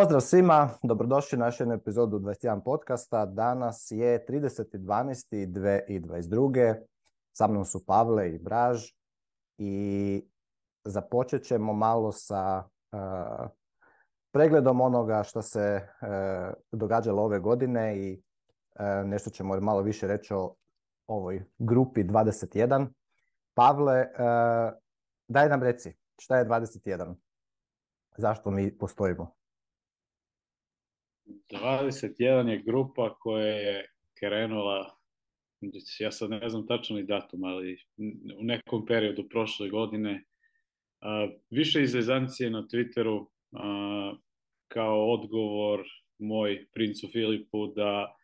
Pozdrav svima, dobrodošli na još jednu epizodu 21 podcasta. Danas je 30.12.2022. Sa mnom su Pavle i Braž i započet ćemo malo sa e, pregledom onoga što se e, događalo ove godine i e, nešto ćemo malo više reći o ovoj grupi 21. Pavle, daj nam reci, šta je 21? Zašto mi postojimo? 21 je grupa koja je krenula, ja sad ne znam tačno ni datum, ali u nekom periodu prošle godine, više izrezancije na Twitteru kao odgovor moj princu Filipu da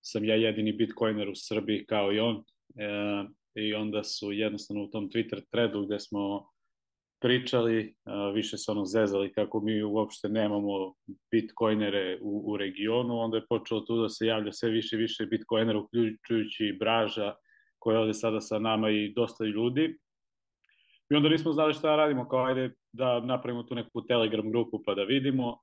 sam ja jedini bitcoiner u Srbiji kao i on. E, I onda su jednostavno u tom Twitter threadu gdje smo pričali, više se ono zezali kako mi uopšte nemamo bitcoinere u, u regionu, onda je počelo tu da se javlja sve više i više bitcoinera, uključujući Braža, koja je ovde sada sa nama i dosta ljudi. I onda nismo znali šta radimo, kao ajde da napravimo tu neku Telegram grupu pa da vidimo,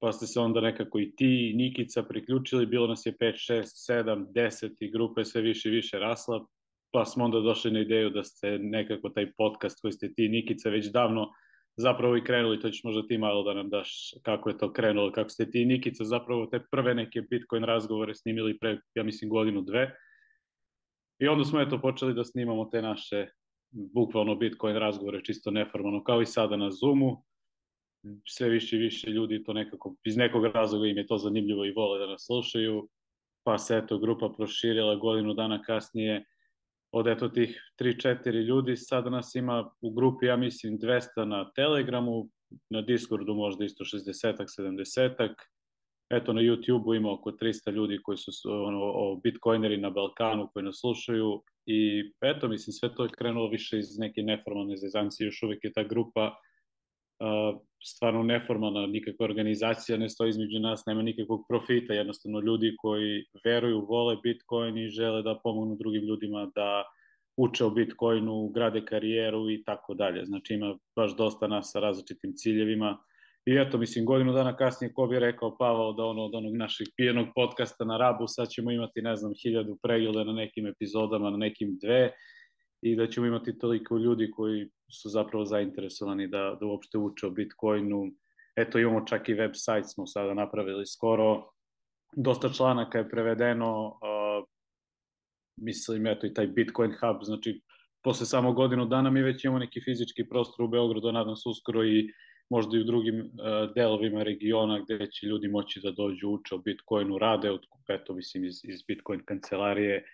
pa ste se onda nekako i ti i Nikica priključili, bilo nas je 5, 6, 7, 10 i grupe sve više i više rasla, pa smo onda došli na ideju da ste nekako taj podcast koji ste ti Nikice već davno zapravo i krenuli, to ćeš možda ti malo da nam daš kako je to krenulo, kako ste ti Nikice zapravo te prve neke Bitcoin razgovore snimili pre, ja mislim, godinu, dve. I onda smo eto počeli da snimamo te naše bukvalno Bitcoin razgovore čisto neformalno, kao i sada na Zoomu. Sve više i više ljudi to nekako, iz nekog razloga im je to zanimljivo i vole da nas slušaju. Pa se eto grupa proširila godinu dana kasnije od eto tih 3-4 ljudi, sada nas ima u grupi, ja mislim, 200 na Telegramu, na Discordu možda isto 60-ak, 70-ak, eto na YouTube-u ima oko 300 ljudi koji su ono, o bitcoineri na Balkanu koji nas slušaju i eto, mislim, sve to je krenulo više iz neke neformalne zezancije, još uvijek je ta grupa stvarno neformalna nikakva organizacija ne stoji između nas, nema nikakvog profita, jednostavno ljudi koji veruju, vole Bitcoin i žele da pomognu drugim ljudima da uče o Bitcoinu, grade karijeru i tako dalje. Znači ima baš dosta nas sa različitim ciljevima. I eto, mislim, godinu dana kasnije ko bi rekao Pavao da ono od onog našeg pijenog podcasta na Rabu sad ćemo imati, ne znam, hiljadu pregleda na nekim epizodama, na nekim dve i da ćemo imati toliko ljudi koji su zapravo zainteresovani da, da uopšte uče o Bitcoinu. Eto, imamo čak i website smo sada napravili skoro. Dosta članaka je prevedeno, mislim, eto i taj Bitcoin Hub, znači posle samo godinu dana mi već imamo neki fizički prostor u Beogradu, nadam se uskoro i možda i u drugim e, delovima regiona gde će ljudi moći da dođu uče o Bitcoinu, rade od mislim, iz, iz Bitcoin kancelarije,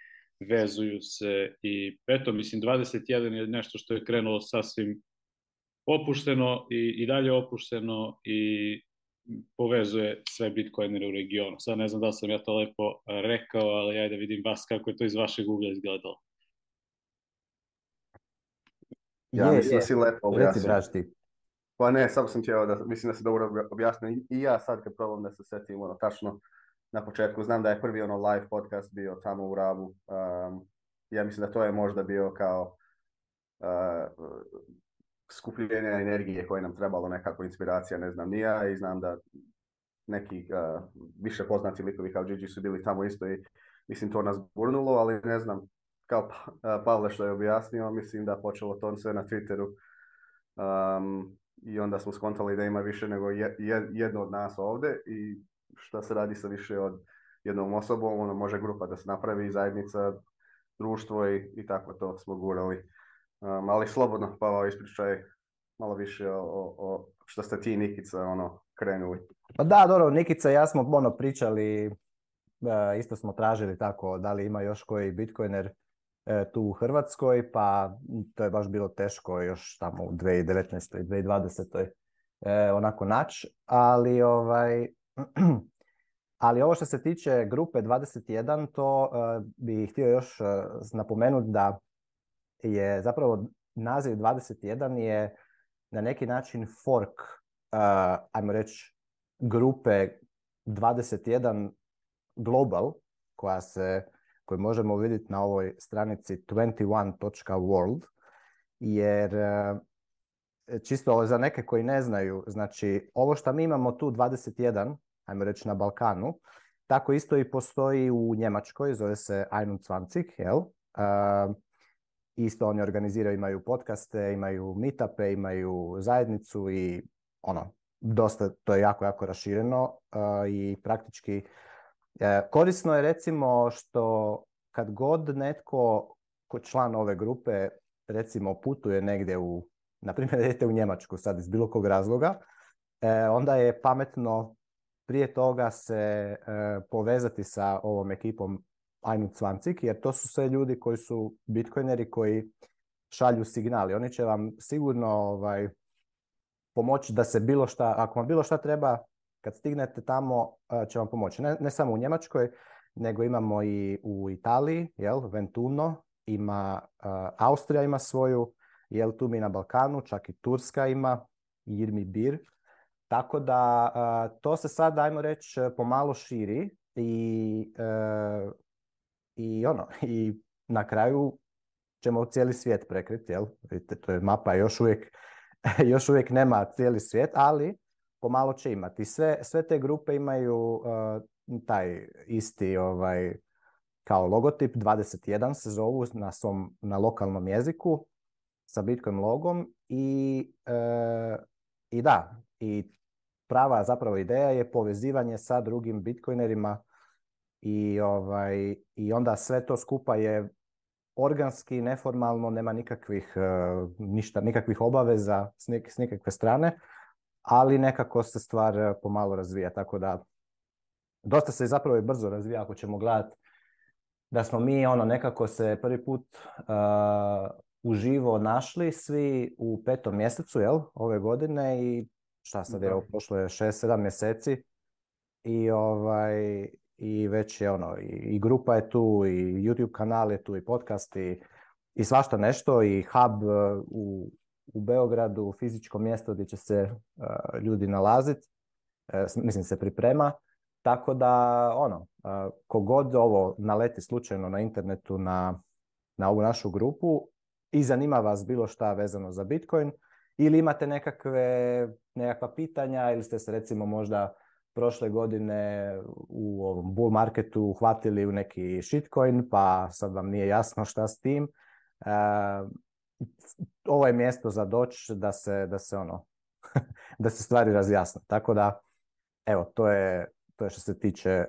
vezuju se i eto, mislim, 21 je nešto što je krenulo sasvim opušteno i, i dalje opušteno i povezuje sve bitcoinere u regionu. Sad ne znam da sam ja to lepo e, rekao, ali ajde vidim vas kako je to iz vašeg ugla izgledalo. Ja mislim da si lepo objasnio. Pa ne, samo sam htio da, mislim da se dobro objasnio i ja sad kad probam da se setim ono tačno na početku. Znam da je prvi ono live podcast bio tamo u Ravu, ja mislim da to je možda bio kao uh, skupljenje energije koje nam trebalo, nekako inspiracija, ne znam, nija. I znam da neki eh, više poznati likovi kao Gigi su bili tamo isto i mislim to nas burnulo, ali ne znam, kao pa, eh, Pavle što je objasnio, mislim da počelo to sve na Twitteru. Um, i onda smo skontali da ima više nego jedno od nas ovdje i šta se radi sa više od jednom osobom, ono može grupa da se napravi, zajednica, društvo i, tako to smo gurali. Um, ali slobodno, ovo ispričaj malo više o, o, što ste ti Nikica ono, krenuli. Pa da, dobro, Nikica i ja smo ono, pričali, e, isto smo tražili tako da li ima još koji bitcoiner e, tu u Hrvatskoj, pa to je baš bilo teško još tamo u 2019. i 2020. onako naći, ali ovaj, Ali ovo što se tiče grupe 21, to eh, bih htio još eh, napomenuti da je zapravo naziv 21 je na neki način fork, eh, ajmo reći, grupe 21 global, koja se, koju možemo vidjeti na ovoj stranici 21.world, jer čisto za neke koji ne znaju, znači ovo što mi imamo tu 21, ajmo reći na Balkanu, tako isto i postoji u Njemačkoj, zove se Zwanzig, jel? isto oni organiziraju, imaju podcaste, imaju meetape, imaju zajednicu i ono, dosta, to je jako, jako rašireno i praktički e, korisno je recimo što kad god netko kod član ove grupe recimo putuje negdje u na primjer idete u Njemačku sad iz bilo kog razloga, e, onda je pametno prije toga se e, povezati sa ovom ekipom Ajnu Cvancik, jer to su sve ljudi koji su bitcoineri koji šalju signali. Oni će vam sigurno ovaj, pomoći da se bilo šta, ako vam bilo šta treba, kad stignete tamo e, će vam pomoći. Ne, ne samo u Njemačkoj, nego imamo i u Italiji, jel, Ventuno, ima, e, Austrija ima svoju jel tu mi na Balkanu, čak i Turska ima, Irmi Bir. Tako da e, to se sad, ajmo reći, pomalo širi i, e, i, ono, i na kraju ćemo cijeli svijet prekriti, jel? Vidite, to je mapa, još uvijek, nema cijeli svijet, ali pomalo će imati. Sve, sve te grupe imaju e, taj isti ovaj, kao logotip, 21 se zovu na lokalnom jeziku sa Bitcoin logom i, e, i da, i prava zapravo ideja je povezivanje sa drugim Bitcoinerima i, ovaj, i onda sve to skupa je organski, neformalno, nema nikakvih, e, ništa, nikakvih obaveza s, nekakve s nikakve strane, ali nekako se stvar e, pomalo razvija, tako da dosta se zapravo i brzo razvija ako ćemo gledati da smo mi ono nekako se prvi put uživo našli svi u petom mjesecu, jel, ove godine i šta sad je, prošlo je 6 sedam mjeseci i ovaj, i već je ono, i, grupa je tu, i YouTube kanal je tu, i podcast, i, svašta nešto, i hub e, u, u Beogradu, fizičko mjesto gdje će se e, ljudi nalaziti, e, mislim se priprema, tako da ono, uh, kogod ovo naleti slučajno na internetu na, na ovu našu grupu, i zanima vas bilo šta vezano za Bitcoin ili imate nekakve, nekakva pitanja ili ste se recimo možda prošle godine u ovom bull marketu uhvatili u neki shitcoin pa sad vam nije jasno šta s tim. Eh, ovo je mjesto za doć da se, da se ono da se stvari razjasne. Tako da evo to je, to je što se tiče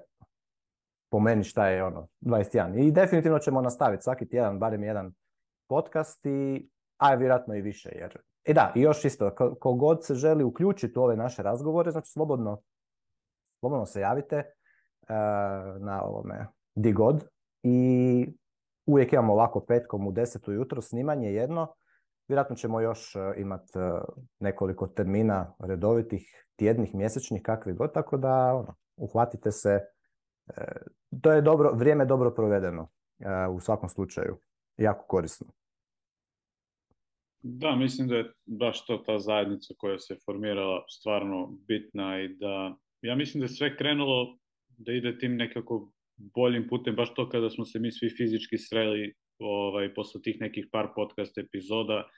po meni šta je ono 21. I definitivno ćemo nastaviti svaki tjedan barem jedan podcasti, a vjerojatno i više. Jer... E da, i još isto, kogod se želi uključiti u ove naše razgovore, znači slobodno, slobodno se javite uh, na ovome di god i uvijek imamo ovako petkom u deset ujutro snimanje jedno, Vjerojatno ćemo još e, imati e, nekoliko termina redovitih, tjednih, mjesečnih, kakvi god, tako da ono, uhvatite se. to je dobro, vrijeme dobro provedeno u svakom slučaju, jako korisno. Da, mislim da je baš to ta zajednica koja se formirala stvarno bitna i da ja mislim da je sve krenulo da ide tim nekako boljim putem, baš to kada smo se mi svi fizički sreli ovaj, posle tih nekih par podcast epizoda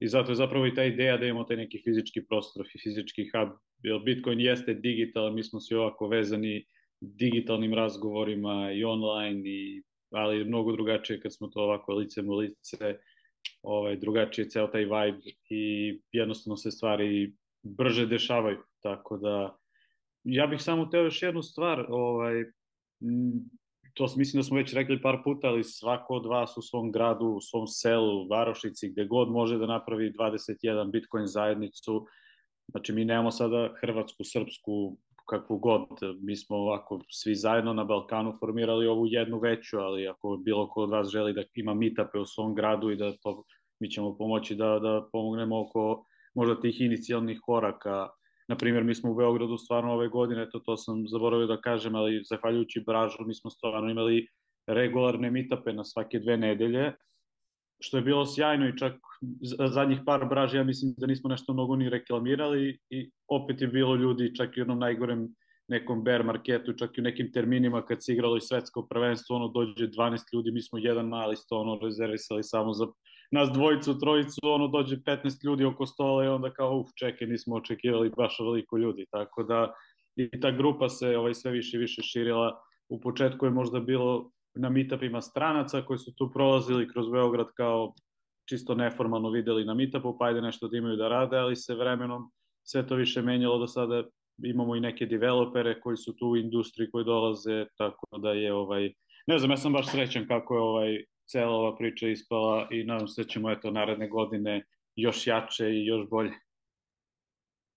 i zato je zapravo i ta ideja da imamo taj neki fizički prostor i fizički hub, jer Bitcoin jeste digital, mi smo svi ovako vezani digitalnim razgovorima i online, i, ali mnogo drugačije kad smo to ovako lice mu lice ovaj, drugačiji ceo taj vibe i jednostavno se stvari brže dešavaju, tako da ja bih samo teo još jednu stvar, ovaj, to mislim da smo već rekli par puta, ali svako od vas u svom gradu, u svom selu, u Varošici, gde god može da napravi 21 Bitcoin zajednicu, znači mi nemamo sada Hrvatsku, Srpsku, kakvu god. Mi smo ovako svi zajedno na Balkanu formirali ovu jednu veću, ali ako bilo ko od vas želi da ima mitape u svom gradu i da to, mi ćemo pomoći da, da pomognemo oko možda tih inicijalnih koraka. Na primjer, mi smo u Beogradu stvarno ove godine, to, to sam zaboravio da kažem, ali zahvaljujući Bražu mi smo stvarno imali regularne mitape na svake dve nedelje što je bilo sjajno i čak zadnjih par braži ja mislim da nismo nešto mnogo ni reklamirali i opet je bilo ljudi čak i u jednom najgorem nekom bear marketu, čak i u nekim terminima kad se igralo i svetsko prvenstvo, ono dođe 12 ljudi, mi smo jedan mali sto, ono rezervisali samo za nas dvojicu, trojicu, ono dođe 15 ljudi oko stola i onda kao uf, čekaj, nismo očekivali baš veliko ljudi, tako da i ta grupa se ovaj, sve više i više širila, u početku je možda bilo na meetupima stranaca koji su tu prolazili kroz Beograd kao čisto neformalno videli na meetupu, pa ajde nešto da imaju da rade, ali se vremenom sve to više menjalo do sada imamo i neke developere koji su tu u industriji koji dolaze, tako da je ovaj, ne znam, ja sam baš srećan kako je ovaj cela ova priča ispala i nadam se da ćemo eto naredne godine još jače i još bolje.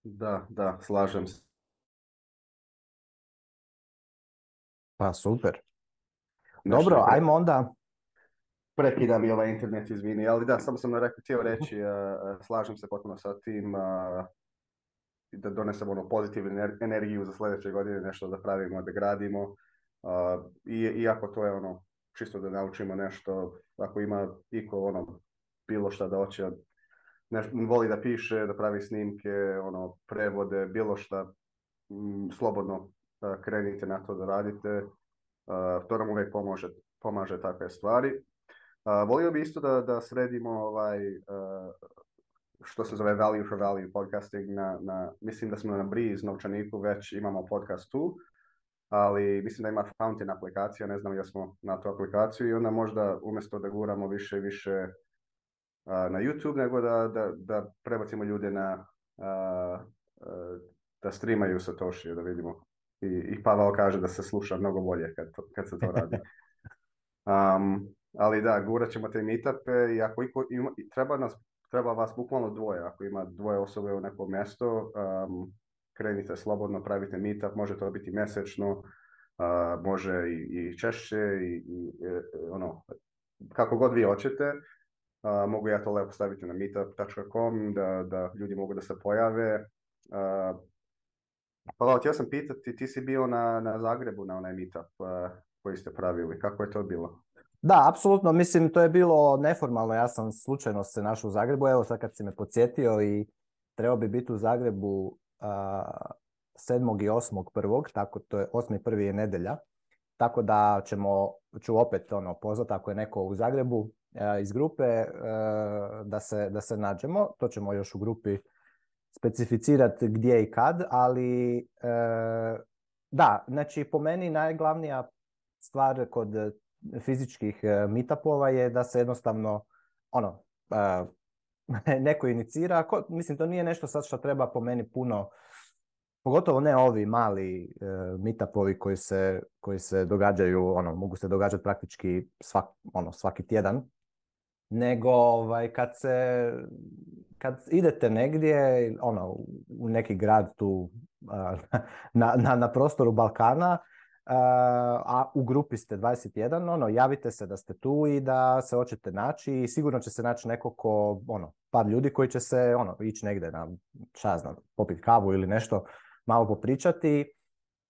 Da, da, slažem se. Pa super. Dobro, ajmo onda. Prekida mi ovaj internet, izvini, ali da, samo sam na rekao, htio reći, eh, eh, slažem se potpuno sa tim, eh, da donesemo ono pozitivnu energiju za sljedeće godine, nešto da pravimo, da gradimo. i, iako to je ono, čisto da naučimo nešto, ako ima iko ono, bilo šta da hoće, voli da piše, da pravi snimke, ono, prevode, bilo šta, mm, slobodno krenite na to da radite to nam uvijek pomože, pomaže takve stvari. Volio bih isto da, da sredimo ovaj, što se zove value for value podcasting. Na, na, mislim da smo na Breeze novčaniku već imamo podcast tu, ali mislim da ima Fountain aplikacija, ne znam jesmo smo na tu aplikaciju i onda možda umjesto da guramo više i više na YouTube, nego da, da, da prebacimo ljude na, da streamaju Satoshi, da vidimo i, i Pavel kaže da se sluša mnogo bolje kad, kad se to radi. ali da, gurat ćemo te meetupe i ako treba, nas, treba vas bukvalno dvoje, ako ima dvoje osobe u nekom mjestu, krenite slobodno, pravite meetup, može to biti mjesečno, može i, i češće, i, i, e, e, ono, kako god vi hoćete, mogu ja to lepo staviti na meetup.com da, da ljudi mogu da se pojave, pa da, htio sam pitati, ti si bio na, na Zagrebu na onaj meetup eh, koji ste pravili, kako je to bilo? Da, apsolutno, mislim to je bilo neformalno, ja sam slučajno se našao u Zagrebu, evo sad kad si me podsjetio i trebao bi biti u Zagrebu uh, eh, 7. i 8. prvog, tako to je 8. prvi je nedelja, tako da ćemo, ću opet ono pozvati ako je neko u Zagrebu eh, iz grupe da, se, da se nađemo, to ćemo još u grupi specificirati gdje i kad, ali e, da, znači po meni najglavnija stvar kod fizičkih e, meetupova je da se jednostavno ono, e, neko inicira, mislim to nije nešto sad što treba po meni puno Pogotovo ne ovi mali mitapovi meetupovi koji se, koji se događaju, ono, mogu se događati praktički ono, svaki tjedan, nego ovaj, kad se kad idete negdje ono, u neki grad tu na, na, na prostoru Balkana, a u grupi ste 21, ono, javite se da ste tu i da se hoćete naći i sigurno će se naći neko ko, ono, par ljudi koji će se, ono, ići negdje na, šta znam, popit kavu ili nešto, malo popričati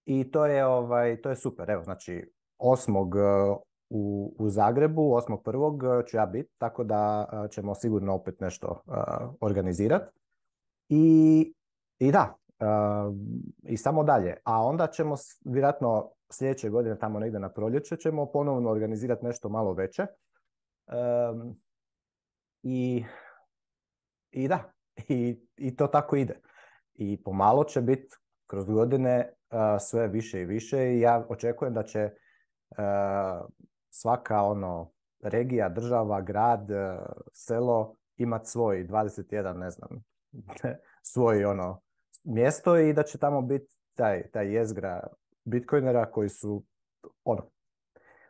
i to je, ovaj, to je super. Evo, znači, 8 u, u Zagrebu 8.1. E, ću ja biti, tako da e, ćemo sigurno opet nešto e, organizirati. I, I da, i samo dalje. A onda ćemo vjerojatno sljedeće godine, tamo negdje na proljeće, ćemo ponovno organizirati nešto malo veće. i, I da, i, i to tako ide. I pomalo će biti kroz godine sve više i više i ja očekujem da će svaka ono regija, država, grad, e, selo ima svoj 21, ne znam, svoj ono mjesto i da će tamo biti taj, taj jezgra bitcoinera koji su ono,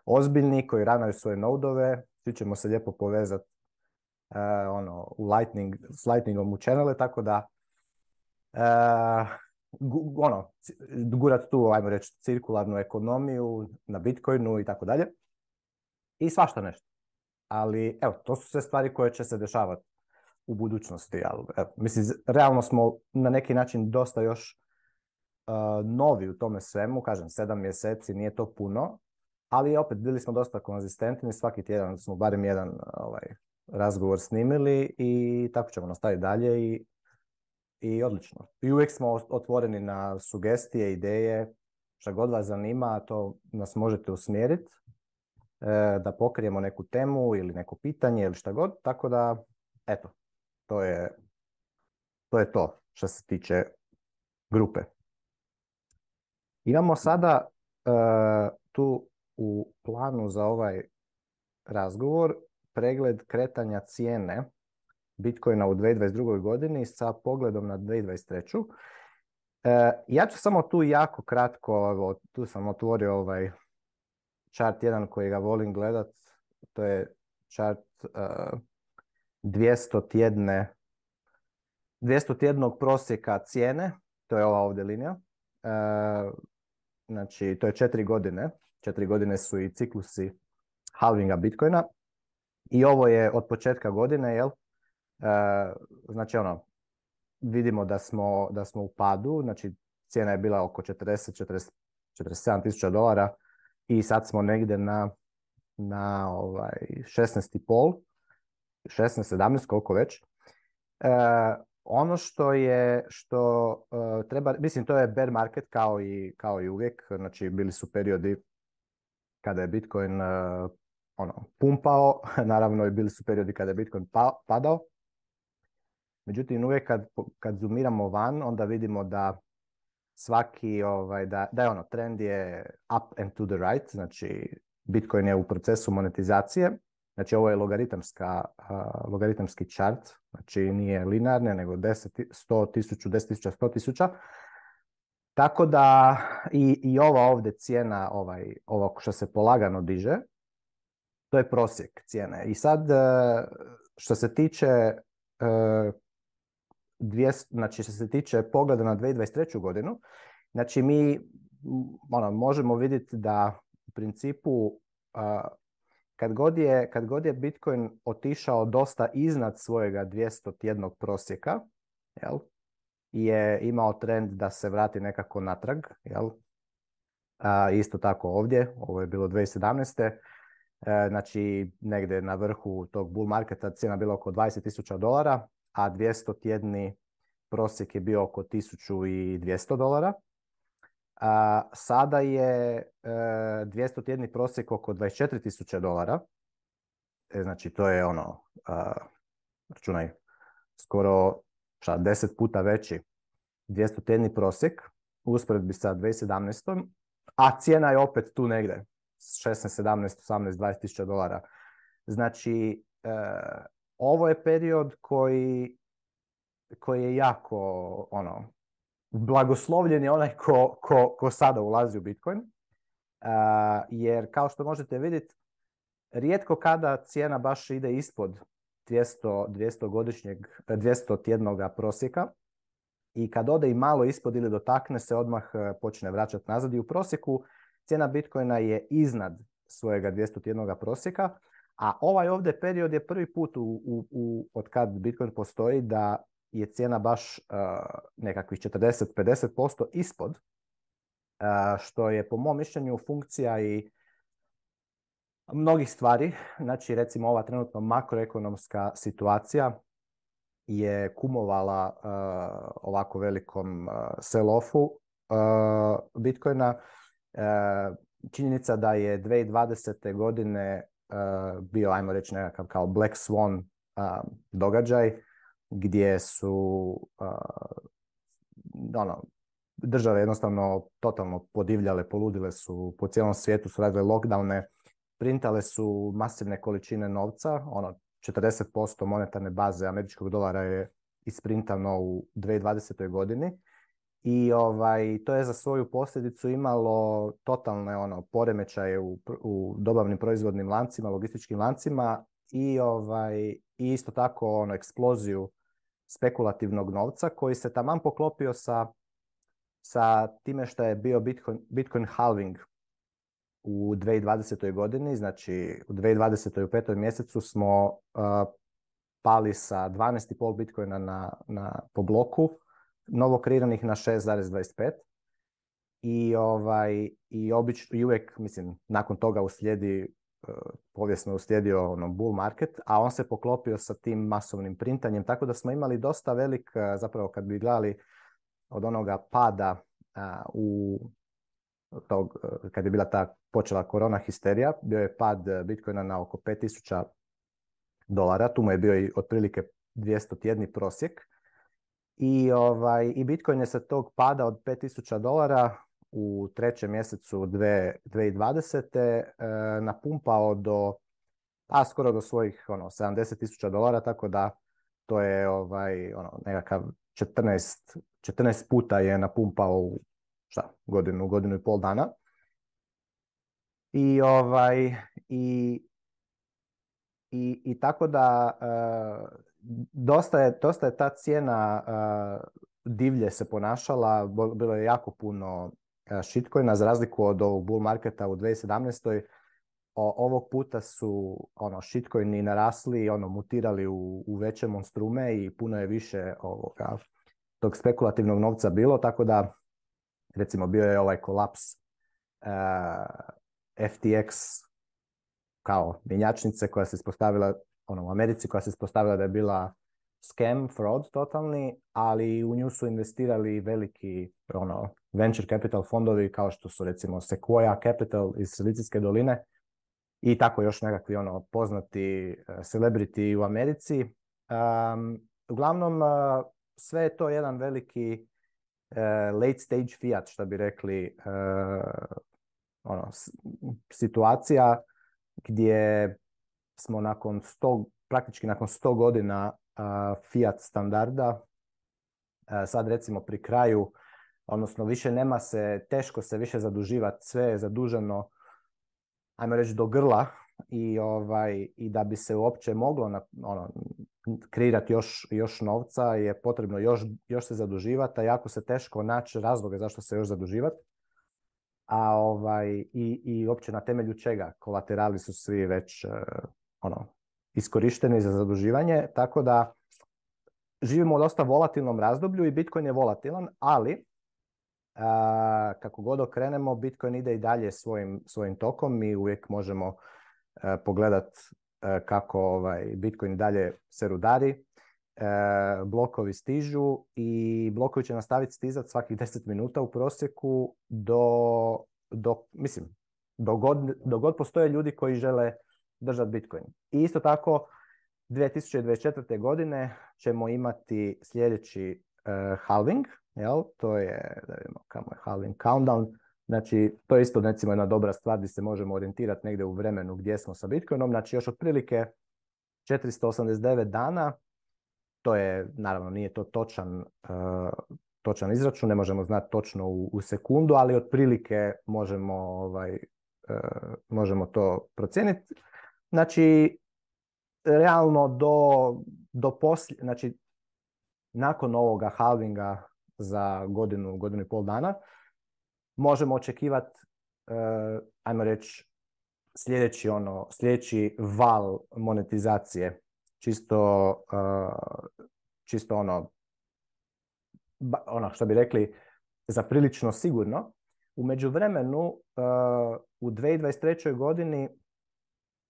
ozbiljni, koji ranaju svoje nodove, svi ćemo se lijepo povezati e, ono, lightning, s lightningom u channele, tako da uh, ono, gurat tu, ajmo reći, cirkularnu ekonomiju na bitcoinu i tako dalje i svašta nešto. Ali evo, to su sve stvari koje će se dešavati u budućnosti. mislim, realno smo na neki način dosta još e, novi u tome svemu. Kažem, sedam mjeseci nije to puno, ali opet bili smo dosta konzistentni. Svaki tjedan smo barem jedan ovaj, razgovor snimili i tako ćemo nastaviti dalje i, i odlično. I uvijek smo otvoreni na sugestije, ideje, šta god vas zanima, to nas možete usmjeriti E, da pokrijemo neku temu ili neko pitanje ili šta god, tako da, eto, to je to, je to što se tiče grupe. Imamo sada e, tu u planu za ovaj razgovor pregled kretanja cijene Bitcoina u 2022. godini sa pogledom na 2023. E, ja ću samo tu jako kratko, tu sam otvorio ovaj chart jedan koji ga volim gledat, to je chart uh, eh, 200 tjedne 200 tjednog prosjeka cijene, to je ova ovdje linija. Eh, znači, to je četiri godine. Četiri godine su i ciklusi halvinga Bitcoina. I ovo je od početka godine, jel? Uh, znači, ono, vidimo da smo, da smo u padu, znači cijena je bila oko 40, 40 47 tisuća dolara i sad smo negdje na, na ovaj pol 16, 17, koliko već. E, ono što je, što e, treba, mislim to je bear market kao i, kao i uvijek, znači bili su periodi kada je Bitcoin e, ono, pumpao, naravno i bili su periodi kada je Bitcoin pa, padao. Međutim, uvijek kad, kad zoomiramo van, onda vidimo da svaki, ovaj, da, da je ono, trend je up and to the right, znači Bitcoin je u procesu monetizacije, znači ovo je logaritamska, uh, logaritamski chart, znači nije linarne, nego 10, 100 tisuću, 10 tisuća, 100 tisuća, tako da i, i ova ovdje cijena, ovaj, ovo što se polagano diže, to je prosjek cijene. I sad, e, što se tiče e, 200, znači što se tiče pogleda na 2023. godinu, znači mi ono, možemo vidjeti da u principu kad god, je, kad god je Bitcoin otišao dosta iznad svojega 200 tjednog prosjeka, jel, je imao trend da se vrati nekako natrag, jel? isto tako ovdje, ovo je bilo 2017. E, znači, negdje na vrhu tog bull marketa cijena bila oko 20.000 dolara, a 200 tjedni prosjek je bio oko 1200 dolara. A, sada je e, 200 tjedni prosjek oko 24.000 dolara. E, znači to je ono, računaj, skoro šta, 10 puta veći 200 tjedni prosjek usporedbi sa 2017. A cijena je opet tu negde, 16, 17, 18, 20.000 dolara. Znači, e, ovo je period koji, koji je jako, ono, blagoslovljen je onaj ko, ko, ko sada ulazi u Bitcoin. jer kao što možete vidjeti, rijetko kada cijena baš ide ispod 200, 200 godišnjeg, 200 tjednoga prosjeka i kad ode i malo ispod ili dotakne se odmah e, počne vraćati nazad i u prosjeku cijena Bitcoina je iznad svojega 200 tjednoga prosjeka a ovaj ovdje period je prvi put u, u, u, od kad Bitcoin postoji da je cijena baš uh, nekakvih 40-50% ispod, eh, što je po mom mišljenju funkcija i mnogih stvari. Znači, recimo ova trenutno makroekonomska situacija je kumovala eh, ovako velikom sell-offu Bitcoina. Činjenica da je 2020. godine Eh, bio, ajmo reći, nekakav kao Black Swan eh, događaj gdje su eh, ono, države jednostavno totalno podivljale, poludile su po cijelom svijetu, su radile lockdowne, printale su masivne količine novca, ono 40% monetarne baze američkog dolara je isprintano u 2020. godini i ovaj, to je za svoju posljedicu imalo totalne ono poremećaje u, u dobavnim proizvodnim lancima, logističkim lancima i ovaj i isto tako ono eksploziju spekulativnog novca koji se taman poklopio sa, sa time što je bio Bitcoin, Bitcoin halving u 2020. godini, znači u 2020. u petom mjesecu smo uh, pali sa 12,5 bitcoina na, na, po bloku novo kreiranih na 6,25 i, ovaj, i, obič, i uvijek, mislim, nakon toga uslijedi e, povijesno je uslijedio ono bull market, a on se poklopio sa tim masovnim printanjem, tako da smo imali dosta velik, e, zapravo kad bi gledali od onoga pada u tog, e, kad je bila ta počela korona histerija, bio je pad Bitcoina na oko 5000 dolara, tu mu je bio i otprilike 200 tjedni prosjek, i, ovaj, I Bitcoin je sa tog pada od 5000 dolara u trećem mjesecu 2020. E, napumpao do, a pa skoro do svojih ono, 70 dolara, tako da to je ovaj, ono, nekakav 14, 14 puta je napumpao u šta, godinu, godinu i pol dana. I, ovaj, i, i, i tako da e, dosta je, dosta je ta cijena eh, divlje se ponašala, bilo je jako puno eh, shitcoina, za razliku od ovog bull marketa u 2017. O, ovog puta su ono shitcoini narasli, ono mutirali u, u veće monstrume i puno je više ovoga, tog spekulativnog novca bilo, tako da recimo bio je ovaj kolaps eh, FTX kao mjenjačnice koja se ispostavila ono, u Americi koja se ispostavila da je bila scam, fraud totalni, ali u nju su investirali veliki ono, venture capital fondovi kao što su recimo Sequoia Capital iz Silicijske doline i tako još nekakvi ono, poznati eh, celebrity u Americi. Um, uglavnom, eh, sve je to jedan veliki eh, late stage fiat, što bi rekli, ono, situacija gdje smo nakon 100, praktički nakon 100 godina fiat standarda, sad recimo pri kraju, odnosno više nema se, teško se više zaduživati, sve je zaduženo, ajmo reći, do grla i, ovaj, i da bi se uopće moglo na, ono, kreirati još, još novca je potrebno još, još se zaduživati, a jako se teško naći razloge zašto se još zaduživati. A ovaj, i, i uopće na temelju čega kolaterali su svi već e, ono, iskorišteni za zaduživanje, tako da živimo u dosta volatilnom razdoblju i Bitcoin je volatilan, ali kako god okrenemo, Bitcoin ide i dalje svojim, svojim tokom i uvijek možemo e, pogledati e, kako ovaj, Bitcoin dalje se rudari, e, blokovi stižu i blokovi će nastaviti stizati svakih 10 minuta u prosjeku do, do mislim, dogod, god postoje ljudi koji žele držati Bitcoin. I isto tako, 2024. godine ćemo imati sljedeći e, halving, jel? To je, da vidimo kamo je halving, countdown, znači to je isto recimo jedna dobra stvar gdje se možemo orijentirati negdje u vremenu gdje smo sa Bitcoinom, znači još otprilike 489 dana, to je, naravno nije to točan, e, točan izračun, ne možemo znati točno u, u sekundu, ali otprilike možemo, ovaj, e, možemo to procijeniti. Znači, realno do, do znači, nakon ovoga halvinga za godinu, godinu i pol dana, možemo očekivati, e, ajmo reći, sljedeći, ono, sljedeći val monetizacije. Čisto, e, čisto ono, ono što bi rekli, za prilično sigurno. U međuvremenu, uh, u 2023. godini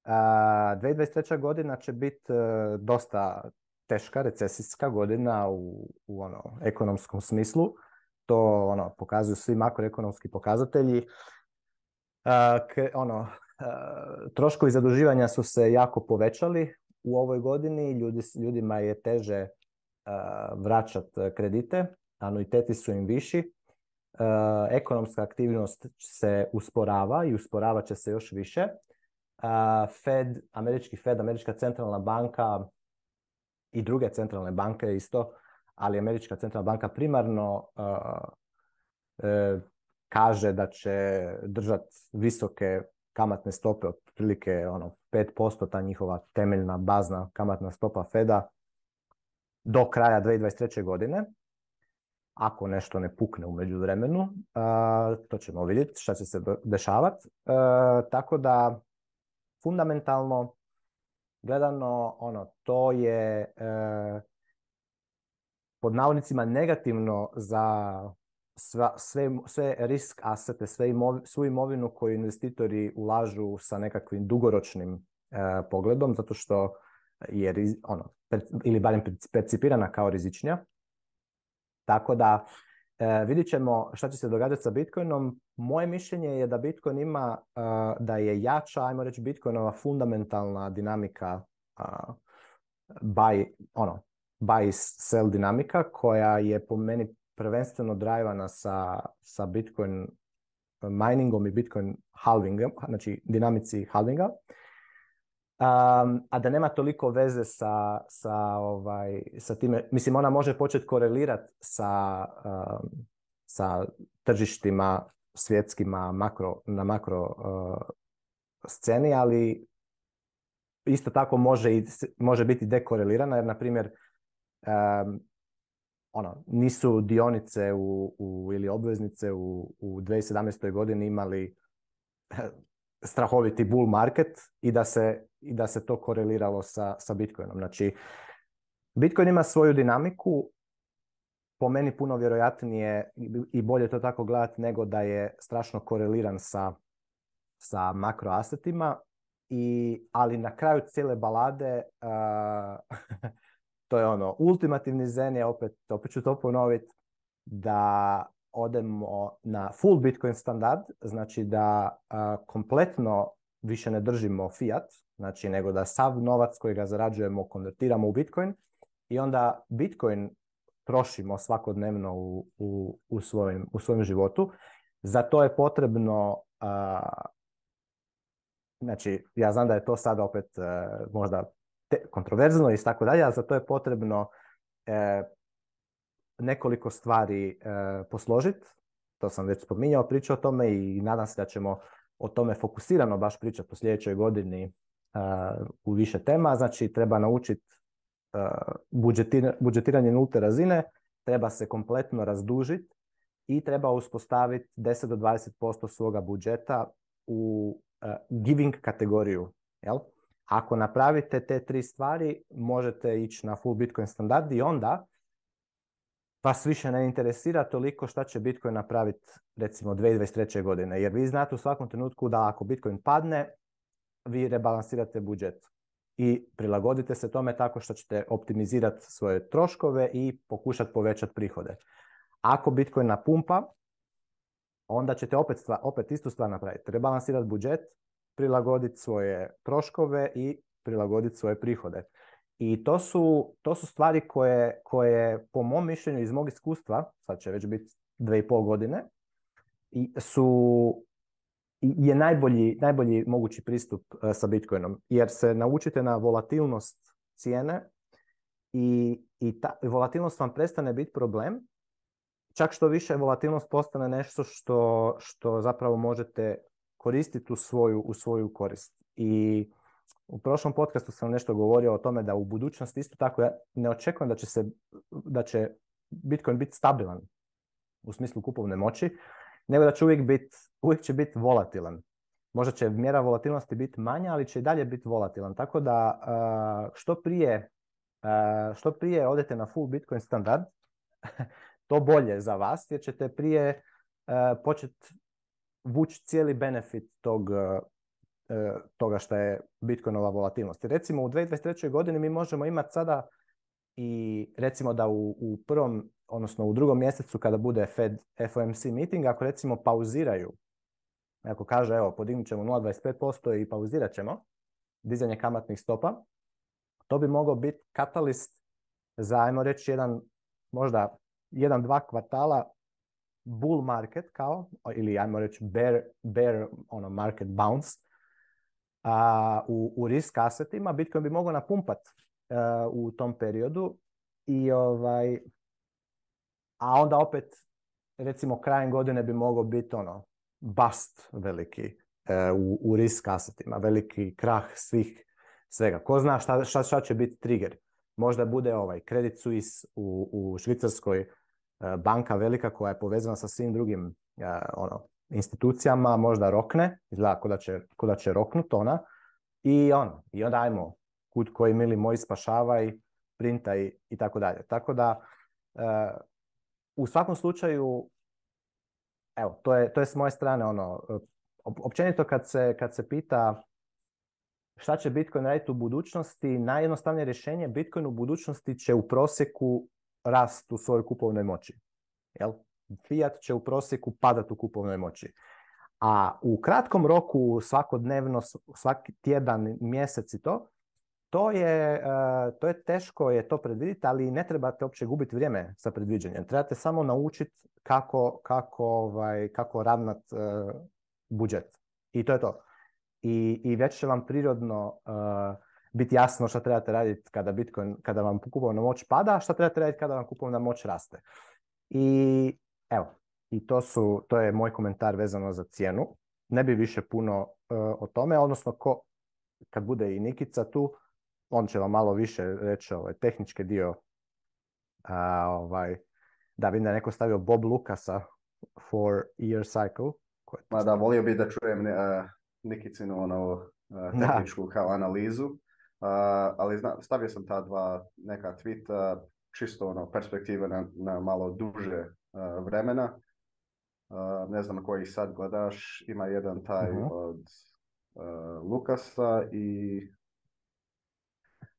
2023. godina će biti e, dosta teška recesijska godina u, u ono, ekonomskom smislu. To ono, pokazuju svi makroekonomski pokazatelji. K, ono, e, troškovi zaduživanja su se jako povećali u ovoj godini. Ljudi, ljudima je teže e, vraćati kredite, anuiteti su im viši. Ekonomska aktivnost se usporava i usporava će se još više. Fed, američki Fed, američka centralna banka i druge centralne banke isto, ali američka centralna banka primarno e, kaže da će držati visoke kamatne stope, otprilike ono 5%, ta njihova temeljna bazna kamatna stopa Feda do kraja 2023. godine. Ako nešto ne pukne u međuvremenu, to ćemo vidjeti šta će se dešavati. E, tako da fundamentalno gledano, ono, to je e, pod navodnicima negativno za sva, sve, sve risk asete, sve svu imovinu koju investitori ulažu sa nekakvim dugoročnim e, pogledom, zato što je ono, ili barem percipirana kao rizičnija. Tako da E, ćemo šta će se događati sa Bitcoinom. Moje mišljenje je da Bitcoin ima, e, da je jača, ajmo reći, Bitcoinova fundamentalna dinamika e, buy, ono, buy sell dinamika koja je po meni prvenstveno drajvana sa, sa Bitcoin miningom i Bitcoin halvingom, znači dinamici halvinga a da nema toliko veze sa, sa, ovaj, sa time, mislim ona može početi korelirati sa, sa tržištima svjetskima makro, na makro e, sceni, ali isto tako može, i, može biti dekorelirana jer na primjer um, ono, nisu dionice u, u, ili obveznice u, u 2017. godini imali strahoviti bull market i da se, i da se to koreliralo sa, sa Bitcoinom. Znači, Bitcoin ima svoju dinamiku, po meni puno vjerojatnije i bolje to tako gledati nego da je strašno koreliran sa, sa makroasetima, i, ali na kraju cijele balade to je ono ultimativni zen je opet, opet ću to ponoviti, da odemo na full Bitcoin standard, znači da kompletno više ne držimo fiat, znači nego da sav novac koji ga zarađujemo konvertiramo u Bitcoin i onda Bitcoin trošimo svakodnevno u, u, u, svojim, u svojem životu. Za to je potrebno, znači ja znam da je to sada opet e, možda te, kontroverzno i tako dalje, a za to je potrebno e, nekoliko stvari e, posložiti. To sam već spominjao, priču o tome i nadam se da ćemo o tome fokusirano baš pričati u sljedećoj godini e, u više tema. Znači, treba naučiti e, budžetiranje nulte razine, treba se kompletno razdužiti i treba uspostaviti 10 do 20% svoga budžeta u giving kategoriju. Jel? Ako napravite te tri stvari, možete ići na full Bitcoin standard i onda vas više ne interesira toliko šta će Bitcoin napraviti recimo 2023. godine. Jer vi znate u svakom trenutku da ako Bitcoin padne, vi rebalansirate budžet i prilagodite se tome tako što ćete optimizirati svoje troškove i pokušati povećati prihode. Ako Bitcoin napumpa, onda ćete opet, opet istu stvar napraviti. Rebalansirati budžet, prilagoditi svoje troškove i prilagoditi svoje prihode. I to su, to su stvari koje, koje, po mom mišljenju, iz mog iskustva, sad će već biti dve i pol godine, su, je najbolji, najbolji mogući pristup e, sa Bitcoinom. Jer se naučite na volatilnost cijene i, i ta volatilnost vam prestane biti problem. Čak što više volatilnost postane nešto što, što zapravo možete koristiti u svoju, u svoju korist. I u prošlom podcastu sam nešto govorio o tome da u budućnosti isto tako ja ne očekujem da će, se, da će Bitcoin biti stabilan u smislu kupovne moći, nego da će uvijek bit uvijek će biti volatilan. Možda će mjera volatilnosti biti manja, ali će i dalje biti volatilan. Tako da što prije, što prije odete na full Bitcoin standard, to bolje za vas, jer ćete prije početi vući cijeli benefit tog, E, toga što je Bitcoinova volatilnost. Recimo u 2023. godini mi možemo imati sada i recimo da u, u prvom, odnosno u drugom mjesecu kada bude Fed FOMC meeting, ako recimo pauziraju, ako kaže evo podignut ćemo 0,25% i pauzirat ćemo dizanje kamatnih stopa, to bi mogao biti katalist za, ajmo reći, jedan, možda jedan, dva kvartala bull market kao, ili ajmo reći bear, bear ono, market bounce, a u, u risk assetima Bitcoin bi mogao napumpat e, u tom periodu i ovaj a onda opet recimo krajem godine bi mogao biti ono bast veliki e, u, u risk assetima, veliki krah svih svega. Ko zna šta, šta, će biti trigger? Možda bude ovaj Credit Suisse u, u Švicarskoj e, banka velika koja je povezana sa svim drugim ono institucijama, možda rokne, izgleda ko da će, ko roknut ona, i on, i onda ajmo, kut koji mili moj spašavaj, printaj i tako dalje. Tako da, e, u svakom slučaju, evo, to je, s moje strane ono, općenito kad se, kad se pita šta će Bitcoin raditi u budućnosti, najjednostavnije rješenje Bitcoin u budućnosti će u prosjeku rast u svojoj kupovnoj moći. Jel? Fiat će u prosjeku padati u kupovnoj moći. A u kratkom roku, svakodnevno, svaki tjedan, mjesec i to, to je, e, to je teško je to predvidjeti, ali ne trebate uopće gubiti vrijeme sa predviđanjem. Trebate samo naučiti kako, kako, ovaj, kako ravnat e, budžet. I to je to. I, i već će vam prirodno e, biti jasno šta trebate raditi kada, Bitcoin, kada vam kupovna moć pada, a šta trebate raditi kada vam kupovna moć raste. I Evo, i to, su, to je moj komentar vezano za cijenu. Ne bi više puno e, o tome, odnosno ko, kad bude i Nikica tu, on će vam malo više reći ovaj, tehnički dio ovaj, da vidim da neko stavio Bob Lukasa for year cycle. Koje Ma da, volio bih da čujem uh, Nikicinu ono, e, tehničku kao analizu, ali stavio sam ta dva neka tvita čisto ono perspektive na malo duže E, vremena. E, ne znam koji sad gledaš, ima jedan taj mhm. od e, Lukasa i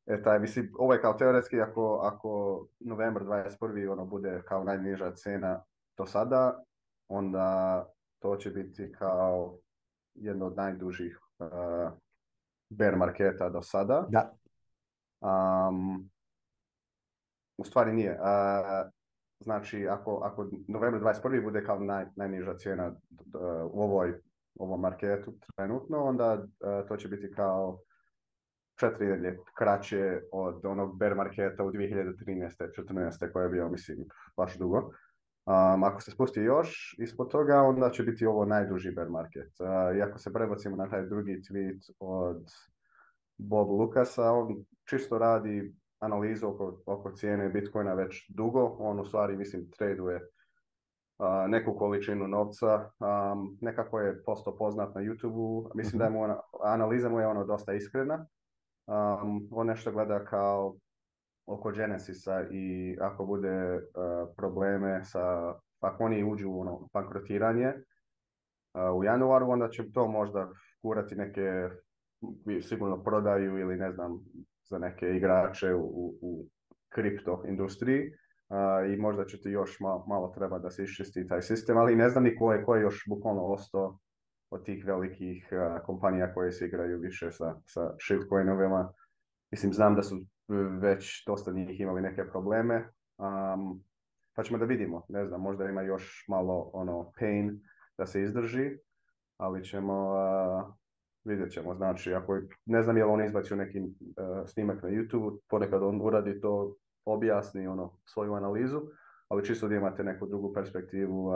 E, taj, mislim, ovo ovaj je kao teoretski, ako, ako novembar 21. ono bude kao najniža cena do sada, onda to će biti kao jedno od najdužih uh, bear marketa do sada. Da. Um, u stvari nije. Znači, ako, ako novembar 21. bude kao naj, najniža cijena u ovoj, ovom marketu trenutno, onda e, to će biti kao četiri kraće od onog bear marketa u 2013. 14. koja je bio, mislim, baš dugo. ako se spusti još ispod toga, onda će biti ovo najduži bear market. Uh, I ako se prebacimo na taj drugi tweet od Bob Lukasa, on čisto radi analizu oko, cijene Bitcoina već dugo. On u stvari, mislim, traduje neku količinu novca. nekako je posto poznat na YouTube-u. Mislim da je mhm. mu analiza mu je ono dosta iskrena. Um, on nešto gleda kao oko Genesisa i ako bude e, probleme sa, ako oni uđu u ono, pankrotiranje e, u januaru, onda će to možda kurati neke sigurno prodaju ili ne znam za neke igrače u, u, kripto industriji i možda će ti još malo, malo treba da se iščisti taj sistem, ali ne znam ni ko je, još bukvalno ostao od tih velikih kompanija koje se igraju više sa, sa shitcoinovima. Mislim, znam da su e, već dosta njih imali neke probleme, pa ćemo da vidimo, ne znam, možda ima još malo ono pain da se izdrži, ali ćemo vidjet ćemo. Znači, ako ne znam je li on izbacio neki e, snimak na YouTube, ponekad on uradi to, objasni ono svoju analizu, ali čisto da imate neku drugu perspektivu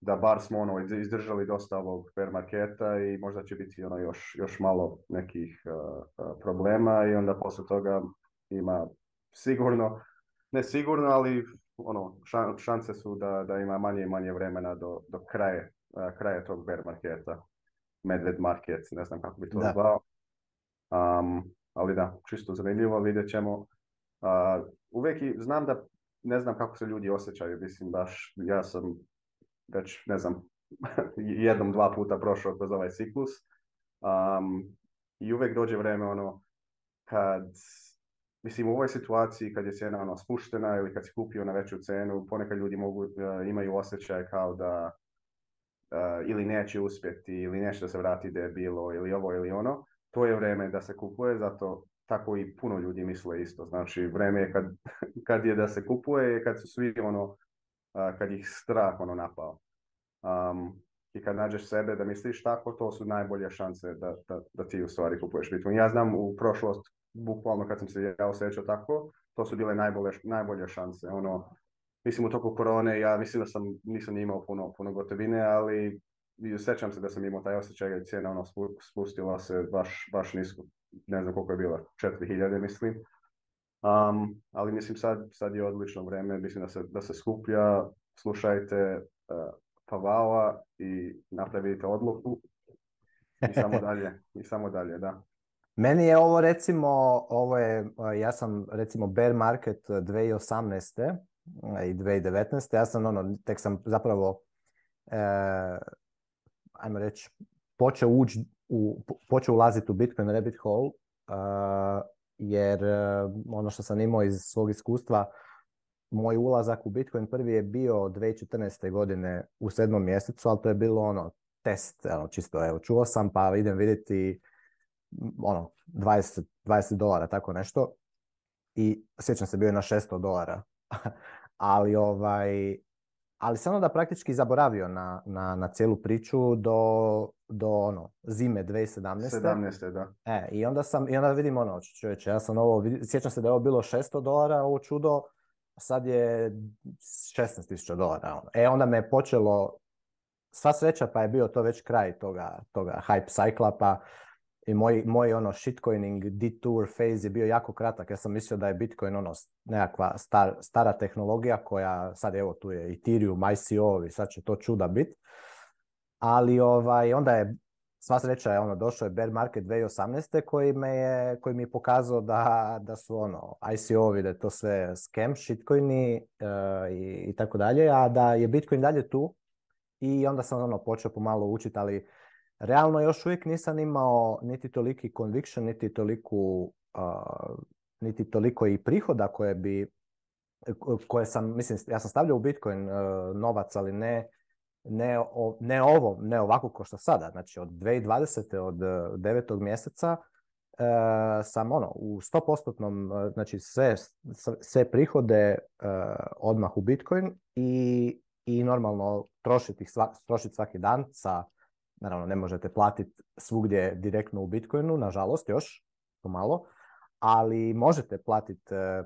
da bar smo ono izdržali dosta ovog fair marketa i možda će biti ono još, još malo nekih e, e, problema i onda posle toga ima sigurno, ne sigurno, ali ono, šanse su da, da ima manje i manje vremena do, do kraje, kraja tog bear marketa. Medved Market, ne znam kako bi to da. zvao. Um, ali da, čisto zanimljivo, vidjet ćemo. Uh, uvijek i znam da ne znam kako se ljudi osjećaju, mislim baš, ja sam već, ne znam, jednom, dva puta prošao kroz ovaj ciklus. Um, I uvijek dođe vrijeme ono, kad, mislim u ovoj situaciji kad je cijena ono, spuštena ili kad si kupio na veću cenu, ponekad ljudi mogu, e, imaju osjećaj kao da Eh, ili neće uspjeti, ili nešto se vrati da je bilo, ili ovo ili ono, to je vrijeme da se kupuje, zato tako i puno ljudi misle isto. Znači, vreme je kad, kad je da se kupuje, kad su svi ono, eh, kad ih strah ono napao. Um, i kad nađeš sebe da misliš tako, to su najbolje šanse da, da, da ti u stvari kupuješ Bitcoin. Ja znam u prošlost, bukvalno kad sam se ja osjećao tako, to su bile najbolje, najbolje šanse. Ono, mislim u toku korone, ja mislim da sam, nisam imao puno, puno gotovine, ali i sjećam se da sam imao taj osjećaj čega cijena ono spustila se baš, baš nisko, ne znam koliko je bila, 4000 mislim. ali mislim sad, sad je odlično vrijeme, mislim da se, da se skuplja, slušajte uh, i napravite odluku i samo dalje, i samo dalje, da. Meni je ovo recimo, ovo je, ja sam recimo bear market 2018. E, i 2019. Ja sam ono, tek sam zapravo, e, ajmo reći, počeo ući u, počeo ulaziti u Bitcoin rabbit hole, uh, jer e, ono što sam imao iz svog iskustva, moj ulazak u Bitcoin prvi je bio 2014. godine u sedmom mjesecu, ali to je bilo ono test, čisto evo, čuo sam pa idem vidjeti ono, 20, 20 dolara, tako nešto. I sjećam se, bio je na 600 dolara ali ovaj, ali samo da praktički zaboravio na, na, na cijelu priču do, do ono, zime 2017. 17. da. E, i onda sam, i onda vidim ono, čovječe, ja sam ovo, sjećam se da je ovo bilo 600 dolara, ovo čudo, sad je 16.000 dolara. Ono. E, onda me je počelo, sva sreća pa je bio to već kraj toga, toga hype cykla, pa i moj, moj ono shitcoining detour phase je bio jako kratak. Ja sam mislio da je Bitcoin ono nekakva stara tehnologija koja sad evo tu je Ethereum, ICO i sad će to čuda biti. Ali ovaj, onda je sva sreća je ono došao je bear market 2018. koji me je koji mi je pokazao da, da su ono ico da je to sve scam, shitcoini eh, i, i tako dalje, a da je Bitcoin dalje tu i onda sam ono počeo pomalo učiti, ali realno još uvijek nisam imao niti toliki conviction, niti toliku niti toliko i prihoda koje bi koje sam, mislim, ja sam stavljao u Bitcoin e, novac, ali ne, ne, ne, ovo, ne ovako kao što sada. Znači od 2020. od 9. E, mjeseca e, sam ono u 100 znači sve, sve prihode odmah u Bitcoin i, i normalno trošiti, trošiti svaki dan sa Naravno, ne možete platiti svugdje direktno u Bitcoinu, nažalost još, to malo, ali možete platiti e,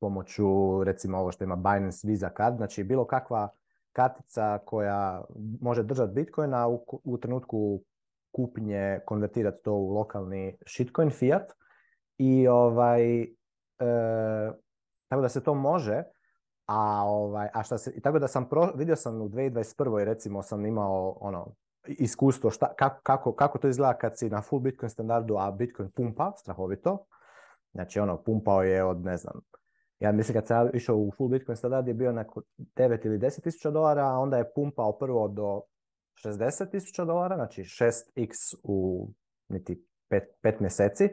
pomoću recimo ovo što ima Binance Visa Card, znači bilo kakva kartica koja može držati Bitcoina u, u trenutku kupnje konvertirati to u lokalni shitcoin fiat i ovaj e, tako da se to može a ovaj a šta se, tako da sam pro, vidio sam u 2021. recimo sam imao ono iskustvo šta, kako, kako, kako to izgleda kad si na full Bitcoin standardu, a Bitcoin pumpa strahovito. Znači ono, pumpao je od, ne znam, ja mislim kad sam išao u full Bitcoin standard je bio na 9 ili 10 tisuća dolara, a onda je pumpao prvo do 60 tisuća dolara, znači 6x u niti 5 mjeseci.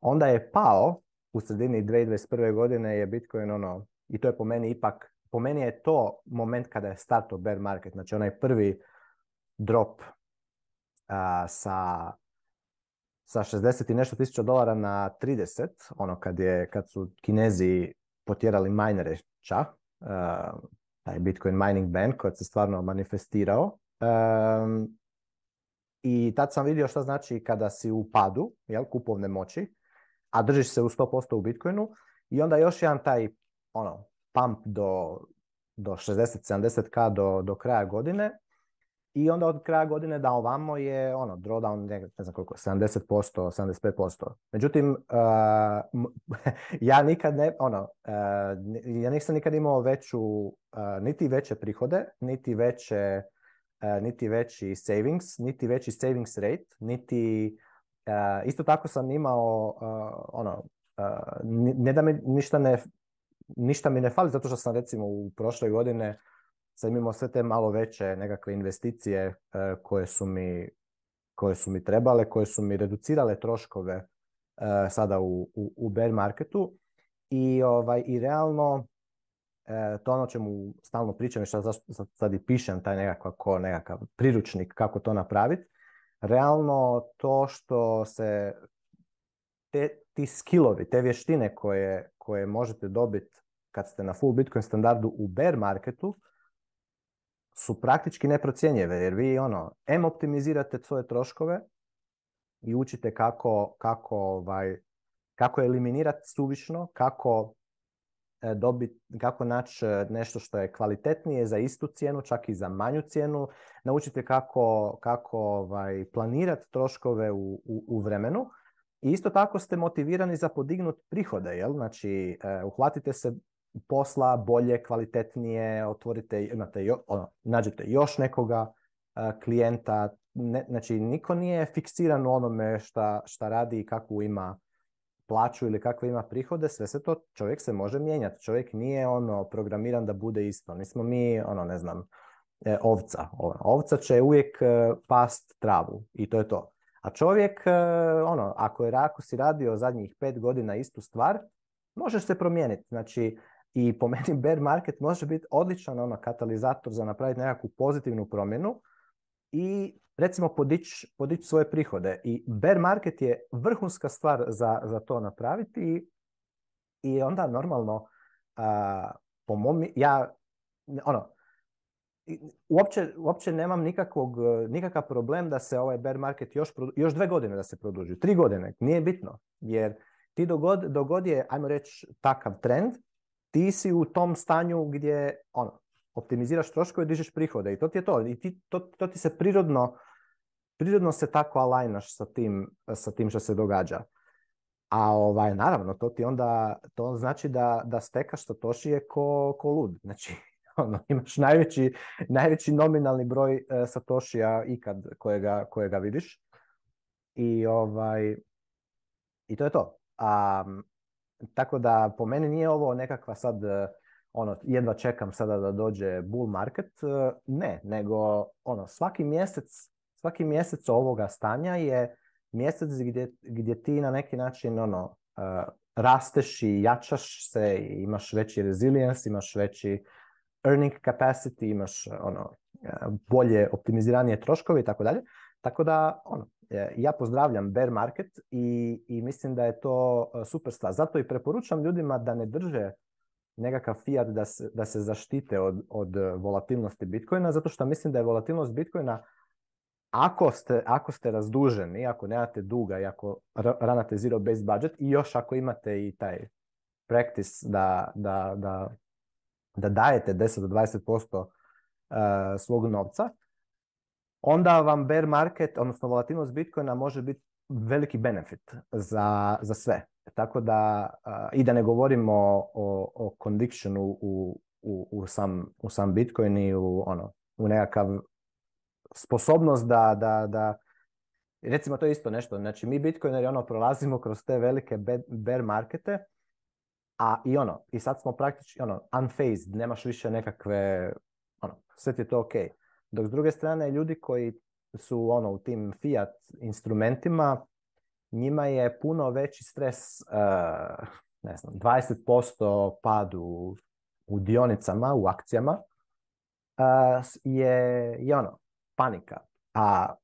Onda je pao u sredini 2021. godine je Bitcoin ono, i to je po meni ipak, po meni je to moment kada je starto bear market, znači onaj prvi drop a, sa sa 60 i nešto tisuća dolara na 30, ono kad, je, kad su Kinezi potjerali minere ča, taj Bitcoin mining ban koji se stvarno manifestirao. I tad sam vidio šta znači kada si u padu, jel, kupovne moći, a držiš se u 100% u Bitcoinu i onda još jedan taj ono, pump do, do 60-70k do, do kraja godine i onda od kraja godine da ovamo je ono, drawdown ne, ne znam koliko, 70%, 75%. Međutim, uh, ja nikad ne, ono, eh, ja nisam nikad imao veću, eh, niti veće prihode, niti veće, niti veći savings, niti veći savings rate, niti, isto tako sam imao, ono, ne da mi ništa ne, ništa mi ne fali, zato što sam recimo u prošloj godine sam imao sve te malo veće nekakve investicije e, koje su mi, koje su mi trebale, koje su mi reducirale troškove e, sada u, u, u bear marketu i, ovaj, i realno e, to ono čemu stalno pričam i što sad i pišem taj nekakav, ko nekakav priručnik kako to napraviti, realno to što se te, ti skillovi, te vještine koje, koje možete dobiti kad ste na full Bitcoin standardu u bear marketu, su praktički neprocjenjive jer vi ono, em optimizirate svoje troškove i učite kako, kako, ovaj, kako eliminirati suvišno, kako e, dobiti, kako naći e, nešto što je kvalitetnije za istu cijenu, čak i za manju cijenu. Naučite kako, kako ovaj, planirati troškove u, u, u, vremenu. I isto tako ste motivirani za podignut prihode, jel? Znači, e, uhvatite se posla, bolje, kvalitetnije, otvorite, imate ono, nađete još nekoga e, klijenta, znači niko nije fiksiran u onome šta, šta radi i kakvu ima plaću ili kakve ima prihode, sve se to, čovjek se može mijenjati, čovjek nije ono programiran da bude isto, nismo mi, ono ne znam, e, ovca. Ono. ovca će uvijek e, past travu i to je to. A čovjek, ono, ako je ako si radio zadnjih pet godina istu stvar, možeš se promijeniti. Znači, i po meni bear market može biti odličan ono, katalizator za napraviti nekakvu pozitivnu promjenu i recimo podići svoje prihode. I bear market je vrhunska stvar za, za to napraviti i, onda normalno po mom, ja ono, uopće, uopće nemam nikakvog, nikakav problem da se ovaj bear market još, još dve godine da se produži, tri godine, nije bitno. Jer ti dogod, dogod je, ajmo reći, takav trend, ti si u tom stanju gdje ono, optimiziraš troškove, dižeš prihode i to ti je to. I ti, to, to ti se prirodno, prirodno se tako alajnaš sa tim, sa tim što se događa. A ovaj, naravno, to ti onda, to znači da, da stekaš satošije ko, ko lud. Znači, ono, imaš najveći, najveći nominalni broj e, satošija ikad kojega, kojega vidiš. I ovaj, i to je to. A, tako da po meni nije ovo nekakva sad e, ono, jedva čekam sada da dođe bull market, e, ne, nego ono, svaki mjesec, svaki mjesec ovoga stanja je mjesec gdje, gdje ti na neki način ono, e, rasteš i jačaš se, i imaš veći resilience, imaš veći earning capacity, imaš ono, bolje optimiziranije troškovi i tako dalje. Tako da, ono, E, ja pozdravljam bear market i, i mislim da je to e, super stvar. Zato i preporučam ljudima da ne drže nekakav fiat da se, da se zaštite od, od e, volatilnosti Bitcoina, zato što mislim da je volatilnost Bitcoina, ako ste, ako ste razduženi, ako nemate duga i ako ranate zero based budget i još ako imate i taj practice da, da, da, da dajete 10 do 20% svog novca, onda vam bear market, odnosno volatilnost Bitcoina može biti veliki benefit za, za sve. Tako da, i da ne govorimo o, o u, u, u, sam, u sam Bitcoin i u, ono, u nekakav sposobnost da, da, da, recimo to je isto nešto, znači mi Bitcoineri ono prolazimo kroz te velike bear markete, a i ono, i sad smo praktički ono, unfazed, nemaš više nekakve, ono, sve ti je to okej. Okay. Dok s druge strane, ljudi koji su ono u tim fiat instrumentima, njima je puno veći stres, e, ne znam, 20% pad u, u dionicama, u akcijama, e, je, je ono, panika. A,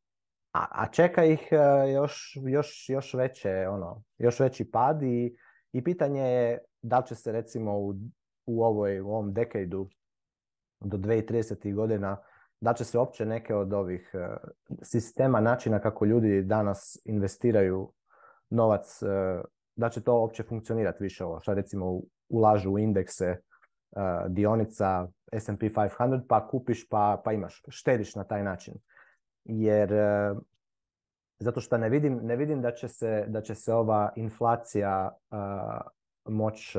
a, čeka ih e, još, još, još, veće, ono, još veći pad i, i pitanje je da li će se recimo u, u, ovoj, u ovom dekadu do 2030. godina da će se uopće neke od ovih e, sistema, načina kako ljudi danas investiraju novac, e, da će to uopće funkcionirati više ovo, što recimo ulažu u indekse e, dionica S&P 500 pa kupiš pa, pa imaš, štediš na taj način. Jer zato što ne vidim, ne vidim da, će se, da će se ova inflacija moć,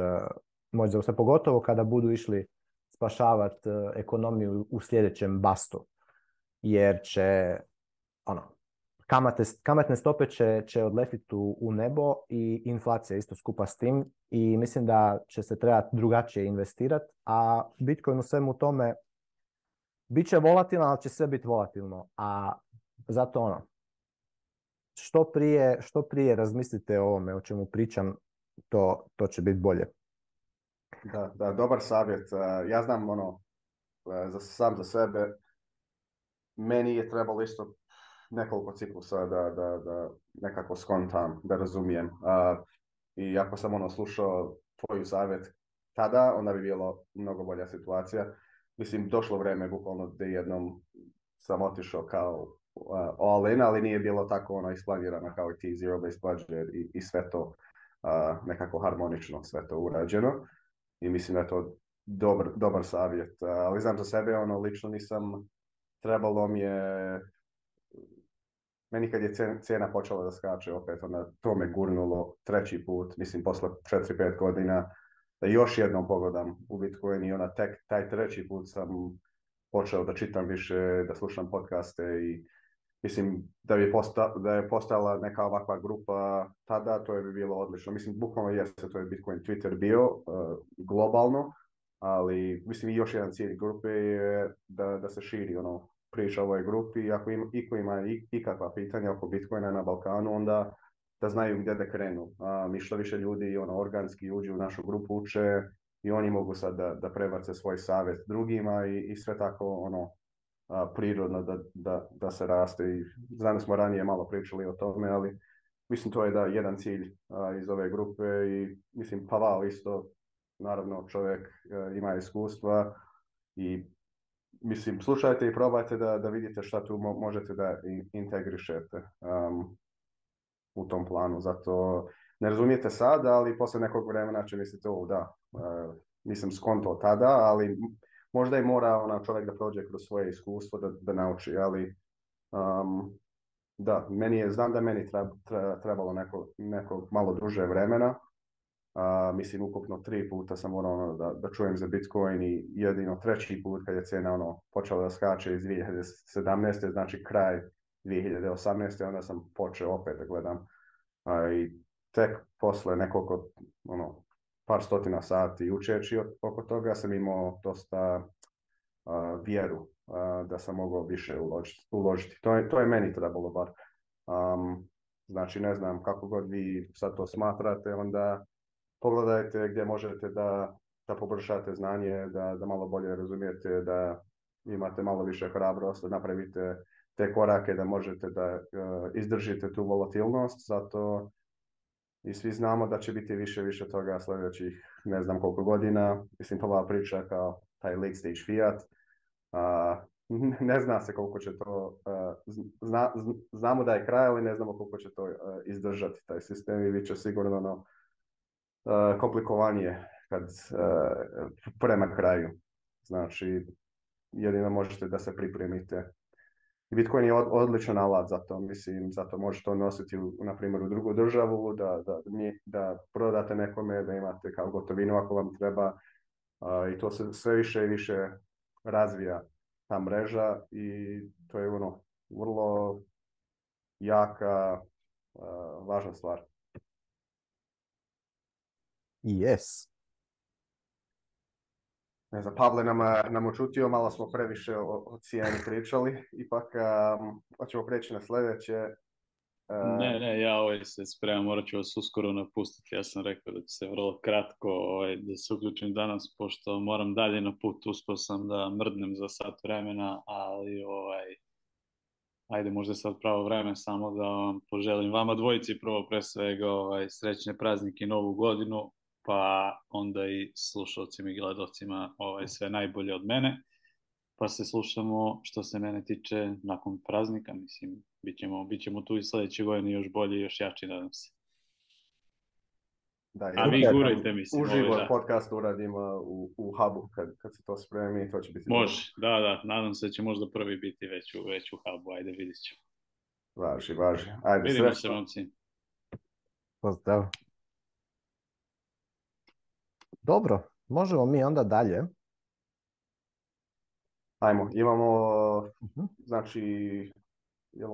moć zaustaviti, pogotovo kada budu išli spašavati e, ekonomiju u sljedećem bastu. Jer će, ono, kamate, kamatne stope će, će odletiti u, nebo i inflacija isto skupa s tim i mislim da će se trebati drugačije investirati, a Bitcoin u svemu tome bit će volatilno, ali će sve biti volatilno. A zato ono, što prije, što prije razmislite o ovome o čemu pričam, to, to će biti bolje. Da, da, dobar savjet. E, ja znam ono, e, za, sam za sebe, meni je trebalo isto nekoliko ciklusa da, da, da nekako skontam, da razumijem. E, I ako sam ono slušao tvoju savjet tada, onda bi bilo mnogo bolja situacija. Mislim, došlo vrijeme, bukvalno da jednom sam otišao kao uh, all in, ali nije bilo tako ono isplanirano kao i ti, zero based budget i, i sve to nekako harmonično sve to urađeno i mislim da je to dobar, dobar savjet. E, ali znam za sebe, ono, lično nisam, trebalo mi je, meni kad je cijena počela da skače opet, ona, to me gurnulo treći put, mislim posle 4-5 godina, da još jednom pogodam u Bitcoin i ona, tek taj treći put sam počeo da čitam više, da slušam podcaste i mislim, da, bi da je postala neka ovakva grupa tada, to bi bilo odlično. Mislim, bukvalno jeste, to je Bitcoin Twitter bio eh, globalno, ali mislim i još jedan cilj grupe je da, da se širi ono, priča o ovoj grupi i ako iko ima ikakva pitanja oko Bitcoina na Balkanu, onda da znaju gdje da krenu. mi što više ljudi ono, organski uđu u našu grupu uče i oni mogu sad da, da prebace svoj savjet drugima i, i sve tako ono prirodno da, da, da se raste i znam smo ranije malo pričali o tome, ali mislim to je da jedan cilj iz ove grupe i mislim Pavao isto, naravno čovjek e, ima iskustva i mislim slušajte i probajte da, da vidite šta tu možete da integrišete u tom planu, zato ne razumijete sada, ali posle nekog vremena će mislite ovo da, mislim e, skonto tada, ali možda i mora ona čovjek da prođe kroz svoje iskustvo da, da nauči, ali um, da, meni je, znam da meni trebalo neko, malo duže vremena, mislim ukupno tri puta sam morao ono, da, da čujem za Bitcoin i jedino treći put kad je cijena ono, počela da skače iz 2017. znači kraj 2018. onda sam počeo opet da gledam i tek posle nekoliko ono, par stotina sati učeći oko toga sam imao dosta vjeru da sam mogao više uložiti. uložiti. To, je, to je meni trebalo bar. znači ne znam kako god vi sad to smatrate, onda pogledajte gdje možete da, da poboljšate znanje, da, malo bolje razumijete, da imate malo više hrabrost, da napravite te korake da možete da e, izdržite tu volatilnost, zato i svi znamo da će biti više više toga sljedećih ne znam koliko godina. Mislim, ova priča kao taj late stage fiat, ne zna se koliko će to, znamo da je kraj, ali ne znamo koliko će to izdržati taj sistem i bit će sigurno no, komplikovanije kad, prema kraju. Znači, jedino možete da se pripremite Bitcoin je odličan alat za to, mislim, zato možete to nositi, na primjer, u drugu državu, da, da, da prodate nekome, da imate kao gotovinu ako vam treba i to se sve više i više razvija ta mreža i to je ono vrlo jaka, važna stvar. Yes ne znam, Pavle nam, eh, nam malo smo previše o, o cijeni pričali, ipak um, hoćemo preći na sljedeće. Eh. Ne, ne, ja ovaj se spremam, morat ću vas uskoro napustiti, ja sam rekao da ću se vrlo kratko ovaj, da se uključim danas, pošto moram dalje na put, uspio sam da mrdnem za sat vremena, ali ovaj, ajde možda sad pravo vreme samo da vam poželim vama dvojici prvo pre svega ovaj, srećne praznike i novu godinu, pa onda i slušalcima i gledalcima ovaj, sve najbolje od mene. Pa se slušamo što se mene tiče nakon praznika, mislim, bit ćemo, tu i sledeće godine još bolje i još jači, nadam se. Da, A vi gurajte, mislim. Uživo ovaj, podcast uradimo u, u hubu kad, kad se to spremi, to će biti... Može, da, da, nadam se da će možda prvi biti već u, već u hubu, ajde vidit ćemo. Važi, važi. Ajde, Vidimo se, momci. Pozdrav. Dobro, možemo mi onda dalje. Ajmo, imamo, mhm. znači, jel,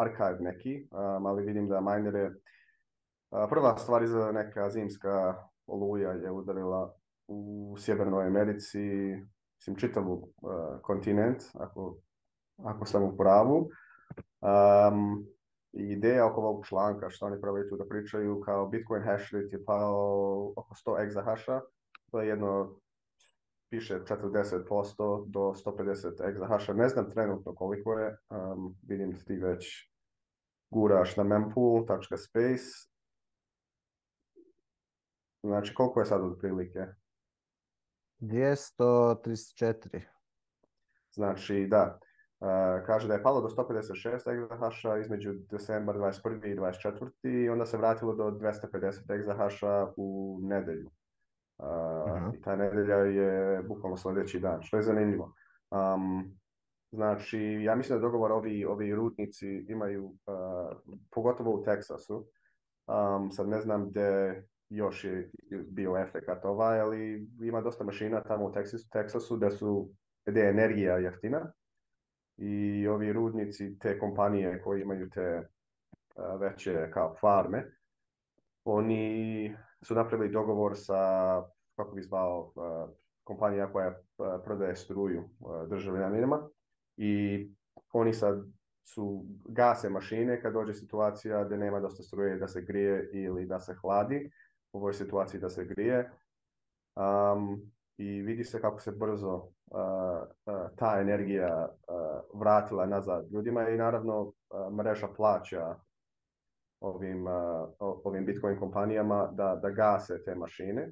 archive neki, ali vidim da majnere. je... prva stvar iz neka zimska oluja je udarila u Sjevernoj Americi, mislim, čitavu kontinent, ako, ako sam u pravu i ideja oko ovog članka što oni probaju tu da pričaju kao Bitcoin hash rate je pao oko 100 egza to je jedno piše 40% do 150 exahasha. ne znam trenutno koliko je, um, vidim da ti već guraš na mempool.space, znači koliko je sad otprilike? 234. Znači da, E, kaže da je palo do 156 egzahaša između decembar 21. i 24. i onda se vratilo do 250 egzahaša u nedelju. Uh, uh-huh. ta nedelja je bukvalno sljedeći dan, što je zanimljivo. Um, znači, ja mislim da dogovor ovi, ovi rutnici imaju, e, pogotovo u Teksasu, um, sad ne znam gdje još je bio efekt ovaj, ali ima dosta mašina tamo u Teksasu, Teksasu da su, gdje je energija jeftina, i ovi rudnici, te kompanije koje imaju te e, veće kao farme, oni su napravili dogovor sa, kako bi zvao, e, kompanija koja e, prodaje struju državljanima i oni sad su gase mašine kad dođe situacija da nema dosta struje da se grije ili da se hladi u ovoj situaciji da se grije i vidi se kako se brzo ta energija vratila nazad ljudima i naravno mreža plaća ovim, ovim Bitcoin kompanijama da, da gase te mašine.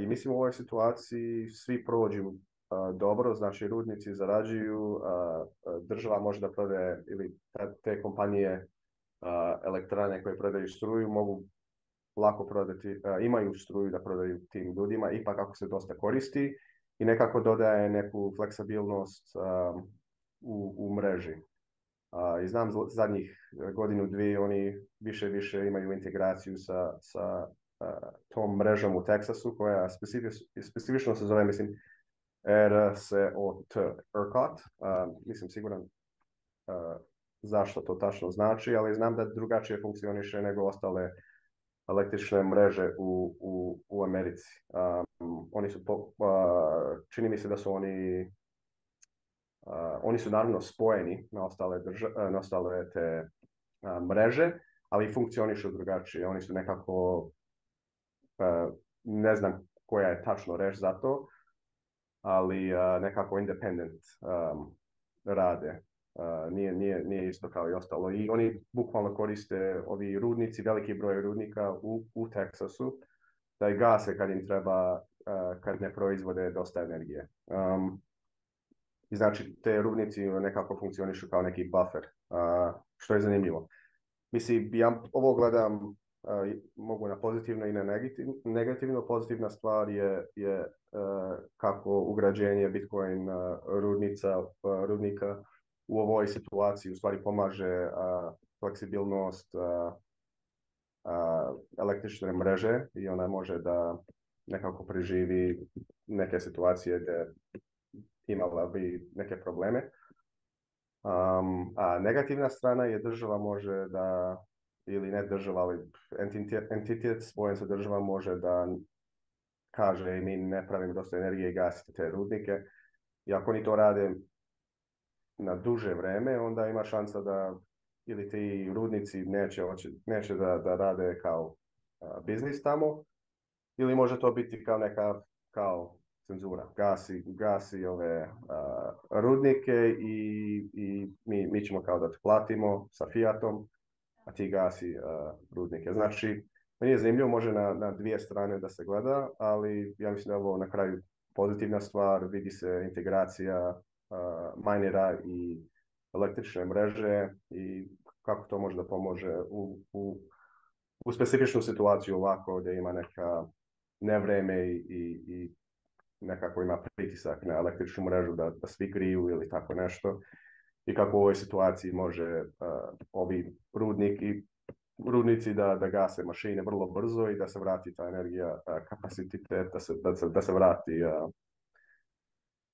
I mislim u ovoj situaciji svi prođu dobro, znači rudnici zarađuju, država može da prodaje ili te kompanije elektrane koje prodaju struju mogu lako prodati, e, imaju struju da prodaju tim ljudima, ipak ako se dosta koristi i nekako dodaje neku fleksibilnost e, u, mreži. E, I znam zadnjih godinu, dvije, oni više više imaju integraciju sa, tom mrežom u Teksasu koja specifično se zove, mislim, RSOT, ERCOT. nisam siguran zašto to tačno znači, ali znam da drugačije funkcioniše nego ostale električne mreže u, u, u Americi. oni su čini mi se da su oni, oni su naravno spojeni na ostale, e, na ostale te mreže, ali funkcionišu drugačije. Oni su nekako, e, ne znam koja je tačno reč za to, ali nekako independent um, rade nije, nije, isto kao i ostalo. I oni bukvalno koriste ovi rudnici, veliki broj rudnika u, u Teksasu, da gase kad im treba, kad ne proizvode dosta energije. Um, I znači, te rudnici nekako funkcionišu kao neki buffer, što je zanimljivo. Mislim, ja ovo gledam mogu na pozitivno i na negativno. negativno. Pozitivna stvar je, je kako ugrađenje Bitcoin rudnica, rudnika u ovoj situaciji u stvari pomaže fleksibilnost električne mreže i ona može da nekako preživi neke situacije gdje imala bi neke probleme. a negativna strana je država može da, ili ne država, ali entitet, sa može da kaže mi ne pravimo dosta energije i gasite te rudnike. I ako oni to rade, na duže vreme, onda ima šansa da ili ti rudnici neće, neće da, da rade kao biznis tamo, ili može to biti kao neka kao cenzura. Gasi, gasi ove rudnike i, i mi, mi, ćemo kao da platimo sa Fiatom, a ti gasi rudnike. Znači, meni je zanimljivo, može na, na dvije strane da se gleda, ali ja mislim da je ovo na kraju pozitivna stvar, vidi se integracija minera i električne mreže i kako to da pomože u, u, u specifičnu situaciju ovako gdje ima neka nevreme i, i, i nekako ima pritisak na električnu mrežu da, svi griju ili tako nešto i kako u ovoj situaciji može ovi rudniki, rudnici da, da gase mašine vrlo brzo i da se vrati ta energija kapacitet, da se, da se, vrati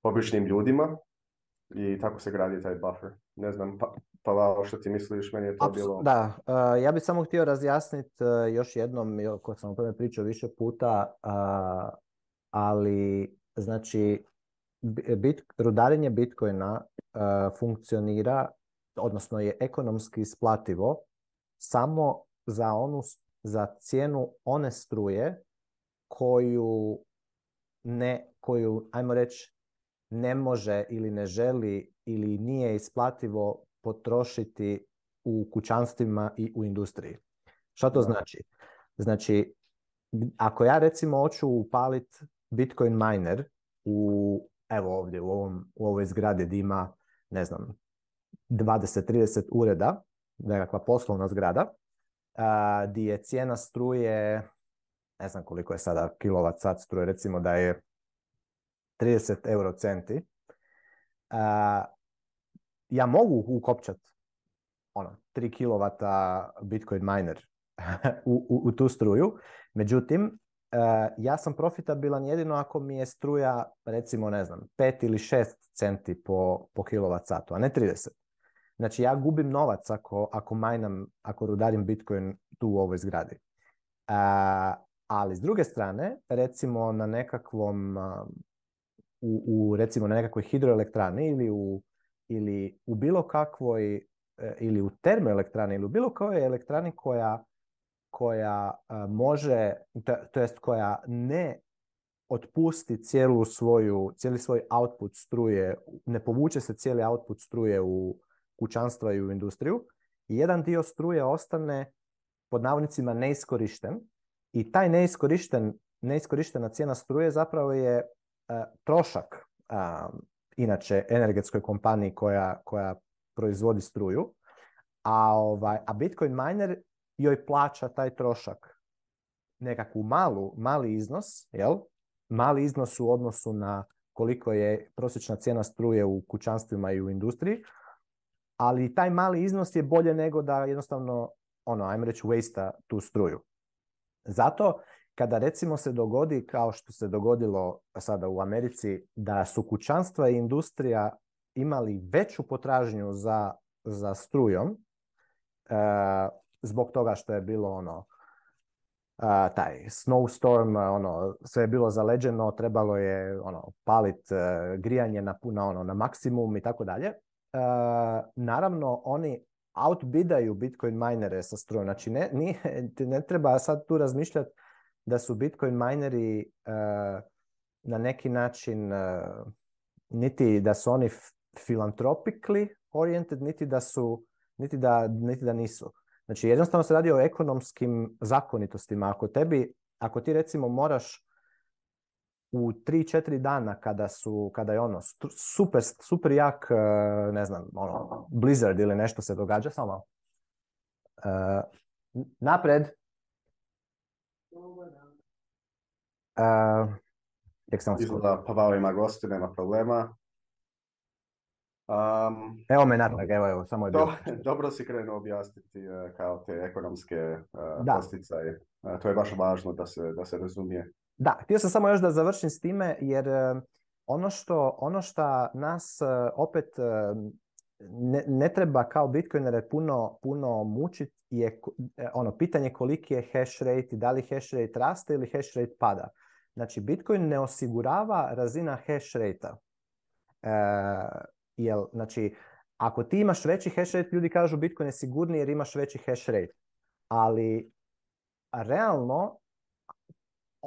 običnim ljudima i tako se gradi taj buffer. Ne znam, pa, pa što ti misliš, meni je to bilo... Da, e, ja bih samo htio razjasniti e, još jednom, ko sam o tome pričao više puta, ali znači bit, rudarenje Bitcoina e, funkcionira, odnosno je ekonomski isplativo samo za onu za cijenu one struje koju ne, koju, ajmo reći, ne može ili ne želi ili nije isplativo potrošiti u kućanstvima i u industriji. Šta to znači? Znači, ako ja recimo hoću upaliti Bitcoin miner u, evo ovdje u, ovom, u ovoj zgradi gdje ima, ne znam, 20-30 ureda, nekakva poslovna zgrada, gdje je cijena struje, ne znam koliko je sada kilovat sat struje, recimo da je 30 euro centi, ja mogu ukopčat ono, 3 kW Bitcoin miner u, u, tu struju, međutim, e, ja sam profitabilan jedino ako mi je struja, recimo, ne znam, 5 ili 6 centi po, po a ne 30. Znači, ja gubim novac ako, ako majnam, ako rudarim Bitcoin tu u ovoj zgradi. E, ali s druge strane, recimo na nekakvom u, u recimo na nekakvoj hidroelektrani ili u, ili u bilo kakvoj e, ili u termoelektrani ili u bilo kojoj elektrani koja, koja e, može, to, jest koja ne otpusti cijelu svoju, cijeli svoj output struje, ne povuče se cijeli output struje u kućanstva i u industriju, jedan dio struje ostane pod navodnicima neiskorišten i taj neiskorišten, neiskorištena cijena struje zapravo je E, trošak inače energetskoj kompaniji koja, koja proizvodi struju, a, ovaj, a Bitcoin miner joj plaća taj trošak nekakvu malu, mali iznos, jel? Mali iznos u odnosu na koliko je prosječna cijena struje u kućanstvima i u industriji, ali taj mali iznos je bolje nego da jednostavno, ono, ajmo reći, waste tu struju. Zato kada recimo se dogodi, kao što se dogodilo sada u Americi, da su kućanstva i industrija imali veću potražnju za, za strujom, e, zbog toga što je bilo ono, e, taj snowstorm, ono, sve je bilo zaleđeno, trebalo je ono, palit e, grijanje na, ono, na maksimum i tako dalje. E, naravno, oni outbidaju Bitcoin minere sa strujom. Znači, ne, ne treba sad tu razmišljati da su Bitcoin mineri eh, na neki način eh, niti da su oni filantropically oriented, niti da su, niti da, niti da nisu. Znači jednostavno se radi o ekonomskim zakonitostima. Ako tebi, ako ti recimo moraš u 3-4 dana kada su, kada je ono super, super jak, eh, ne znam, ono, blizzard ili nešto se događa, samo uh, napred, Uh, sam Izgleda Pavao ima goste, nema problema. Um, evo me natrag, evo, evo, samo je do, Dobro si krenuo objasniti uh, eh, kao te ekonomske uh, posticaje. Eh, to je baš važno da se, da se razumije. Da, htio sam samo još da završim s time, jer eh, ono što ono šta nas opet ne, ne treba kao Bitcoinere puno, puno mučiti je ono pitanje koliki je hash rate i da li hash rate raste ili hash rate pada. Znači, Bitcoin ne osigurava razina hash rate-a. E, znači, ako ti imaš veći hash rate, ljudi kažu Bitcoin je sigurniji jer imaš veći hash rate. Ali, realno,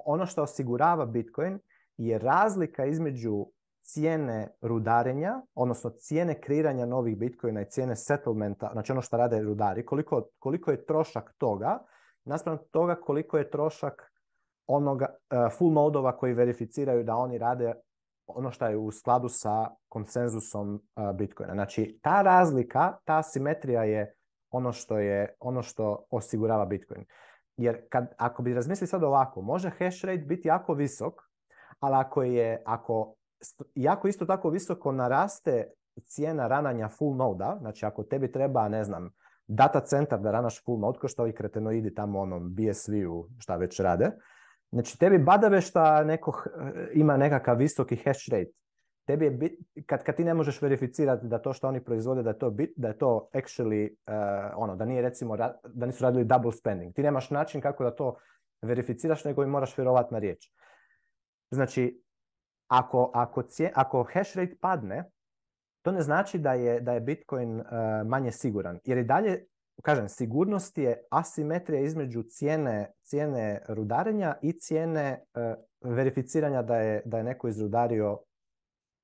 ono što osigurava Bitcoin je razlika između cijene rudarenja, odnosno cijene kreiranja novih bitcoina i cijene settlementa, znači ono što rade rudari, koliko, koliko je trošak toga, naspram toga koliko je trošak onoga, e, full nodova koji verificiraju da oni rade ono što je u skladu sa konsenzusom e, Bitcoina. Znači, ta razlika, ta simetrija je ono što, je, ono što osigurava Bitcoin. Jer kad, ako bi razmislili sad ovako, može hash rate biti jako visok, ali ako je, ako jako isto tako visoko naraste cijena rananja full noda, znači ako tebi treba, ne znam, data centar da ranaš full node, ko što ovi kretenoidi tamo onom BSV-u šta već rade, Znači, tebi badave šta neko eh, ima nekakav visoki hash rate. Tebi je bit, kad, kad ti ne možeš verificirati da to što oni proizvode, da je to, bit, da je to actually, eh, ono, da nije recimo, da nisu radili double spending. Ti nemaš način kako da to verificiraš, nego i moraš vjerovati na riječ. Znači, ako, ako, ako hash rate padne, to ne znači da je, da je Bitcoin eh, manje siguran. Jer i dalje kažem, sigurnost je asimetrija između cijene, cijene rudarenja i cijene e, verificiranja da je, da je neko izrudario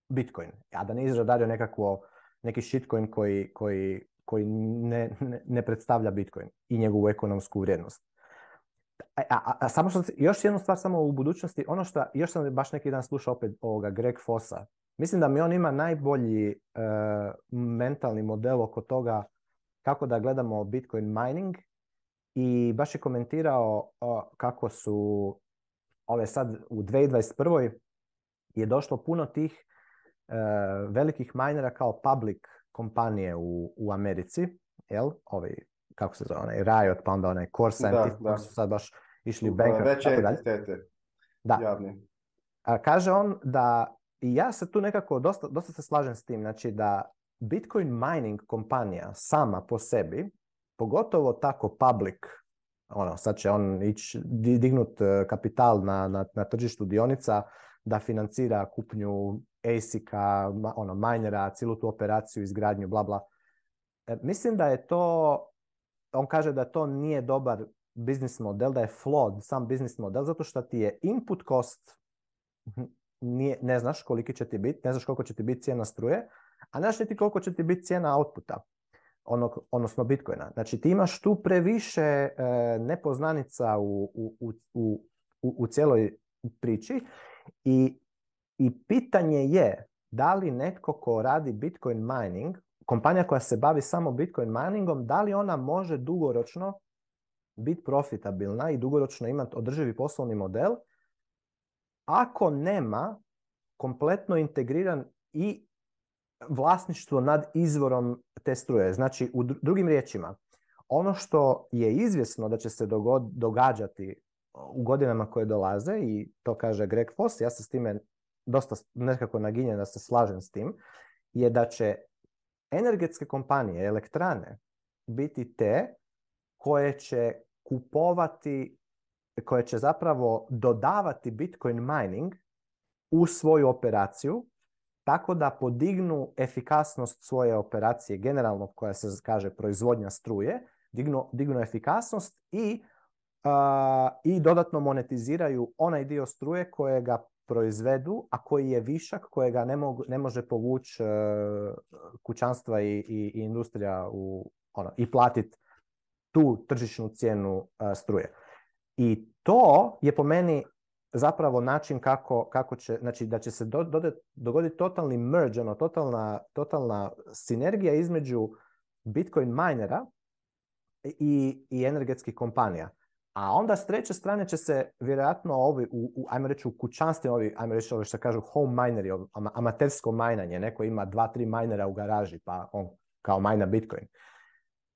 Bitcoin, a da ne izrudario nekakvo, neki shitcoin koji, koji, koji ne, ne, predstavlja Bitcoin i njegovu ekonomsku vrijednost. E, a, a, samo što, još jednu stvar samo u budućnosti, ono što još sam baš neki dan slušao opet ovoga Greg Fossa. Mislim da mi on ima najbolji e, mentalni model oko toga kako da gledamo Bitcoin mining i baš je komentirao kako su ove sad u 2021. je došlo puno tih e, velikih minera kao public kompanije u, u Americi, jel? Ovi, kako se zove, onaj Riot, pa onda onaj Core pa su sad baš išli u bankrupt. Veće entitete, da. A, kaže on da, i ja se tu nekako, dosta, dosta se slažem s tim, znači da Bitcoin mining kompanija sama po sebi, pogotovo tako public, ono, sad će on ići dignut e, kapital na, na, na tržištu dionica da financira kupnju ASIC-a, ono, minera, cijelu tu operaciju, izgradnju, bla, bla. E, mislim da je to, on kaže da to nije dobar biznis model, da je flawed sam biznis model, zato što ti je input cost, hm, nije, ne znaš koliki će ti biti, ne znaš koliko će ti biti cijena struje, a znaš li ti koliko će ti biti cijena outputa, onog, odnosno bitcoina. Znači ti imaš tu previše e, nepoznanica u, u, u, u cijeloj priči i, i pitanje je da li netko ko radi bitcoin mining, kompanija koja se bavi samo bitcoin miningom, da li ona može dugoročno biti profitabilna i dugoročno imati održivi poslovni model, ako nema kompletno integriran i vlasništvo nad izvorom te struje. Znači, u drugim riječima, ono što je izvjesno da će se događati u godinama koje dolaze, i to kaže Greg Foss, ja se s time dosta nekako naginjen, da se slažem s tim, je da će energetske kompanije, elektrane, biti te koje će kupovati, koje će zapravo dodavati Bitcoin mining u svoju operaciju tako da podignu efikasnost svoje operacije generalno koja se kaže proizvodnja struje, dignu, efikasnost i, i dodatno monetiziraju onaj dio struje kojega proizvedu, a koji je višak kojega ne, ne može povući e, kućanstva i, i, industrija u, ono, i platiti tu tržišnu cijenu e, struje. I to je po meni zapravo način kako, kako će, znači da će se do, do, dogoditi totalni merge, ono, totalna, totalna sinergija između Bitcoin minera i, i energetskih kompanija. A onda s treće strane će se vjerojatno ovi, u, u ajmo reći u kućanstvima, ovi, ajmo reći ovi što kažu home mineri, amatersko majnanje, neko ima dva, tri minera u garaži pa on kao majna Bitcoin.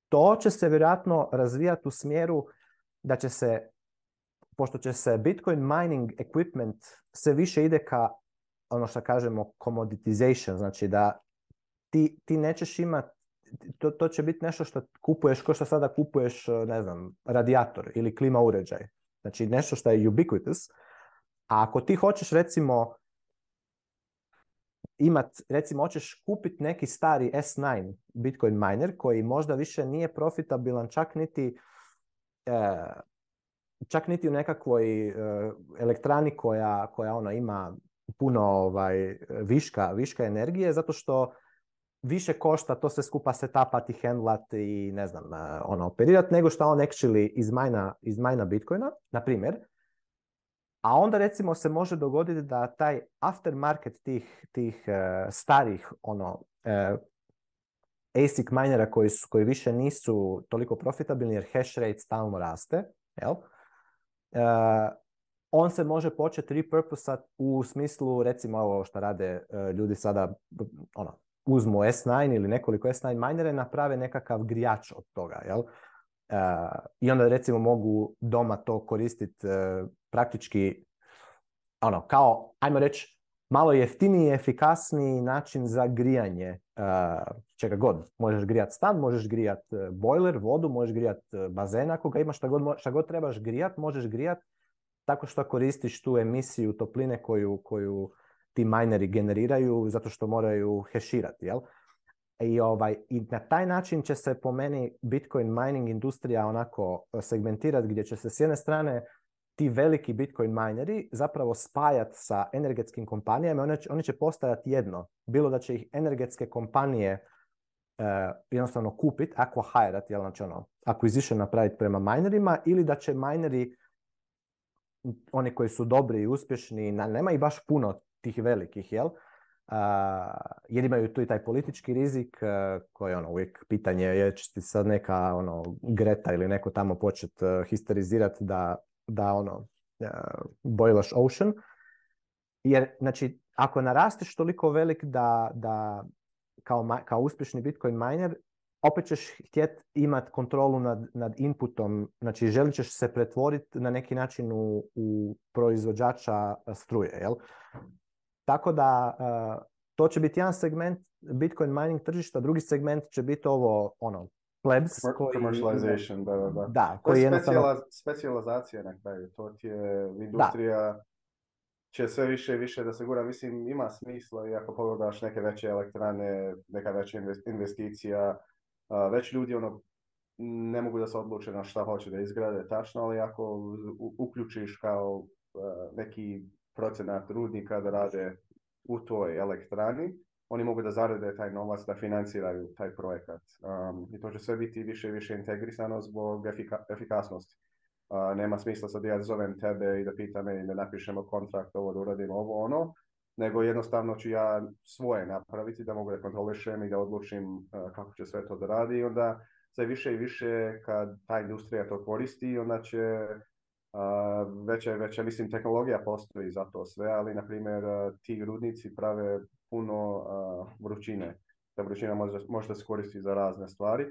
To će se vjerojatno razvijati u smjeru da će se pošto će se Bitcoin mining equipment sve više ide ka ono što kažemo commoditization, znači da ti, ti nećeš imati to, to će biti nešto što kupuješ, ko što sada kupuješ, e, ne znam, radijator ili klima uređaj. Znači nešto što je ubiquitous. A ako ti hoćeš recimo imat, recimo hoćeš kupiti neki stari S9 Bitcoin miner koji možda više nije profitabilan čak niti e, čak niti u nekakvoj e, elektrani koja, koja ono ima puno ovaj, viška, viška energije, zato što više košta to sve skupa setapati, handlati i ne znam, e, ono, operirati, nego što on actually iz majna, iz Bitcoina, na primjer. A onda recimo se može dogoditi da taj aftermarket tih, tih e, starih ono, ASIC minera koji, koji više nisu toliko profitabilni jer hash rate stalno raste, jel? E, on se može početi repurposat u smislu, recimo ovo što rade e, ljudi sada, ono, uzmu S9 ili nekoliko S9 minere, naprave nekakav grijač od toga, e, I onda recimo mogu doma to koristiti praktički ono, kao, ajmo reći, malo jeftiniji i efikasniji način za grijanje čega god. Možeš grijat stan, možeš grijat e, bojler, vodu, možeš grijat e, bazen ako ga imaš, šta god, trebaš grijat, možeš grijat tako što koristiš tu emisiju topline koju, koju ti mineri generiraju zato što moraju heširati, jel? I, ovaj, na taj način će se po meni Bitcoin mining industrija onako e, segmentirati gdje će se s jedne strane ti veliki Bitcoin mineri zapravo spajat sa energetskim kompanijama, oni oni će postajati jedno. Bilo da će ih energetske kompanije Eh, jednostavno kupit, ako hajrat, jel znači ono, acquisition napraviti prema minerima ili da će mineri, oni koji su dobri i uspješni, na, nema i baš puno tih velikih, jel? Uh, jer imaju tu i taj politički rizik uh, koji je ono uvijek pitanje je će ti sad neka ono Greta ili neko tamo počet uh, histerizirati da, da ono boilaš ocean jer znači ako narasteš toliko velik da, da kao, kao uspješni Bitcoin miner, opet ćeš htjet imati kontrolu nad, nad inputom, znači želit ćeš se pretvoriti na neki način u, u proizvođača struje. Jel? Tako da e, to će biti jedan segment Bitcoin mining tržišta, drugi segment će biti ovo ono plebs commercialization, da, da, da. koji je specializacija to je industrija će sve više i više da se gura. Mislim, ima smisla i ako pogledaš neke veće elektrane, neka veća investicija, već ljudi ono ne mogu da se odluče na šta hoće da izgrade tačno, ali ako uključiš kao neki procenat rudnika da rade u toj elektrani, oni mogu da zarade taj novac da financiraju taj projekat. I to će sve biti više i više integrisano zbog efikasnosti a, nema smisla sad ja zovem tebe i da pitame i da napišemo kontrakt, ovo da uradimo, ovo ono, nego jednostavno ću ja svoje napraviti da mogu da kontrolišem i da odlučim kako će sve to da radi i onda sve više i više kad ta industrija to koristi, onda će veća mislim, tehnologija postoji za to sve, ali, na primjer, ti rudnici prave puno vrućine. Ta vrućina može, može da se koristi za razne stvari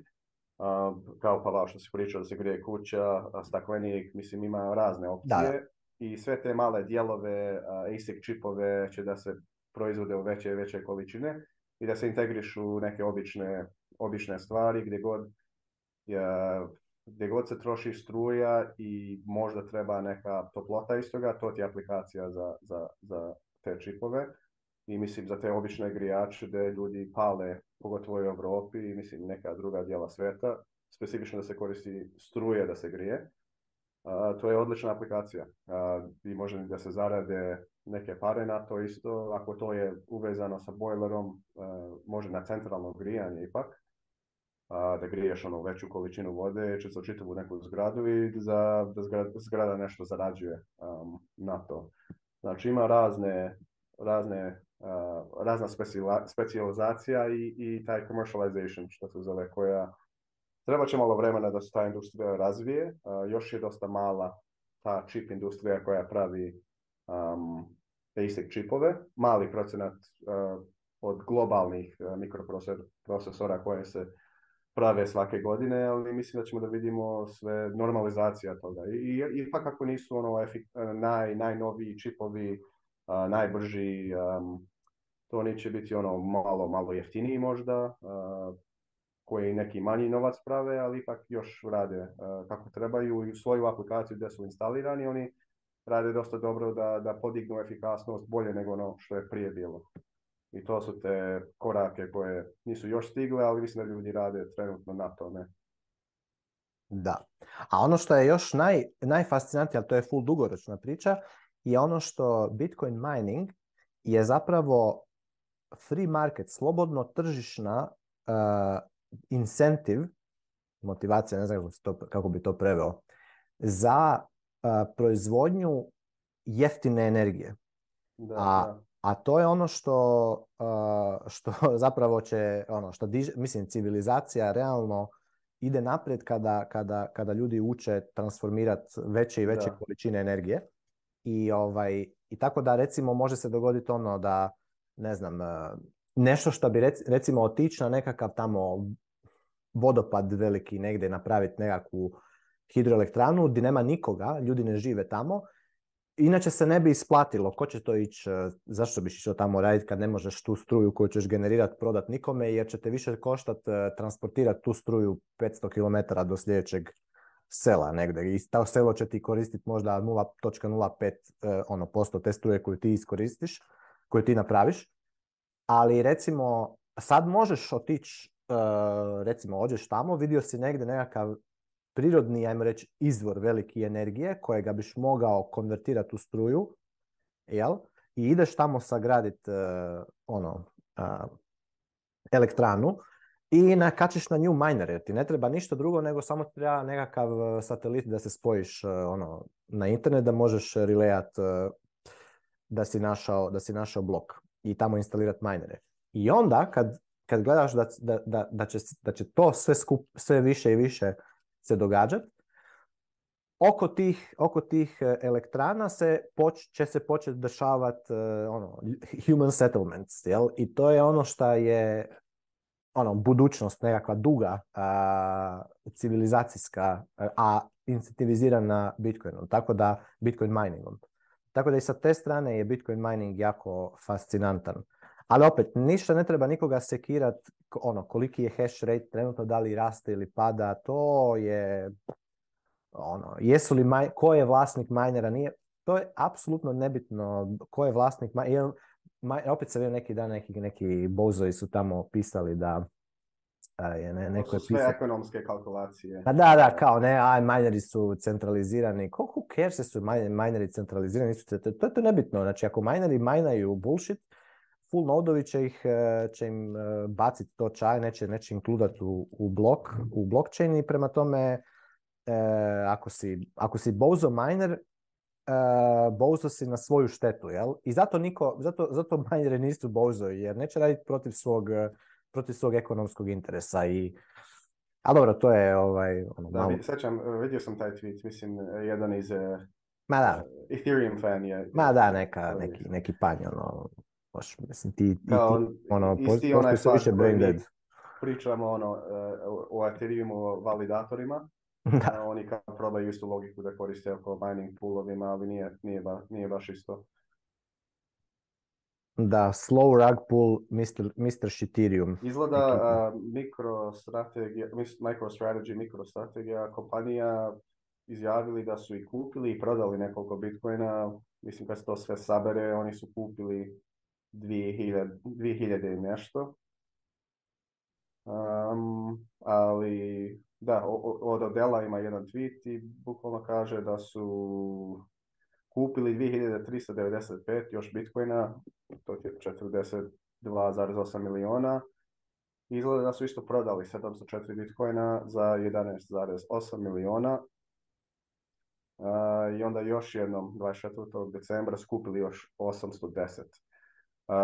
kao pa što si pričao da se grije kuća, staklenik, mislim ima razne opcije. I sve te male dijelove, ASIC čipove će da se proizvode u veće i veće količine i da se integrišu neke obične, obične stvari gdje god, gdje god se troši struja i možda treba neka toplota iz toga, to ti je aplikacija za, za, za te čipove. I mislim za te obične grijače gdje ljudi pale pogotovo u Europi i mislim neka druga dijela sveta, specifično da se koristi struje da se grije, to je odlična aplikacija. I može da se zarade neke pare na to isto, ako to je uvezano sa bojlerom, može na centralno grijanje ipak, da griješ ono veću količinu vode, se u neku zgradu i za, da zgrada, nešto zarađuje na to. Znači ima razne, razne uh, razna specijalizacija i, i taj commercialization što se zove koja treba će malo vremena da se ta industrija razvije. još je dosta mala ta čip industrija koja pravi um, basic čipove, mali procenat od globalnih mikroprocesora koje se prave svake godine, ali mislim da ćemo da vidimo sve normalizacija toga. I, i, ipak ako nisu ono naj, najnoviji čipovi najbrži, to neće biti ono malo, malo jeftiniji možda, koji neki manji novac prave, ali ipak još rade e, kako trebaju i u svoju aplikaciju gdje su instalirani, oni rade dosta dobro da, da podignu efikasnost bolje nego ono što je prije bilo. I to su te korake koje nisu još stigle, ali mislim da ljudi rade trenutno na ne? Da. A ono što je još naj, najfascinantnije, ali to je full dugoročna priča, je ono što Bitcoin mining je zapravo free market, slobodno tržišna uh, incentive, motivacija, ne znam kako, bi to preveo, za eh, proizvodnju jeftine energije. a, a to je ono što, eh, što zapravo će, ono, što mislim, civilizacija realno ide naprijed kada, kada, kada ljudi uče transformirati veće i veće količine energije. I, ovaj, I tako da recimo može se dogoditi ono da, ne znam, e, nešto što bi recimo otići na nekakav tamo vodopad veliki negdje napraviti nekakvu hidroelektranu gdje nema nikoga, ljudi ne žive tamo. Inače se ne bi isplatilo, ko će to ići, e, zašto biš išao tamo raditi kad ne možeš tu struju koju ćeš generirati prodati nikome jer će te više koštat e, transportirati tu struju 500 km do sljedećeg sela negdje i to selo će ti koristiti možda 0.05 e, ono, posto te struje koju ti iskoristiš, koju ti napraviš, ali recimo sad možeš otići, e, recimo ođeš tamo, vidio si negdje nekakav prirodni, ajmo reći, izvor velike energije kojega biš mogao konvertirati u struju, jel? I ideš tamo sagraditi e, ono, elektranu i nakačiš na nju miner, jer ti ne treba ništa drugo, nego samo treba nekakav e, satelit da se spojiš e, ono, na internet, da možeš relayat e, da si našao, da si našao blok i tamo instalirati minere. I onda kad, kad gledaš da, da, da, će, da će to sve, sve više i više se događati, oko tih, oko tih elektrana se poč, će se početi dešavati ono, human settlements. Jel? I to je ono što je ono, budućnost nekakva duga civilizacijska, a incentivizirana Bitcoinom, tako da Bitcoin miningom. Tako da i sa te strane je Bitcoin mining jako fascinantan. Ali opet, ništa ne treba nikoga sekirat, ono, koliki je hash rate trenutno, da li raste ili pada, to je, ono, jesu li, ko je vlasnik minera, nije, to je apsolutno nebitno ko je vlasnik opet sam vidio neki dan, neki, neki bozovi su tamo pisali da je ne, neko sve ekonomske kalkulacije. Pa da, da, kao ne, aj, mineri su centralizirani. Koliko cares su mineri centralizirani? Su, to je to nebitno. Znači, ako mineri minaju bullshit, full nodovi će, ih, e, će im e, baciti to čaj, neće, neće kludati u, u, blok, u blockchain i prema tome e, ako, si, ako si bozo miner, uh, eh, Bozo si na svoju štetu, jel? I zato niko, zato, zato manjere nisu Bozo, jer neće raditi protiv svog, eh, protiv svog ekonomskog interesa i a dobro, to je ovaj... Ono, da, malo... sećam, eh, vidio sam taj tweet, mislim, jedan iz... Ma da. Ethereum fan je. Ma da, neka, neki, neki panj, ono, baš, mislim, ti, ti, da, ti ono, postoji sve više brain Pričamo, ono, o Ethereumu, o validatorima, da. Oni kao probaju istu logiku da koriste oko mining poolovima, ali nije, nije, ba, nije baš isto. Da, slow rug pull Mr. Mr. Shitirium. Izgleda uh, strategy, micro strategija, kompanija izjavili da su i kupili i prodali nekoliko bitcoina. Mislim kad se to sve sabere, oni su kupili 2000, 2000 i nešto. Um, ali da, od Odela ima jedan tweet i bukvalno kaže da su kupili 2395 još bitcoina, to je 42,8 miliona. Izgleda da su isto prodali 704 bitcoina za 11,8 miliona. I onda još jednom 24. decembra skupili još 810.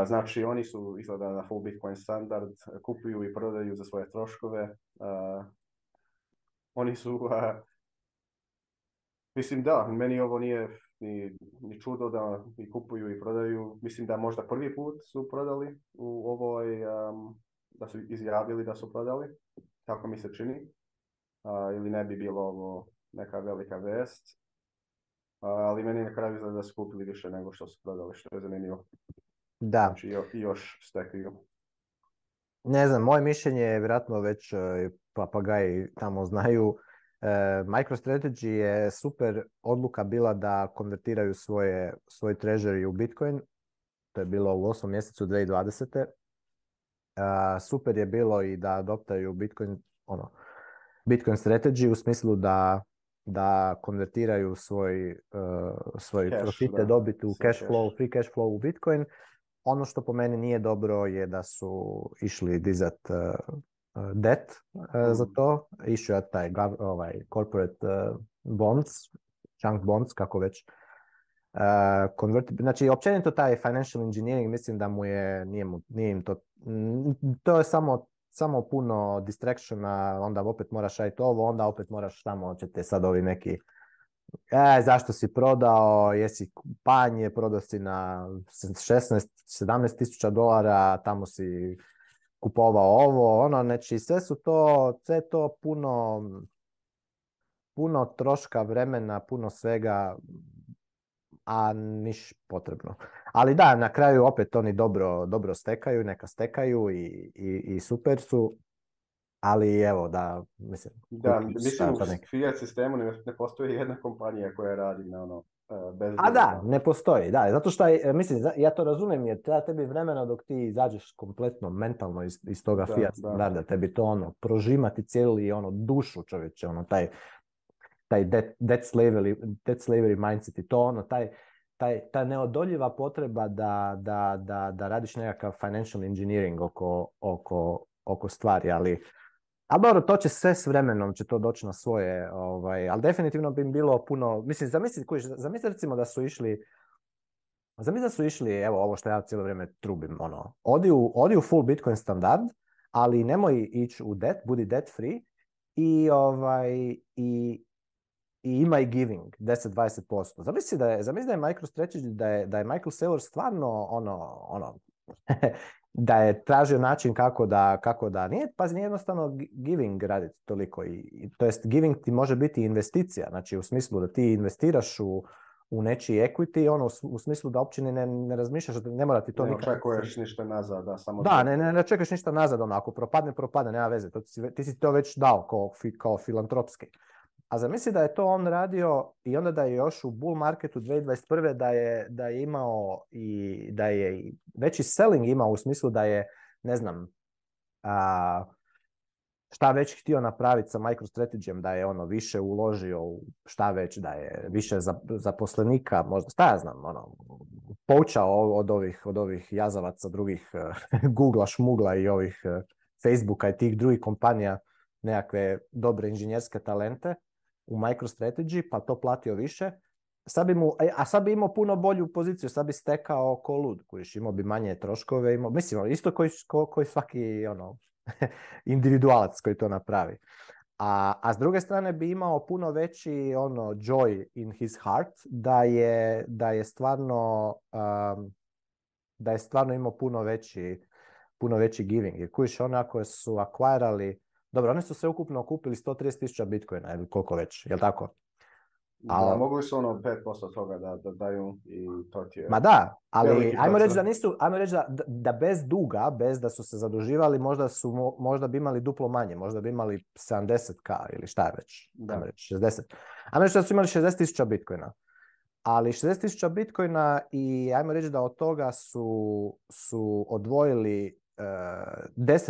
znači oni su izgleda na full bitcoin standard, kupuju i prodaju za svoje troškove oni su, mislim da, meni ovo nije ni, čudo da i kupuju i prodaju. Mislim da možda prvi put su prodali u ovoj, da su izjavili da su prodali, tako mi se čini. ili ne bi bilo ovo neka velika vest. ali meni na kraju izgleda da su kupili više nego što su prodali, što je zanimljivo. Da. Znači još stekli. Ne znam, moje mišljenje je vjerojatno već e, papagaji tamo znaju. E, MicroStrategy je super odluka bila da konvertiraju svoje, svoj treasury u Bitcoin. To je bilo u 8. mjesecu 2020. E, super je bilo i da adoptaju Bitcoin, ono, Bitcoin strategy u smislu da, da konvertiraju svoj, uh, svoj cash, profite, dobiti u cash flow, free cash flow u Bitcoin. Ono što po meni nije dobro je da su išli dizat debt eh, hmm. za to, išao taj ovaj, corporate eh, bonds, junk bonds, kako već, eh, convert, znači općenito taj financial engineering mislim da mu je, nije, mu, nije im to, to je samo samo puno distractiona, onda opet moraš raditi ovo, onda opet moraš tamo, te sad ovi neki e, zašto si prodao, jesi panje, prodao si na 16-17 tisuća dolara, tamo si kupovao ovo, ono, znači sve su to, sve to puno, puno troška vremena, puno svega, a niš potrebno. Ali da, na kraju opet oni dobro, dobro stekaju, neka stekaju i, i, i super su, ali evo da, mislim... Da, mislim u Fiat sistemu ne, ne postoji jedna kompanija koja radi na ono E, A da, ne postoji, da, zato što, e, mislim, ja to razumijem, jer treba tebi vremena dok ti izađeš kompletno mentalno iz, iz toga da, fiat standarda, tebi to ono, prožimati cijeli ono dušu čovječe, ono, taj, taj dead, slavery, mindset i to ono, taj, ta neodoljiva potreba da, da, da, da radiš nekakav financial engineering oko, oko, oko stvari, ali a dobro, to će sve s vremenom će to doći na svoje, ovaj, ali definitivno bi im bilo puno, mislim, zamisli, zamisli recimo da su išli, zamisli da su išli, evo ovo što ja cijelo vrijeme trubim, ono, odi u, odi u full Bitcoin standard, ali nemoj ići u debt, budi debt free i ovaj, i, i ima giving 10-20%. Zamisli da je, zamisli da je Michael da je, da je Michael Saylor stvarno ono, ono da je tražio način kako da, kako da nije, pa nije jednostavno giving raditi toliko. I, to jest giving ti može biti investicija, znači u smislu da ti investiraš u, u nečiji equity, ono u smislu da uopće ne, ne razmišljaš, da ne mora ti to ne nikad... Ne očekuješ ništa nazad, da samo... Da, ne, ne, ne očekuješ ništa nazad, ono, ako propadne, propadne, nema veze, to ti, ti si to već dao kao, kao filantropski. A zamisli da je to on radio i onda da je još u bull marketu 2021. da je, da je imao i da je veći selling imao u smislu da je, ne znam, a, šta već htio napraviti sa microstrategy da je ono više uložio u šta već, da je više zaposlenika, možda, šta ja znam, ono, poučao od ovih, od ovih jazavaca drugih e, google Šmugla i ovih e, Facebooka i tih drugih kompanija nekakve dobre inženjerske talente, u MicroStrategy pa to platio više, sad bi mu, e, a sad bi imao puno bolju poziciju, sad bi stekao ko lud, kuriš, imao bi manje troškove, imao, mislim, ono, isto koji, koji svaki ono, individualac koji to napravi. A, a s druge strane bi imao puno veći ono joy in his heart da je, da je stvarno um, da je stvarno imao puno veći puno veći giving. Jer onako su akvarali dobro, oni su sve ukupno kupili 130.000 bitcoina ili koliko već, jel tako? A... Da, mogu su ono 5% toga da, da daju i to ti je... Ma da, ali ajmo reći da nisu, ajmo reći da, da bez duga, bez da su se zaduživali, možda, su, možda bi imali duplo manje, možda bi imali 70k ili šta je već, da. ajmo reći 60. Ajmo reći da su imali 60.000 bitcoina. Ali 60.000 bitcoina i ajmo reći da od toga su, su odvojili 10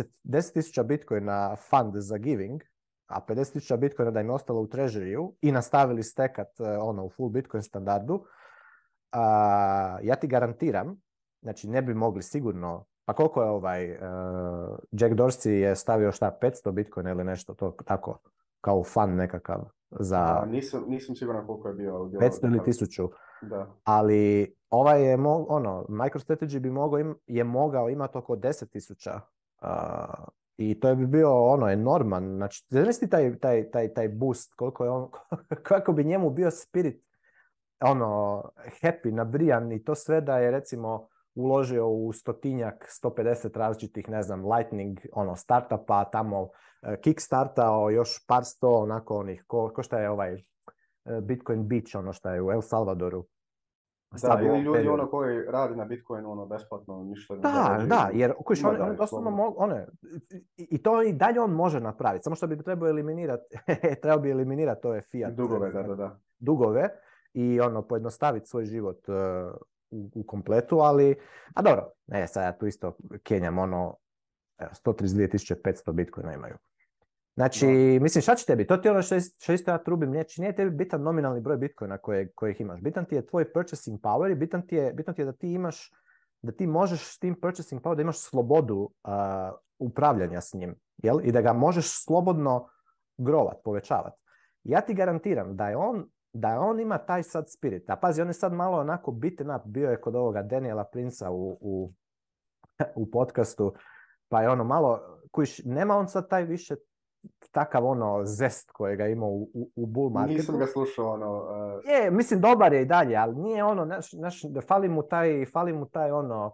e, 10.000 bitcoina fund za giving, a 50.000 bitcoina da im je ostalo u treasury i nastavili stekat e, ono, u full bitcoin standardu, ja ti garantiram, znači ne bi mogli sigurno, pa koliko je ovaj, e, Jack Dorsey je stavio šta, 500 bitcoina ili nešto to tako, kao fan nekakav za... A, nisam, nisam siguran koliko je bio... 500 ili 1000. Da. Ali ovaj je, mo, ono, MicroStrategy bi mogao im, je mogao imati oko 10.000 uh, i to bi bio ono enorman. Znači, zamisli taj, taj, taj, taj boost, koliko je on, kako bi njemu bio spirit ono, happy, nabrijan i to sve da je recimo uložio u stotinjak, 150 različitih, ne znam, lightning, ono, startupa, tamo e, kickstartao još par sto, onako onih, ko, ko šta je ovaj E, Bitcoin Beach, ono što je u El Salvadoru. Da, ili ljudi ono koji radi na Bitcoinu ono besplatno, ništa Da, da, jer kojiš, ono, ono i to i dalje on može napraviti, samo što bi trebao eliminirati, trebao bi eliminirati to je fiat. Dugove, da, da, da. Dugove i ono pojednostaviti svoj život e, u, u, kompletu, ali, a dobro, ne, sad ja tu isto kenjam ono, 132.500 Bitcoina imaju. Znači, mislim, šta će tebi? To ti je ono što, isto ja trubim, nije tebi bitan nominalni broj bitcoina koje, kojih imaš. Bitan ti je tvoj purchasing power i bitan ti je, ti je da ti imaš, da ti možeš s tim purchasing power, da imaš slobodu upravljanja s njim, jel? I da ga možeš slobodno grovat, povećavat. Ja ti garantiram da je on da on ima taj sad spirit. A pazi, on je sad malo onako beaten up, bio je kod ovoga Daniela Princa u, u, u podcastu, pa je ono malo, kuš, nema on sad taj više takav ono zest kojega ima u, u, u bull marketu. Nisam ga slušao ono... Uh... Je, mislim dobar je i dalje, ali nije ono, naš, naš, fali mu taj, fali mu taj ono,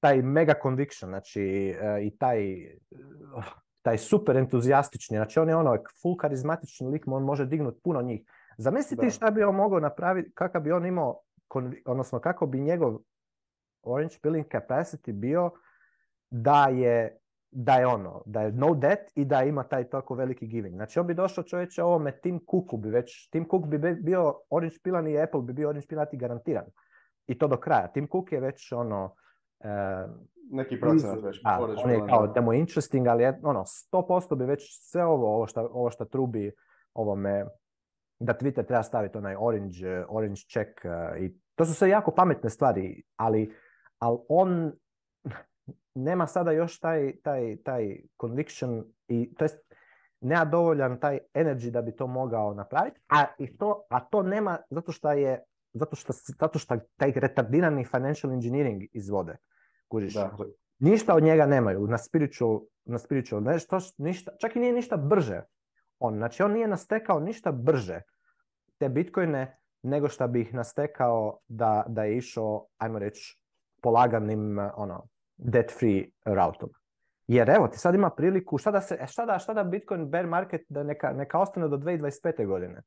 taj mega conviction, znači e, i taj, taj super entuzijastični, znači on je ono full karizmatični lik, on može dignut puno njih. Zamislite šta bi on mogao napraviti, kakav bi on imao, odnosno kako bi njegov orange peeling capacity bio da je da je ono, da je no debt i da ima taj tako veliki giving. Znači on bi došao čovječe ovome Tim Cooku bi već, Tim Cook bi bio Orange Pilan i Apple bi bio Orange Pilati garantiran. I to do kraja. Tim Cook je već ono... E, Neki procenat već. on je kao da interesting, ali je, ono, 100% bi već sve ovo, ovo šta, ovo trubi ovome, da Twitter treba staviti onaj orange, orange check e, i to su sve jako pametne stvari, ali, ali on nema sada još taj, taj, taj conviction i to jest nema dovoljan taj energy da bi to mogao napraviti, a, i to, a to nema zato što je zato što, zato što taj retardirani financial engineering izvode. Kužiš? Ništa od njega nemaju na spiritual, na spiritual ništa, čak i nije ništa brže. On, znači on nije nastekao ništa brže te bitcoine nego što bi ih nastekao da, da je išao, ajmo reći, polaganim ono, debt free routom. Jer evo ti sad ima priliku, šta da, se, e, šta da, šta da Bitcoin bear market da neka, neka ostane do 2025. godine?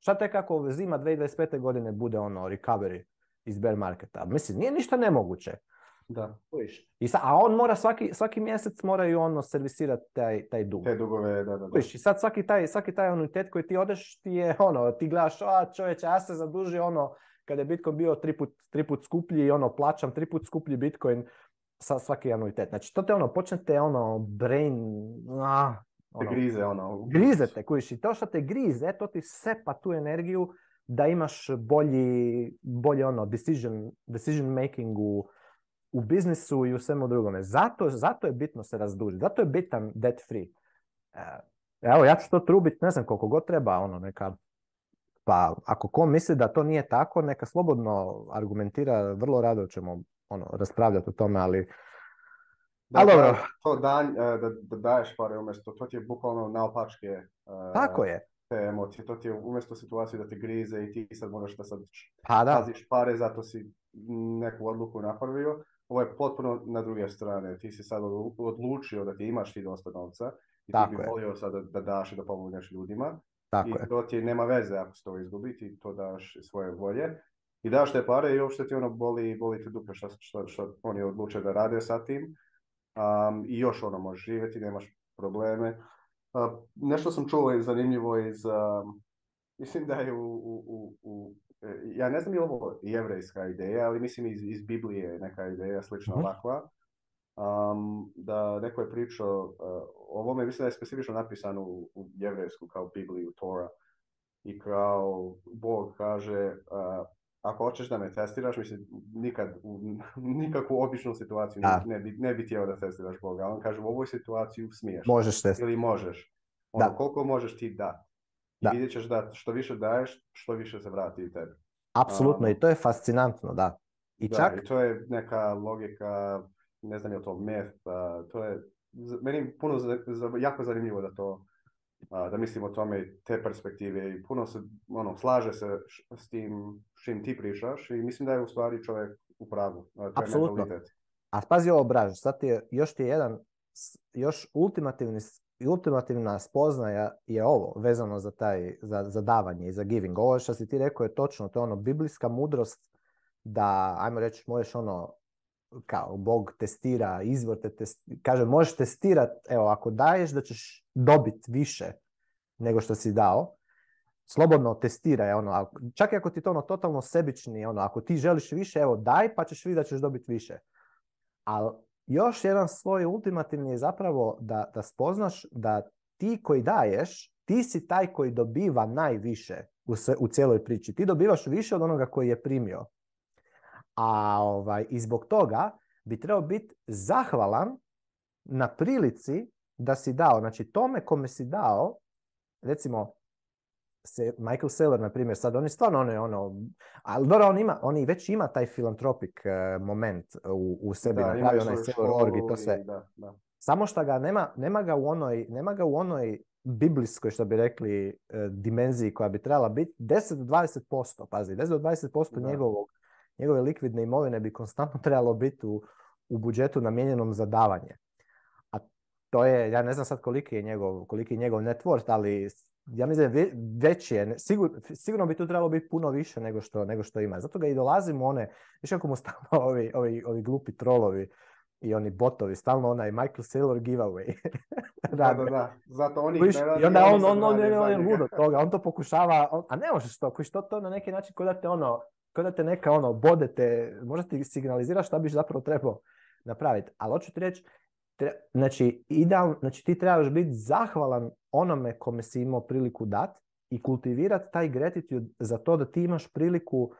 Šta te kako zima 2025. godine bude ono recovery iz bear marketa? Mislim, nije ništa nemoguće. Da. I a on mora svaki, svaki mjesec moraju ono servisirati taj, taj dug. Te dugove, da, da. da. I sad svaki taj, svaki taj anuitet koji ti odeš ti je ono, ti gledaš, a čovječe, ja se zadužio ono, kada je Bitcoin bio triput, triput skuplji i ono, plaćam triput skuplji Bitcoin sa svaki anuitet. Znači, to te ono, počnete ono, brain, ono, te grize, ono. Grize te, kujiš. I to što te grize, to ti sepa tu energiju da imaš bolji, bolje ono, decision, decision making u, u biznisu i u svemu drugome. Zato, zato je bitno se razdužiti. Zato je bitan debt free. E, evo, ja ću to trubit, ne znam koliko god treba, ono, neka pa ako ko misli da to nije tako, neka slobodno argumentira, vrlo rado ćemo ono, raspravljati o tome, ali... To e, da, da daješ pare umjesto, to ti je bukvalno naopačke e, Tako je. te emocije. To ti je umjesto situacije da te grize i ti sad moraš da sad pa da. paziš pare, zato si neku odluku napravio. Ovo je potpuno na druge strane. Ti si sad odlučio da ti imaš ti dosta novca i Tako ti bi volio sad da, da daš i da pomogneš ljudima. Tako I je. to ti nema veze ako se to izgubiti, to daš svoje volje i daš te pare i uopšte ti ono boli, boli te dupe što, što, oni odluče da rade sa tim. Um, I još ono možeš živjeti, nemaš probleme. nešto sam čuo i zanimljivo iz, mislim da je u, u, u, e, ja ne znam je ovo jevrejska ideja, ali mislim iz, iz Biblije neka ideja slična mm ovakva. Um, da neko je pričao o ovome, mislim da je specifično napisano u, u jevrejsku kao Bibliju, Tora. I kao Bog kaže, ako hoćeš da me testiraš, mislim, nikad u nikakvu običnu situaciju ne, bi, ne bi htio da testiraš Boga. On kaže, u ovoj situaciju smiješ. Možeš Ili možeš. Ono, koliko možeš ti dati. I da. vidjet ćeš da što više daješ, što više se vrati i tebi. Apsolutno, ono. i to je fascinantno, da. I čak... to je neka logika, ne znam je to myth, to je meni puno jako zanimljivo da to da mislim o tome te perspektive i puno se ono, slaže se s tim čim ti prišaš i mislim da je u stvari čovjek u pravu. Apsolutno. A spazi ovo braž, sad ti je, još ti je jedan, još ultimativni, ultimativna spoznaja je ovo vezano za, taj, za, za davanje i za giving. Ovo što si ti rekao je točno, to je ono biblijska mudrost da, ajmo reći, možeš ono kao Bog testira, izvor kaže možeš testirat, evo ako daješ da ćeš dobit više nego što si dao, slobodno testiraj, ono, čak i ako ti to ono totalno sebični, ono, ako ti želiš više, evo daj pa ćeš vidjeti da ćeš dobiti više. Ali još jedan svoj ultimativni je zapravo da, da spoznaš da ti koji daješ, ti si taj koji dobiva najviše u, sve, u cijeloj priči. Ti dobivaš više od onoga koji je primio. A ovaj, i zbog toga bi trebao biti zahvalan na prilici da si dao. Znači tome kome si dao, recimo se, Michael Saylor, na primjer, sad on je stvarno ono, ono ali dobro, on ima, on već ima taj filantropik eh, moment u, u sebi, napravi onaj Saylor org i to sve. Samo što ga nema, nema ga u onoj, nema ga u onoj biblijskoj, što bi rekli, eh, dimenziji koja bi trebala biti 10 do 20%, pazi, 10 do 20% njegovog njegove likvidne imovine bi konstantno trebalo biti u, budžetu namijenjenom za davanje. A to je, ja ne znam sad koliki je njegov, koliki je njegov net worth, ali ja mislim veći je, sigurno bi tu trebalo biti puno više nego što, nego što ima. Zato ga i dolazimo one, više ako mu stalno ovi, ovi, glupi trolovi, i oni botovi, stalno onaj Michael Saylor giveaway. da, da, da. Zato oni Kojiš, on, toga, on to pokušava, a ne možeš to, koji to na neki način, ko ono, kao da te neka ono, bode te, možda ti signalizira šta biš zapravo trebao napraviti. Ali hoću ti reći, znači, znači ti trebaš biti zahvalan onome kome si imao priliku dat i kultivirati taj gratitude za to da ti imaš priliku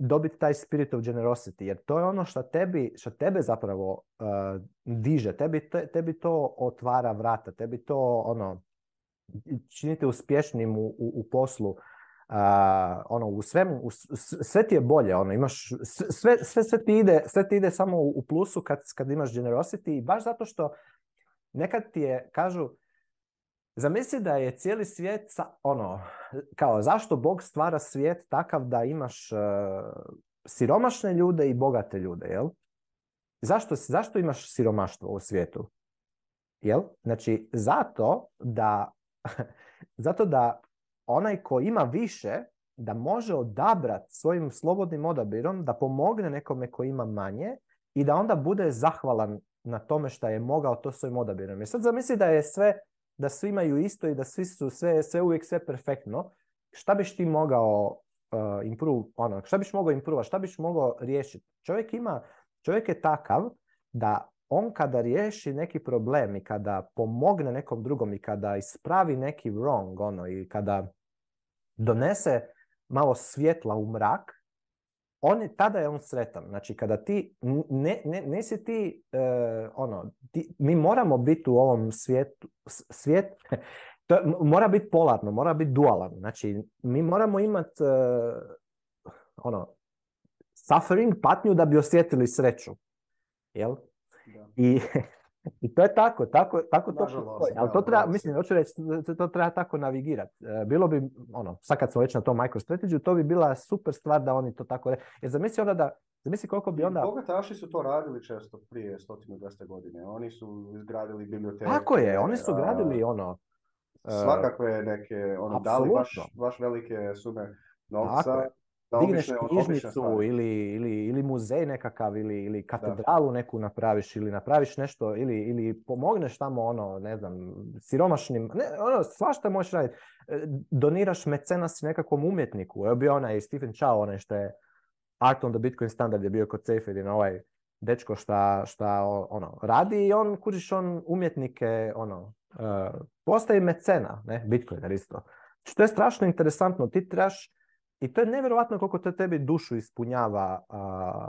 dobiti taj spirit of generosity, jer to je ono što tebi, što tebe zapravo eh, diže, tebi, te, tebi to otvara vrata, tebi to ono, činite uspješnim u, u, u poslu, ono, u svemu, sve ti je bolje, ono, imaš, sve, sve, sve, ti ide, sve ti ide samo u, plusu kad, kad imaš generosity i baš zato što nekad ti je, kažu, Zamisli da je cijeli svijet, sa, ono, kao zašto Bog stvara svijet takav da imaš e, siromašne ljude i bogate ljude, jel? Zašto, zašto imaš siromaštvo u svijetu? Jel? Znači, zato da, zato da onaj ko ima više da može odabrati svojim slobodnim odabirom da pomogne nekome ko ima manje i da onda bude zahvalan na tome što je mogao to svojim odabirom. I sad zamisli da je sve, da svi imaju isto i da svi su sve, sve uvijek sve perfektno. Šta biš ti mogao uh, improve, ono, šta biš mogao improve, šta biš mogao riješiti? Čovjek ima, čovjek je takav da on kada riješi neki problem i kada pomogne nekom drugom i kada ispravi neki wrong, ono, i kada donese malo svjetla u mrak, on tada je on sretan. Znači, kada ti, ne, ne, ne si ti, e, ono, mi moramo biti u ovom svijetu, svijet, to mora biti polarno, mora biti dualan. Znači, mi moramo imati, e, ono, suffering, patnju da bi osjetili sreću. Jel? I I to je tako, tako, tako to Ali to treba, mislim, hoću reći, to treba tako navigirati. E, bilo bi, ono, sad kad smo već na tom MicroStrategy, to bi bila super stvar da oni to tako reći, Jer zamisli onda da, zamisli koliko bi onda... Bogataši su to radili često prije 120 godine. Oni su izgradili biblioteke. Tako je, oni su gradili, ono... E, svakakve neke, ono, dali baš, baš velike sume novca digneš knjižnicu ili, ili, ili muzej nekakav ili, ili katedralu neku napraviš ili napraviš nešto ili, ili pomogneš tamo ono, ne znam, siromašnim, ne, ono, svašta možeš raditi. E, doniraš mecenas nekakvom umjetniku. Evo bio onaj Stephen Chow, onaj što je Art on the Bitcoin Standard je bio kod Seyfriedina, ovaj dečko šta, šta ono, radi i on, kužiš, on umjetnike, ono, uh, postaje mecena, ne, Bitcoin isto. Što je strašno interesantno, ti trebaš i to je nevjerojatno koliko to tebi dušu ispunjava.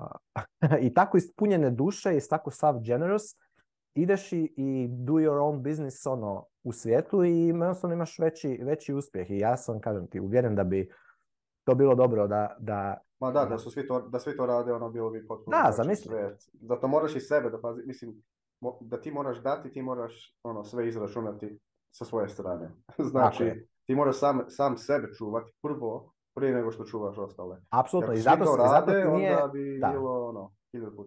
I tako ispunjene duše i tako sav generous ideš i, do your own business ono u svijetu i jednostavno imaš veći, veći uspjeh. I ja sam, kažem ti, uvjeren da bi to bilo dobro da... da Ma da, da, su svi to, rade, ono bilo bi potpuno... Da, zamisli. to moraš i sebe da mislim, da ti moraš dati, ti moraš ono sve izračunati sa svoje strane. znači, ti moraš sam, sam sebe čuvati prvo, prije nego što čuvaš ostale. Apsolutno, i zato, rade, zato nije... Onda bi da. bilo, ono,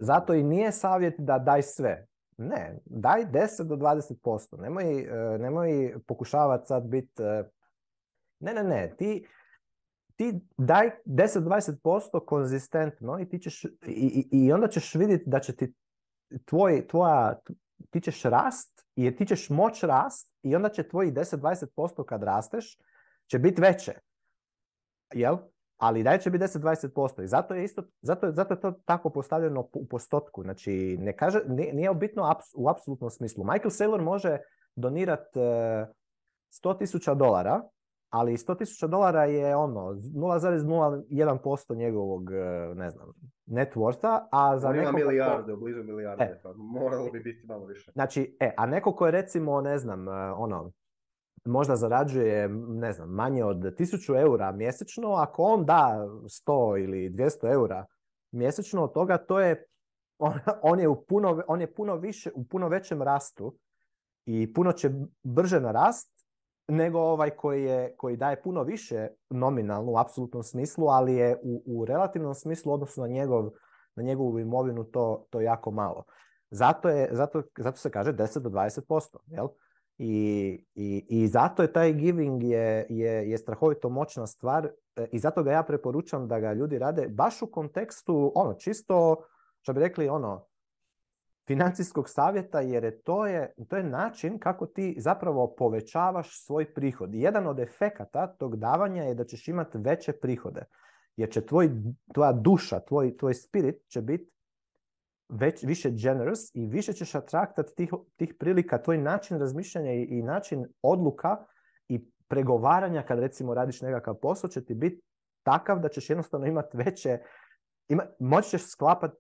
zato i nije savjet da daj sve. Ne, daj 10 do 20%. Nemoj, e, nemoj pokušavati sad biti... E, ne, ne, ne. Ti, ti daj 10-20% konzistentno i, ti ćeš, i, i, onda ćeš vidjeti da će ti tvoj, tvoja, ti ćeš rast i ti ćeš moć rast i onda će tvoji 10-20% kad rasteš će biti veće jel? ali daj će biti 10-20%. I zato je, isto, zato, zato je to tako postavljeno u postotku. Znači, ne kaže, nije bitno u apsolutnom smislu. Michael Saylor može donirati e, 100.000 dolara, ali 100.000 dolara je ono 0,01% njegovog, e, ne znam, net worth-a, a za nekog... milijarde, blizu e. milijarde, e. moralo bi biti malo više. Znači, e, a neko ko je recimo, ne znam, ono, možda zarađuje, ne znam, manje od 1000 eura mjesečno, ako on da 100 ili 200 eura mjesečno od toga, to je, on, on je, u puno, on je puno više, u puno većem rastu i puno će brže narast nego ovaj koji, je, koji daje puno više nominalno u apsolutnom smislu, ali je u, u relativnom smislu odnosno na, njegov, na njegovu imovinu to, to jako malo. Zato, je, zato, zato se kaže 10 do 20%. Jel? I, i, i zato je taj giving je, je, je strahovito moćna stvar e, i zato ga ja preporučam da ga ljudi rade baš u kontekstu ono čisto što bi rekli ono financijskog savjeta jer to, je to je način kako ti zapravo povećavaš svoj prihod. Jedan od efekata tog davanja je da ćeš imati veće prihode. Jer će tvoj, tvoja duša, tvoj, tvoj spirit će biti već, više generous i više ćeš atraktat tih, tih prilika, tvoj način razmišljanja i, način odluka i pregovaranja kad recimo radiš nekakav posao će ti biti takav da ćeš jednostavno imati veće, ima, moći ćeš sklapat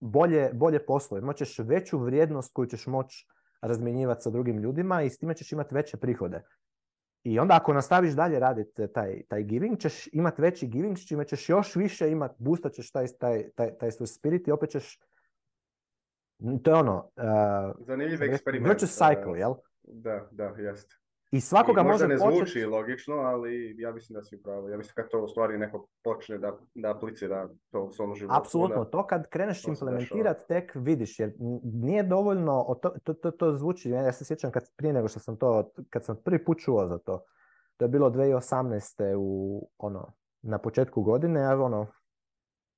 bolje, bolje poslove, moći ćeš veću vrijednost koju ćeš moći razmjenjivati sa drugim ljudima i s time ćeš imati veće prihode. I onda ako nastaviš dalje raditi taj, taj giving, ćeš imati veći giving, s čime ćeš još više imati, boostat ćeš taj, taj, taj, taj spirit i opet ćeš to je ono... E, Zanimljiv eksperiment. E, cycle, jel? Da, da, jeste. I svakoga možda može ne zvuči logično, ali ja mislim da si upravo. Ja mislim kad to u stvari neko počne da, da aplicira to u svom životu. Apsolutno, to kad kreneš implementirati tek vidiš, jer nije dovoljno, to, zvuči, ja se sjećam kad, prije nego što sam to, kad sam prvi put čuo za to, to je bilo 2018. u, ono, na početku godine, ja ono,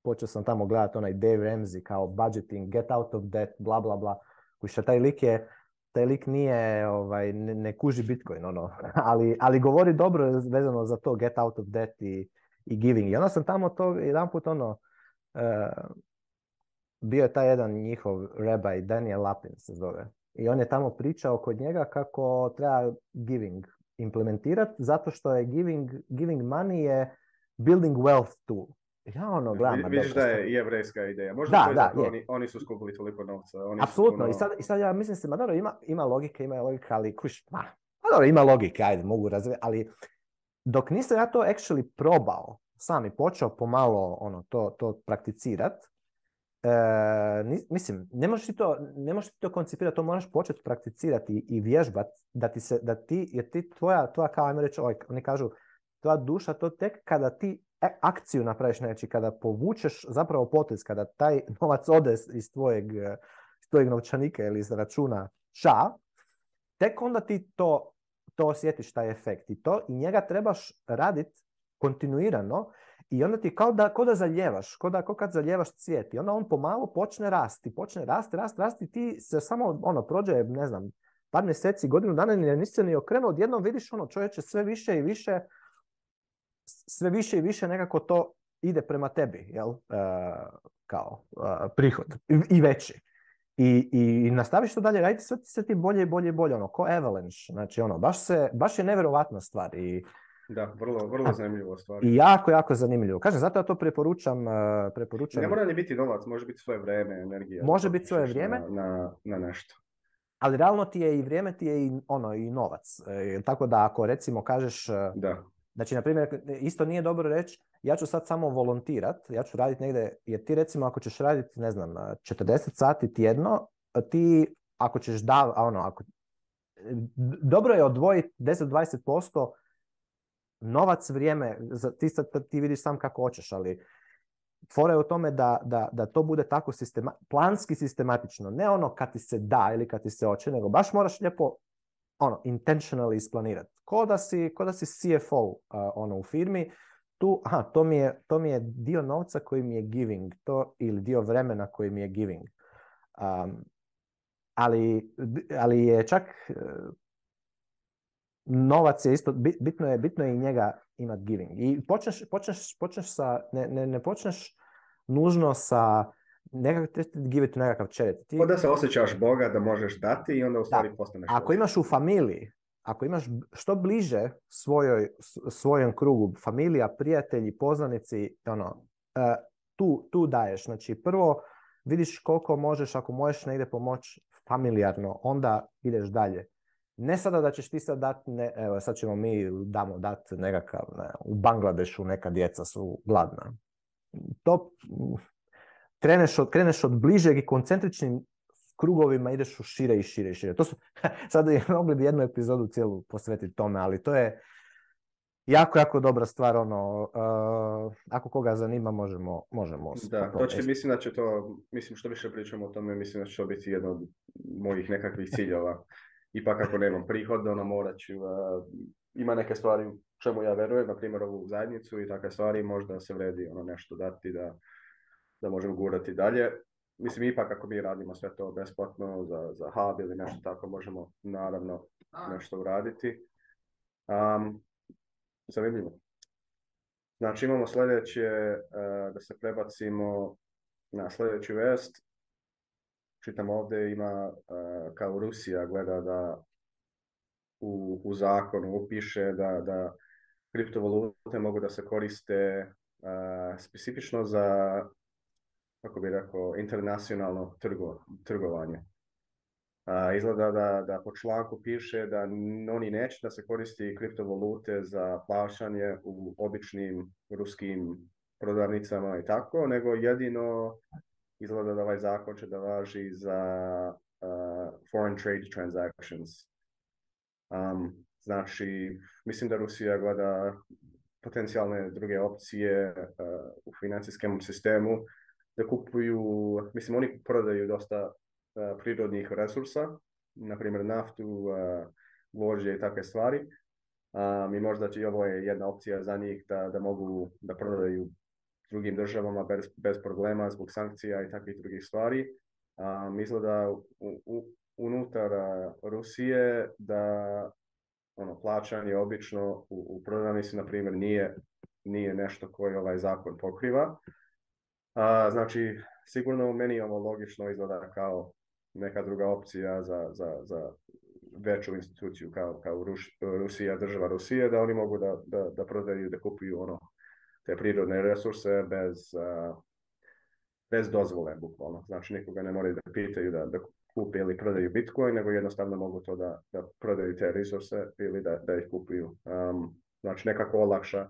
počeo sam tamo gledati onaj Dave Ramsey kao budgeting, get out of debt, bla bla bla. Kuša, taj lik je, taj lik nije, ovaj, ne, kuži Bitcoin, ono, ali, ali govori dobro vezano za to get out of debt i, i giving. I onda sam tamo to jedan put, ono, e, bio je taj jedan njihov i Daniel Lapin se zove. I on je tamo pričao kod njega kako treba giving implementirati, zato što je giving, giving money je building wealth tool. Ja ono gledam. Vidiš da je jevrejska ideja. Možda da, Oni, oni, su skupili toliko novca. Oni Apsolutno. I, sad, I sad ja mislim se, ma dobro, ima, ima logike, ima logika, ali kuš, ma, ma dobro, ima logike, ajde, mogu razvijeti, ali dok nisam ja to actually probao, sam i počeo pomalo ono, to, to prakticirat, e, mislim, ne možeš ti to, ne možeš ti to koncipirati, to moraš početi prakticirati i vježbati da ti se, da ti, jer ti tvoja, tvoja kao, ajmo reći, oni kažu, tvoja duša to tek kada ti E, akciju napraviš, znači kada povučeš zapravo potez, kada taj novac ode iz tvojeg, e, iz tvojeg novčanika ili iz računa ša, tek onda ti to, to osjetiš, taj efekt. I, to, i njega trebaš raditi kontinuirano i onda ti kao da, kao da zaljevaš, kao da kao kad zaljevaš cvijet i onda on pomalo počne rasti, počne rasti, rasti, rasti ti se samo ono prođe, ne znam, par mjeseci, godinu dana nisi se ni okrenuo, odjednom vidiš ono čovječe sve više i više sve više i više nekako to ide prema tebi, jel? E, kao e, prihod i, veći. I, i nastaviš to dalje raditi, sve ti se ti bolje i bolje i bolje, ono, ko avalanche, znači ono, baš, se, baš je neverovatna stvar i da, vrlo, vrlo zanimljivo stvar. I jako, jako zanimljivo. Kažem, zato ja to preporučam. E, preporučam. Ne mora ni biti novac, može biti svoje vrijeme, energija. Može biti svoje vrijeme. Na, na, nešto. Ali realno ti je i vrijeme, ti je i, ono, i novac. tako da ako recimo kažeš da. Znači, na primjer, isto nije dobro reći, ja ću sad samo volontirat, ja ću raditi negdje, jer ti recimo ako ćeš raditi, ne znam, 40 sati tjedno, ti ako ćeš da, ono, ako, dobro je odvojiti 10-20% novac, vrijeme, ti sad ti vidiš sam kako hoćeš, ali fora je u tome da, da, da to bude tako sistema, planski sistematično, ne ono kad ti se da ili kad ti se hoće, nego baš moraš lijepo ono, intentionally isplanirati. Ko da si, ko da CFO uh, ono, u firmi, tu, aha, to mi, je, to mi je dio novca koji mi je giving, to ili dio vremena koji mi je giving. Um, ali, ali je čak uh, novac je isto, bitno je, bitno je i njega imati giving. I počneš, počneš, počneš sa, ne, ne, ne počneš nužno sa nekako te give to nekakav čeret. Ti... da se osjećaš Boga da možeš dati i onda u stvari postaneš. Ako imaš u familiji, ako imaš što bliže svojoj, svojem krugu, familija, prijatelji, poznanici, ono, e, tu, tu daješ. Znači prvo vidiš koliko možeš, ako možeš negdje pomoć familijarno, onda ideš dalje. Ne sada da ćeš ti sad dati, ne, evo sad ćemo mi damo dati nekakav, u Bangladešu neka djeca su gladna. To kreneš od, kreneš od bližeg i koncentričnim krugovima ideš u šire i šire i šire. To su, sad je mogli bi jednu epizodu cijelu posvetiti tome, ali to je jako, jako dobra stvar. Ono, eh, ako koga zanima, možemo... možemo da, to će, mislim da će to, mislim što više pričamo o tome, mislim da će to biti jedno od mojih nekakvih ciljeva. Ipak ako nemam prihod, ono morat ću, eh, ima neke stvari u čemu ja verujem, na primjer ovu zajednicu i takve stvari, možda se vredi ono nešto dati da da možemo gurati dalje. Mislim, ipak ako mi radimo sve to besplatno za, za hub ili nešto tako, možemo naravno nešto uraditi. Um, zanimljivo. Znači imamo sljedeće, e, da se prebacimo na sljedeću vest. Čitam ovdje ima, uh, kao Rusija gleda da u, u zakonu upiše da, da kriptovalute mogu da se koriste uh, specifično za kako bi rekao, internacionalno trgo, trgovanje. A, izgleda da, da po članku piše da oni neće da se koristi kriptovalute za plaćanje u običnim ruskim prodavnicama i tako, nego jedino izgleda da ovaj zakon će da važi za uh, foreign trade transactions. Um, znači, mislim da Rusija gleda potencijalne druge opcije u financijskom sistemu da kupuju, mislim oni prodaju dosta e, prirodnih resursa, na primjer naftu, e, vođe i takve stvari. Um, I možda će ovo je jedna opcija za njih da, da mogu da prodaju drugim državama bez, bez problema zbog sankcija i takvih drugih stvari. Um, izgleda da unutar e, Rusije da ono, plaćanje obično u, u prodavnici, na primjer, nije, nije nešto koje ovaj zakon pokriva. A, znači, sigurno meni ovo logično izgleda kao neka druga opcija za, za, za veću instituciju kao, kao Rusija, država Rusije, da oni mogu da, da, da prodaju, da kupuju ono, te prirodne resurse bez, bez dozvole, bukvalno. Znači, nikoga ne moraju da pitaju da, da kupe ili prodaju Bitcoin, nego jednostavno mogu to da, da prodaju te resurse ili da, da ih kupuju. znači, nekako olakša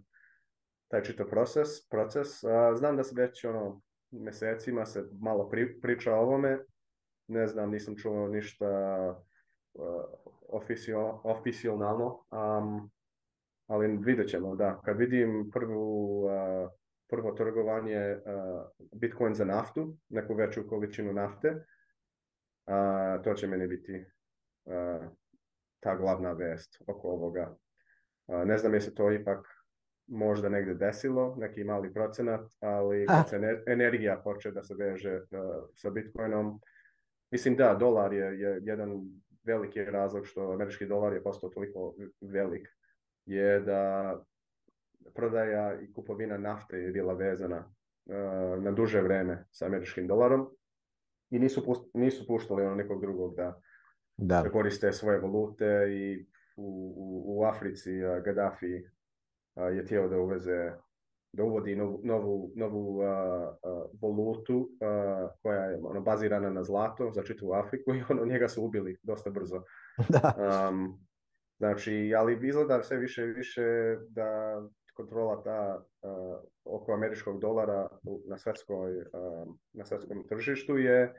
taj čito proces. proces. Znam da se već ono, mjesecima se malo pri, priča o ovome. Ne znam, nisam čuo ništa oficio, ali vidjet ćemo, da. Kad vidim prvu, prvo trgovanje Bitcoin za naftu, neku veću količinu nafte, to će meni biti uh, ta glavna vest oko ovoga. ne znam je se to ipak možda negdje desilo, neki mali procenat, ali kad se energija poče da se veže uh, sa Bitcoinom, mislim da, dolar je, je jedan veliki razlog što američki dolar je postao toliko velik, je da prodaja i kupovina nafte je bila vezana uh, na duže vreme sa američkim dolarom i nisu, nisu puštali ono nekog drugog da, da. koriste svoje valute i u, u, u Africi, uh, Gaddafi je htio da uveze da uvodi novu, volutu koja je ono, bazirana na zlato za u Afriku i ono, njega su ubili dosta brzo. znači, ali izgleda sve više više da kontrola ta oko američkog dolara na, svjetskom na tržištu je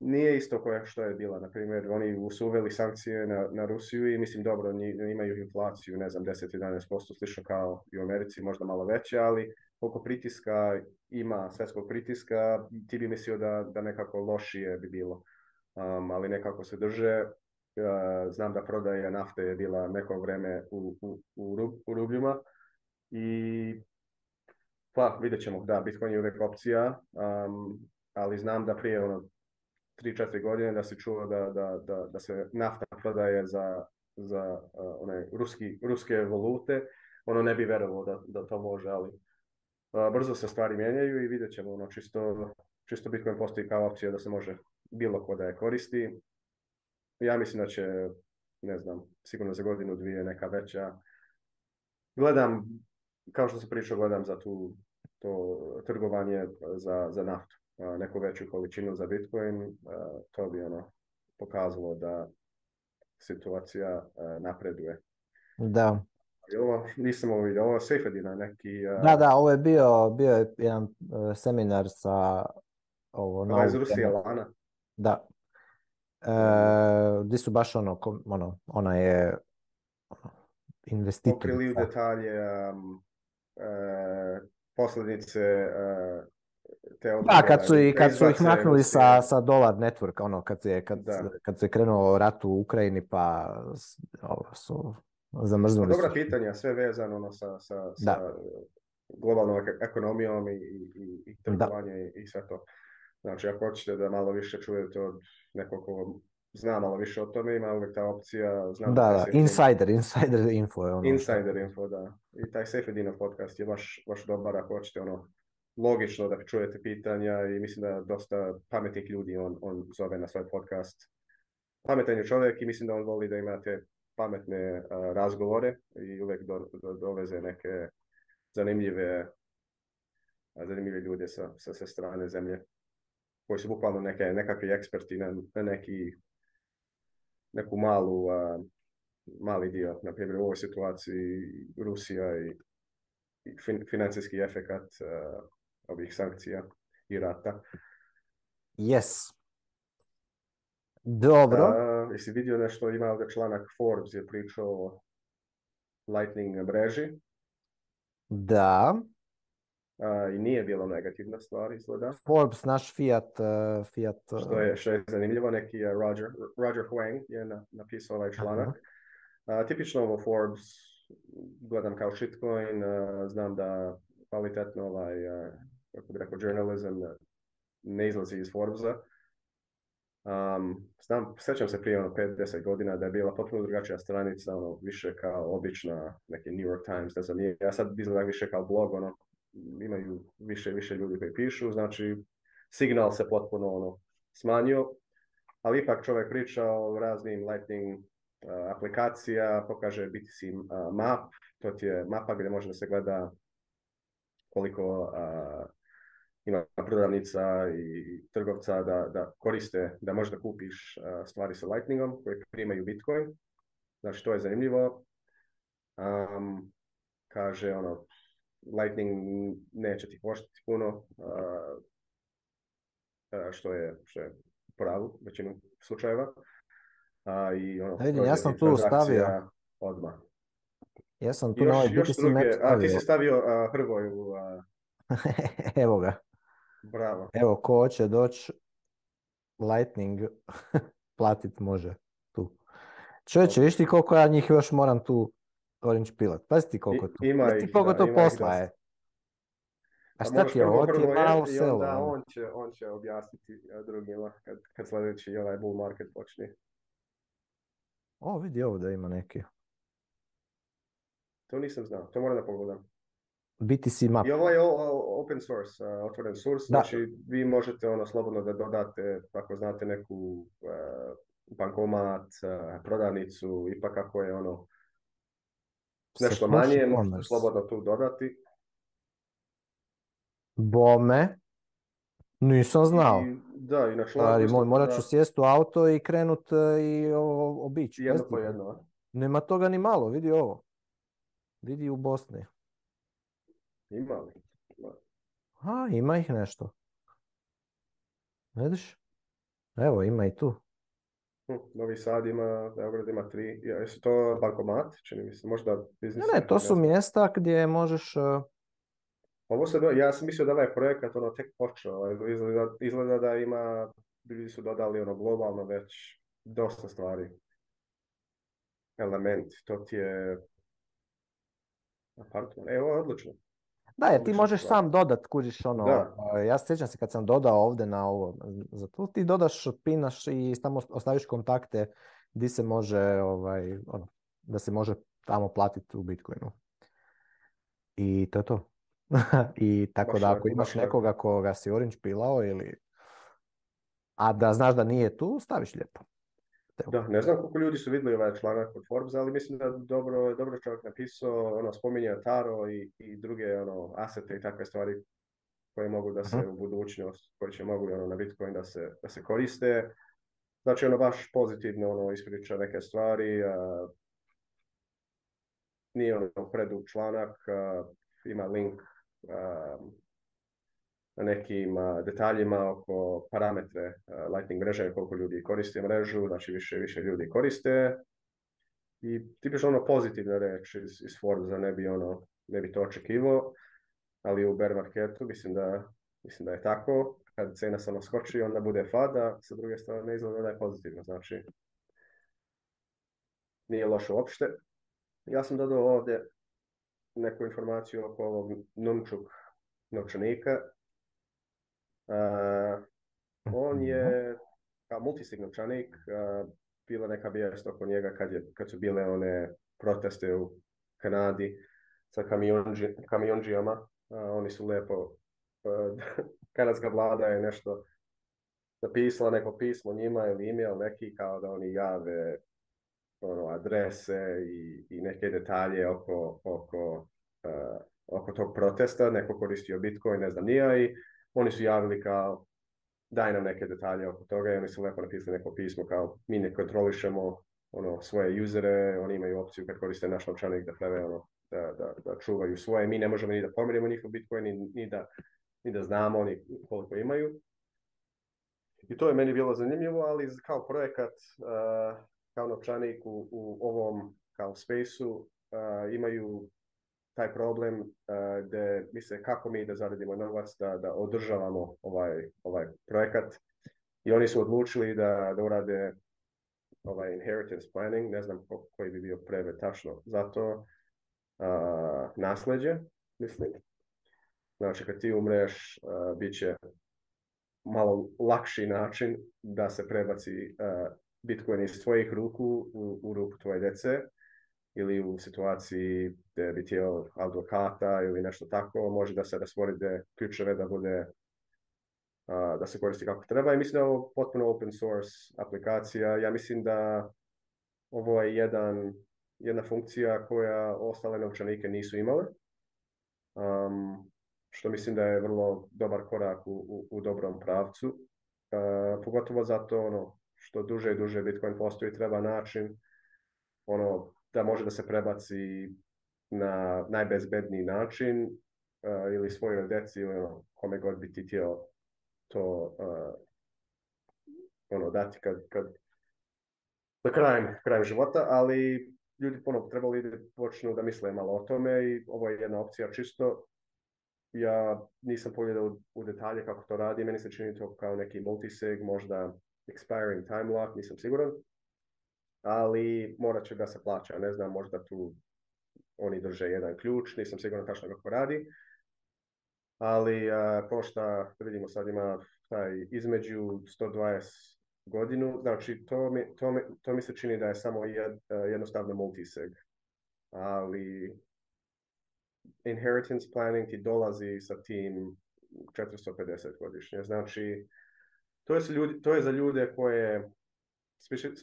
nije isto koja što je bila. Na primjer, oni su uveli sankcije na, na Rusiju i mislim dobro, oni imaju inflaciju, ne znam, 10-11%, slično kao i u Americi, možda malo veće, ali koliko pritiska ima svjetskog pritiska, ti bi mislio da, da nekako lošije bi bilo. Um, ali nekako se drže. Uh, znam da prodaja nafte je bila neko vreme u, u, u, i pa vidjet ćemo, da, Bitcoin je uvijek opcija, um, ali znam da prije ono tri, četiri godine da se čuo da, da, da, da se nafta prodaje za, za one ruski, ruske valute, ono ne bi vjerovao da, da to može, ali brzo se stvari mijenjaju i vidjet ćemo, ono, čisto, čisto Bitcoin postoji kao opcija da se može bilo ko da je koristi. Ja mislim da će, ne znam, sigurno za godinu, dvije, neka veća. Gledam, kao što sam pričao, gledam za tu to trgovanje za, za naftu neku veću količinu za Bitcoin, to bi ono pokazalo da situacija napreduje. Da. Ovo, nisam ovo vidio, ovo je Sejfedina neki... Da, da, ovo je bio, bio je jedan e, seminar sa... Ovo, ovo iz Rusije, Lana. Da. E, gdje mm-hmm. su baš ono, ono ona je ono, investitor. Pokrili u detalje um, e, posljedice e, te Da, kad su, i, kad su ih maknuli sa, sa Dolar Network, ono, kad, je, kad, kad se krenuo rat u Ukrajini, pa ovo su zamrznuli. Pa dobra pitanja, sve vezano ono, sa, sa, sa globalnom ekonomijom i, i, i trgovanje i, sve to. Znači, ako hoćete da malo više čujete od nekog ko zna malo više o tome, ima uvijek ta opcija. Znam da, da, insider, insider info je ono. Insider info, da. I taj Dino podcast je baš, baš dobar ako hoćete ono logično da čujete pitanja i mislim da dosta pametnih ljudi on, on zove na svoj podcast. Pametan je čovjek i mislim da on voli da imate pametne razgovore i uvijek do, doveze neke zanimljive, zanimljive ljude sa, sa, sa strane zemlje koji su bukvalno neke, nekakvi eksperti na, neki neku malu mali dio, na primjer u ovoj situaciji Rusija i, financijski efekat ovih sankcija i rata. Yes. Dobro. Uh, jesi vidio nešto, ima ovdje članak Forbes je pričao o Lightning mreži. Da. I nije bilo negativna stvar izgleda. Forbes, naš Fiat. E, Fiat e. Što, je, što je zanimljivo, neki je Roger, Roger Huang je na, napisao ovaj članak. Uh, tipično ovo Forbes, gledam kao shitcoin, e, znam da kvalitetno ovaj, kako bi rekao, journalism ne izlazi iz Forbesa. Um, znam, sjećam se prije 5-10 ono, godina da je bila potpuno drugačija stranica, ono, više kao obična, neki New York Times, ne znam, nije, ja sad izgleda više kao blog, ono, imaju više više ljudi koji pišu, znači signal se potpuno ono, smanjio, ali ipak čovjek priča o raznim lightning e, aplikacija, pokaže BTC e, map, to ti je mapa gdje može da se gleda koliko e, ima prodavnica i trgovca da, da koriste, da možda kupiš eh, stvari sa Lightningom koje primaju Bitcoin. Znači, to je zanimljivo. Um, kaže, ono, Lightning neće ti koštati puno, uh, što je, što je pravu većinu slučajeva. A, i ono, vidim, ja sam tu stavio. Odmah. Ja sam tu još, na ovaj druge, a, ti si stavio Hrvoju. Evo ga. Bravo. Evo, ko hoće doći, Lightning platit može tu. Čovječe, viš ti koliko ja njih još moram tu orange Pilot? Pazi ti koliko tu. Ima Pazi ti koliko da, to ima posla je. A pa šta ti je ovo? Ti je malo selo. Onda on će, on će objasniti e, drugima kad, kad sljedeći ovaj bull market počne. O, vidi ovo da ima neki. To nisam znao, to moram da pogledam. BTC map. I ovo je open source, otvoren source, znači vi možete ono slobodno da dodate, ako znate neku bankomat, prodavnicu, ipak ako je ono nešto manje, možete slobodno tu dodati. Bome, nisam znao. da, i na Ali, morat ću sjest u auto i krenut e, i obići. Jedno po jedno. Nema toga ni malo, vidi ovo. Vidi u Bosni. Ima li? A, ima ih nešto. Vediš? Evo, ima i tu. Hm, Novi Sad ima, Beograd ima tri. Jesu to bankomat, čini mi možda biznis? Ne, ne, to su mjesta gdje možeš... E, ovo se, ja sam mislio da ovaj projekat ono tek počeo, izgleda, izgleda da ima, ljudi su dodali ono globalno već dosta stvari. Element, to ti je apartman. Evo, odlično. Da, jer ti možeš sam dodat, kužiš ono, da. Ovaj, ja sjećam se kad sam dodao ovdje na ovo, za ti dodaš, pinaš i tamo ostaviš kontakte di se može, ovaj, ono, da se može tamo platiti u Bitcoinu. I to je to. I tako da ako imaš nekoga koga si orange pilao ili, a da znaš da nije tu, staviš lijepo. Da, ne znam koliko ljudi su vidjeli ovaj članak od Forbes, ali mislim da dobro, dobro čovjek napisao, ono, spominje Taro i, i druge ono, asete i takve stvari koje mogu da se u budućnost, koje će mogu ono, na Bitcoin da se, da se koriste. Znači, ono, baš pozitivno ono, ispriča neke stvari. nije ono predug članak, ima link nekim detaljima oko parametre Lightning mreže, koliko ljudi koriste mrežu, znači više i više ljudi koriste. I tipično ono pozitivna reč iz, iz Forza, ne bi, ono, ne bi to očekivao, ali u bear marketu mislim da, mislim da je tako. Kad cena samo skoči, onda bude fada, sa druge strane izgleda da je pozitivno, znači nije loše uopšte. Ja sam dodao ovdje neku informaciju oko ovog Numčuk novčanika, E, on je mhm. kao multisignalčanik, e, bila neka vijest oko njega kad, je, kad su bile one proteste u Kanadi sa kamionđi, kamionđijama. E, oni su lepo, kanadska vlada je nešto napisala neko pismo njima ili email neki kao da oni jave ono, adrese i, i neke detalje oko, oko, oko tog protesta. Neko koristio Bitcoin, ne znam, nije i oni su javili kao daj nam neke detalje oko toga i oni su lepo napisali neko pismo kao mi ne kontrolišemo ono, svoje usere, oni imaju opciju kad koriste naš novčanik da preve ono, da, da, da, čuvaju svoje, mi ne možemo ni da pomerimo njihov Bitcoin, ni, da, ni da znamo oni koliko imaju. I to je meni bilo zanimljivo, ali kao projekat, eh, kao novčanik u, ovom kao spaceu eh, imaju taj problem eh, da misle kako mi da zaradimo novac, da, da održavamo ovaj, ovaj projekat. I oni su odlučili da, da urade ovaj inheritance planning, ne znam koji bi bio preve tačno, zato uh, eh, nasleđe, mislim. Znači, kad ti umreš, eh, bit će malo lakši način da se prebaci Bitcoin iz tvojih ruku u, u ruku tvoje dece ili u situaciji gdje bi tijelo advokata ili nešto tako, može da se rasporede ključeve da bude da se koristi kako treba i mislim da je ovo potpuno open source aplikacija. Ja mislim da ovo je jedan, jedna funkcija koja ostale novčanike nisu imale, što mislim da je vrlo dobar korak u, u, dobrom pravcu. Uh, pogotovo zato ono, što duže i duže Bitcoin postoji treba način ono, da može da se prebaci na najbezbedniji način eh, ili svojoj deci ili ono, kome god bi ti htio to eh, ono, dati kad, kad na krajem, krajem života, ali ljudi ponovno trebali da počnu da misle malo o tome i ovo je jedna opcija čisto. Ja nisam pogledao u, detalje kako to radi, meni se čini to kao neki multisig, možda expiring time lock, nisam siguran ali morat će da se plaća. Ne znam, možda tu oni drže jedan ključ, nisam siguran tačno kako radi. Ali pošta, vidimo sad ima taj između 120 godinu, znači to mi, se čini da je samo e, jednostavno multiseg. Ali inheritance planning ti dolazi sa tim 450 godišnje. Znači, to je za ljude koje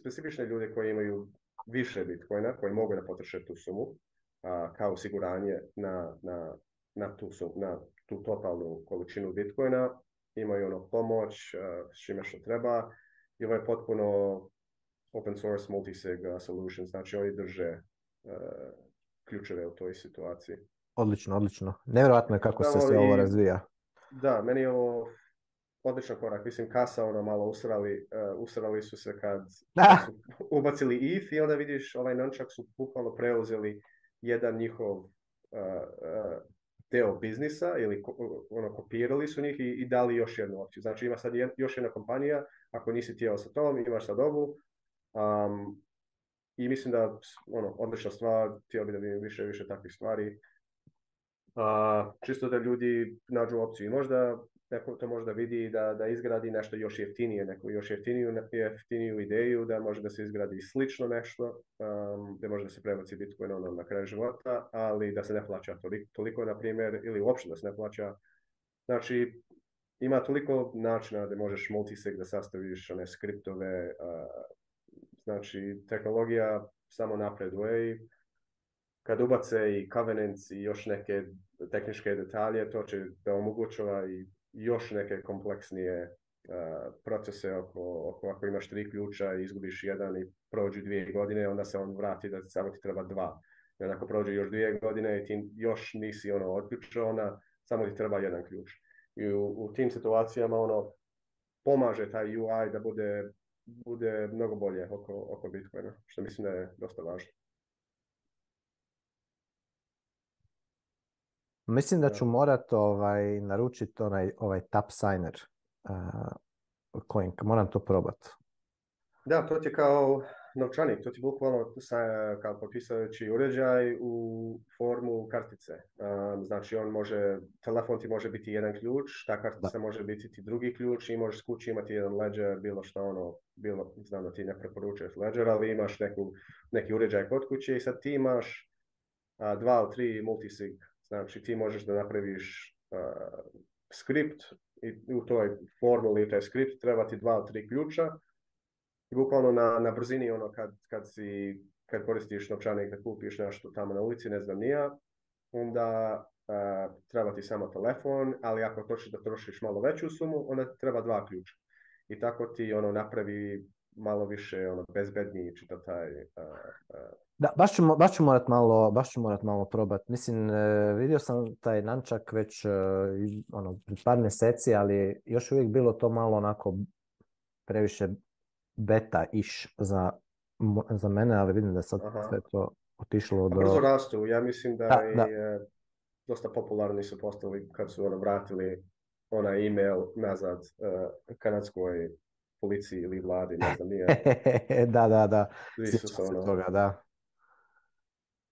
specifične ljude koji imaju više bitcoina, koji mogu da potroše tu sumu a, kao osiguranje na, na, na, tu, tu totalnu količinu bitcoina, imaju ono pomoć s čime što treba i ovo je potpuno open source multisig solution, znači oni drže a, ključeve u toj situaciji. Odlično, odlično. Nevjerojatno je kako se sve ovo razvija. Da, meni je ovo odličan korak. Mislim, kasa ono malo usrali, eh, usrali su se kad, su ubacili if i onda vidiš ovaj Nunchuck su bukvalno preuzeli jedan njihov uh, deo biznisa ili ono, kopirali su njih i, i dali još jednu opciju. Znači ima sad još jedna kompanija, ako nisi tijelo sa tom, imaš sad ovu. I mislim da ono, odlična stvar, htio bi da bi više više takvih stvari. čisto da ljudi nađu opciju. I možda neko to možda vidi da, da izgradi nešto još jeftinije, neku još jeftiniju, jeftiniju ideju, da može da se izgradi slično nešto, um, da može da se prebaci Bitcoin ono na kraj života, ali da se ne plaća toliko, toliko na primjer, ili uopšte da se ne plaća. Znači, ima toliko načina da možeš multisig da sastaviš one skriptove, znači, tehnologija samo napreduje i kad ubace i covenants i još neke tehničke detalje, to će da omogućava i još neke kompleksnije e, procese oko, oko ako imaš tri ključa i izgubiš jedan i prođu dvije godine, onda se on vrati da samo ti treba dva. I onda ako prođe još dvije godine i ti još nisi ono otključao, onda samo ti treba jedan ključ. I u, tim situacijama ono pomaže taj UI da bude bude mnogo bolje oko, oko Bitcoina, što mislim da je dosta važno. Mislim da ću morat ovaj, naručiti onaj, ovaj tap signer uh, kojim Moram to probat. Da, to ti je kao novčanik, to ti bukvalno kao potpisajući uređaj u formu kartice. znači on može, telefon ti može biti jedan ključ, ta kartica može biti ti drugi ključ i možeš kući imati jedan ledger, bilo što ono, bilo, znam da ti ne preporučuješ ledger, ali imaš neku, neki uređaj kod kuće i sad ti imaš dva ili tri multisig Znači ti možeš da napraviš skript i u toj formuli, taj skript treba ti dva, tri ključa i bukvalno na, na brzini ono kad, kad, si, kad koristiš novčanik, da kupiš nešto tamo na ulici, ne znam nija, onda treba ti samo telefon, ali ako hoćeš da trošiš malo veću sumu, onda treba dva ključa. I tako ti ono napravi malo više ono bezbedniji čitav taj da, baš ću, baš ću morat malo, baš ću morat malo probat. Mislim, e, vidio sam taj nančak već e, ono, par mjeseci, ali još uvijek bilo to malo onako previše beta iš za, za mene, ali vidim da je sad Aha. sve to otišlo pa do... Brzo rastu, ja mislim da, da, da. E, dosta popularni su postali kad su ono, vratili onaj email nazad uh, kanadskoj policiji ili vladi, ne znam, nije. da, da, da. Svi se ono, toga, da.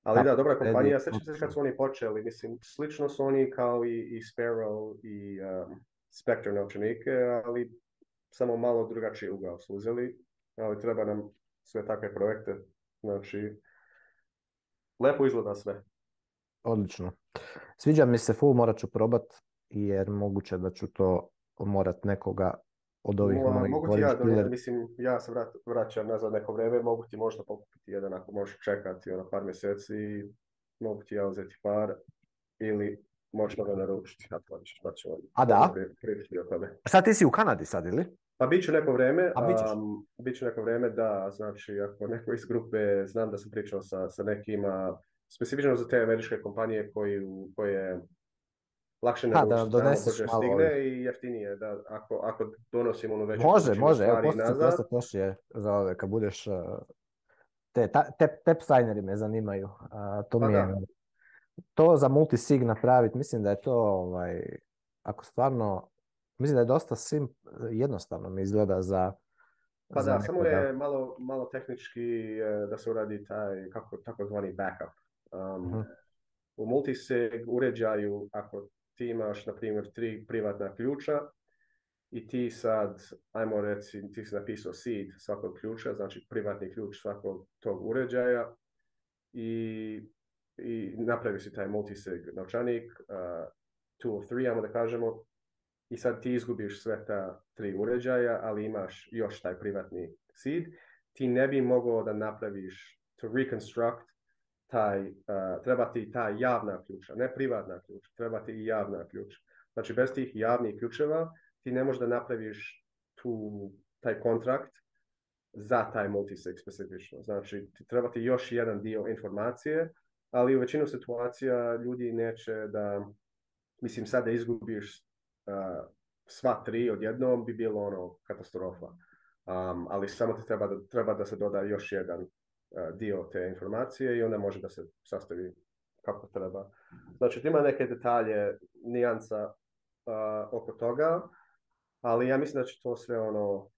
Ali da, dobra kompanija, sjećam se kad su oni počeli, mislim, slično su oni kao i, i Sparrow i um, Spectre ali samo malo drugačije ugao su uzeli, ali treba nam sve takve projekte, znači, lepo izgleda sve. Odlično. Sviđa mi se full, morat ću probat, jer moguće da ću to morat nekoga od ovih mojih mogu ti ja, mislim, ja se vrat, vraćam nazad neko vreme, mogu ti možda pokupiti jedan ako možeš čekati ono, par mjeseci, mogu ti ja uzeti par ili možda ga naručiti, ja pa ću A da? Pri, tome. Sad ti si u Kanadi sad ili? Pa bit ću neko vreme, bit, um, neko vrijeme da, znači ako neko iz grupe, znam da sam pričao sa, sa nekima, specifično za te američke kompanije koji, koje lakše nego da donese malo stigne i jeftinije da ako, ako donosimo ono veće može može evo posto je za ove kad budeš e, te ta, te, tep me zanimaju to pa mi je da. Ono, to za multisig napraviti mislim da je to ovaj ako stvarno mislim da je dosta sim jednostavno mi izgleda za pa da, samo je malo, malo tehnički e, da se uradi taj kako takozvani backup. Um, uh-huh. U multisig uređaju, ako ti imaš, na primjer, tri privatna ključa i ti sad, ajmo reći, ti si napisao seed svakog ključa, znači privatni ključ svakog tog uređaja i, i si taj multisig novčanik, uh, two of three, ajmo da kažemo, i sad ti izgubiš sve ta tri uređaja, ali imaš još taj privatni seed, ti ne bi mogao da napraviš to reconstruct taj, e, treba ti ta javna ključa, ne privatna ključa, treba ti i javna ključa. Znači, bez tih javnih ključeva ti ne možeš da napraviš tu, taj kontrakt za taj multisig specifično. Znači, ti treba ti još jedan dio informacije, ali u većinu situacija ljudi neće da, mislim, sad da izgubiš e, sva tri odjednom bi bilo ono katastrofa. ali samo ti treba da, treba da se doda još jedan E, dio te informacije i onda može da se sastavi kako treba. Znači, ima neke detalje, nijansa e, oko toga, ali ja mislim da će to sve ono,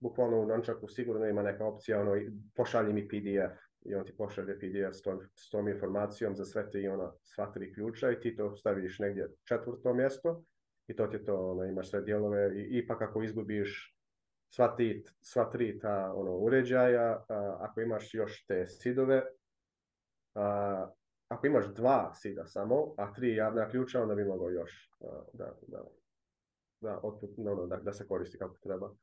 bukvalno u Nunchaku sigurno ima neka opcija, ono, pošalji mi PDF i on ti pošalje PDF s tom, s informacijom za sve te i ona sva tri ključa i ti to staviš negdje četvrto mjesto i to ti to, ono, imaš sve dijelove i, ipak ako izgubiš sva, tri ta ono, uređaja, ako imaš još te sidove, ako imaš dva sida samo, a tri javna ključa, onda bi mogao još da, no, da, da, se koristi kako treba.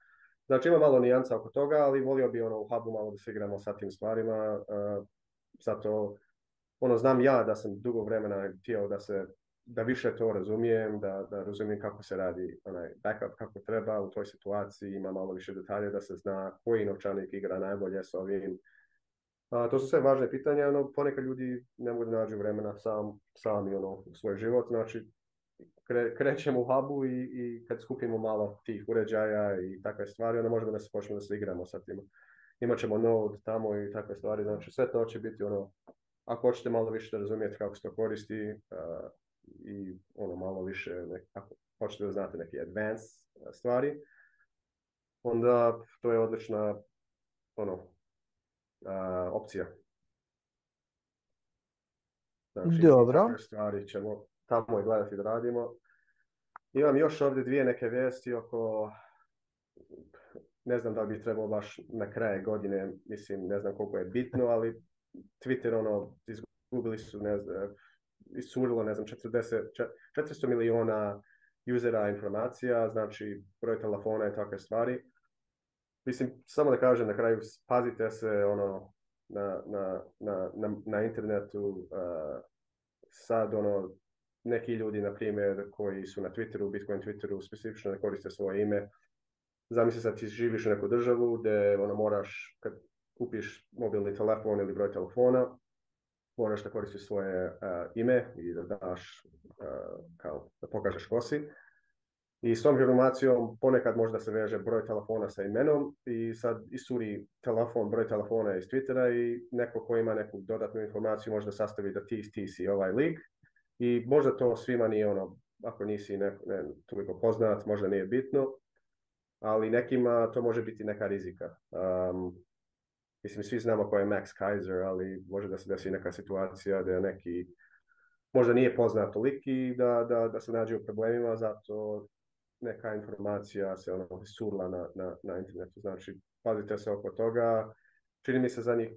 Znači ima malo nijanca oko toga, ali volio bi ono, u hubu malo da se igramo sa tim stvarima, zato ono, znam ja da sam dugo vremena htio da se da više to razumijem, da, da razumijem kako se radi onaj backup kako treba u toj situaciji, ima malo više detalje da se zna koji novčanik igra najbolje s ovim. to su sve važne pitanja, no ponekad ljudi ne mogu da nađu vremena sam, sami ono, u svoj život, znači krećemo u hubu i, i kad skupimo malo tih uređaja i takve stvari, onda možemo da se počnemo da se igramo sa tim. Imaćemo ćemo node tamo i takve stvari, znači sve to će biti ono, ako hoćete malo više da razumijete kako se to koristi, i ono malo više, ako hoćete da znate neke advanced e, stvari, onda to je odlična ono, e, opcija. Znači, Dobro. stvari ćemo tamo i gledati da radimo. Imam još ovdje dvije neke vijesti oko ne znam da bi trebalo baš na kraje godine, mislim, ne znam koliko je bitno, ali Twitter, ono, izgubili su, ne znam, iscurilo, ne znam, 40, 400 miliona usera informacija, znači broj telefona i takve stvari. Mislim, samo da kažem na kraju, pazite se ono, na, na, na, na internetu uh, sad ono, neki ljudi, na primjer, koji su na Twitteru, Bitcoin Twitteru, specifično ne koriste svoje ime. Zamisli sad ti živiš u neku državu gdje ono, moraš, kad kupiš mobilni telefon ili broj telefona, moraš ono da koristiš svoje e, ime i da daš, e, kao, da pokažeš ko si. I s tom informacijom ponekad možda se veže broj telefona sa imenom i sad isuri telefon, broj telefona iz Twittera i neko ko ima neku dodatnu informaciju možda sastavi da ti, ti si ovaj lik. I možda to svima nije ono, ako nisi ne, ne, toliko poznat, možda nije bitno, ali nekima to može biti neka rizika. Mislim, svi znamo ko je Max Kaiser, ali može da se desi neka situacija da je neki možda nije poznat toliki da, da, da se nađe u problemima, zato neka informacija se ono surla na, na, na internetu. Znači, pazite se oko toga. Čini mi se za njih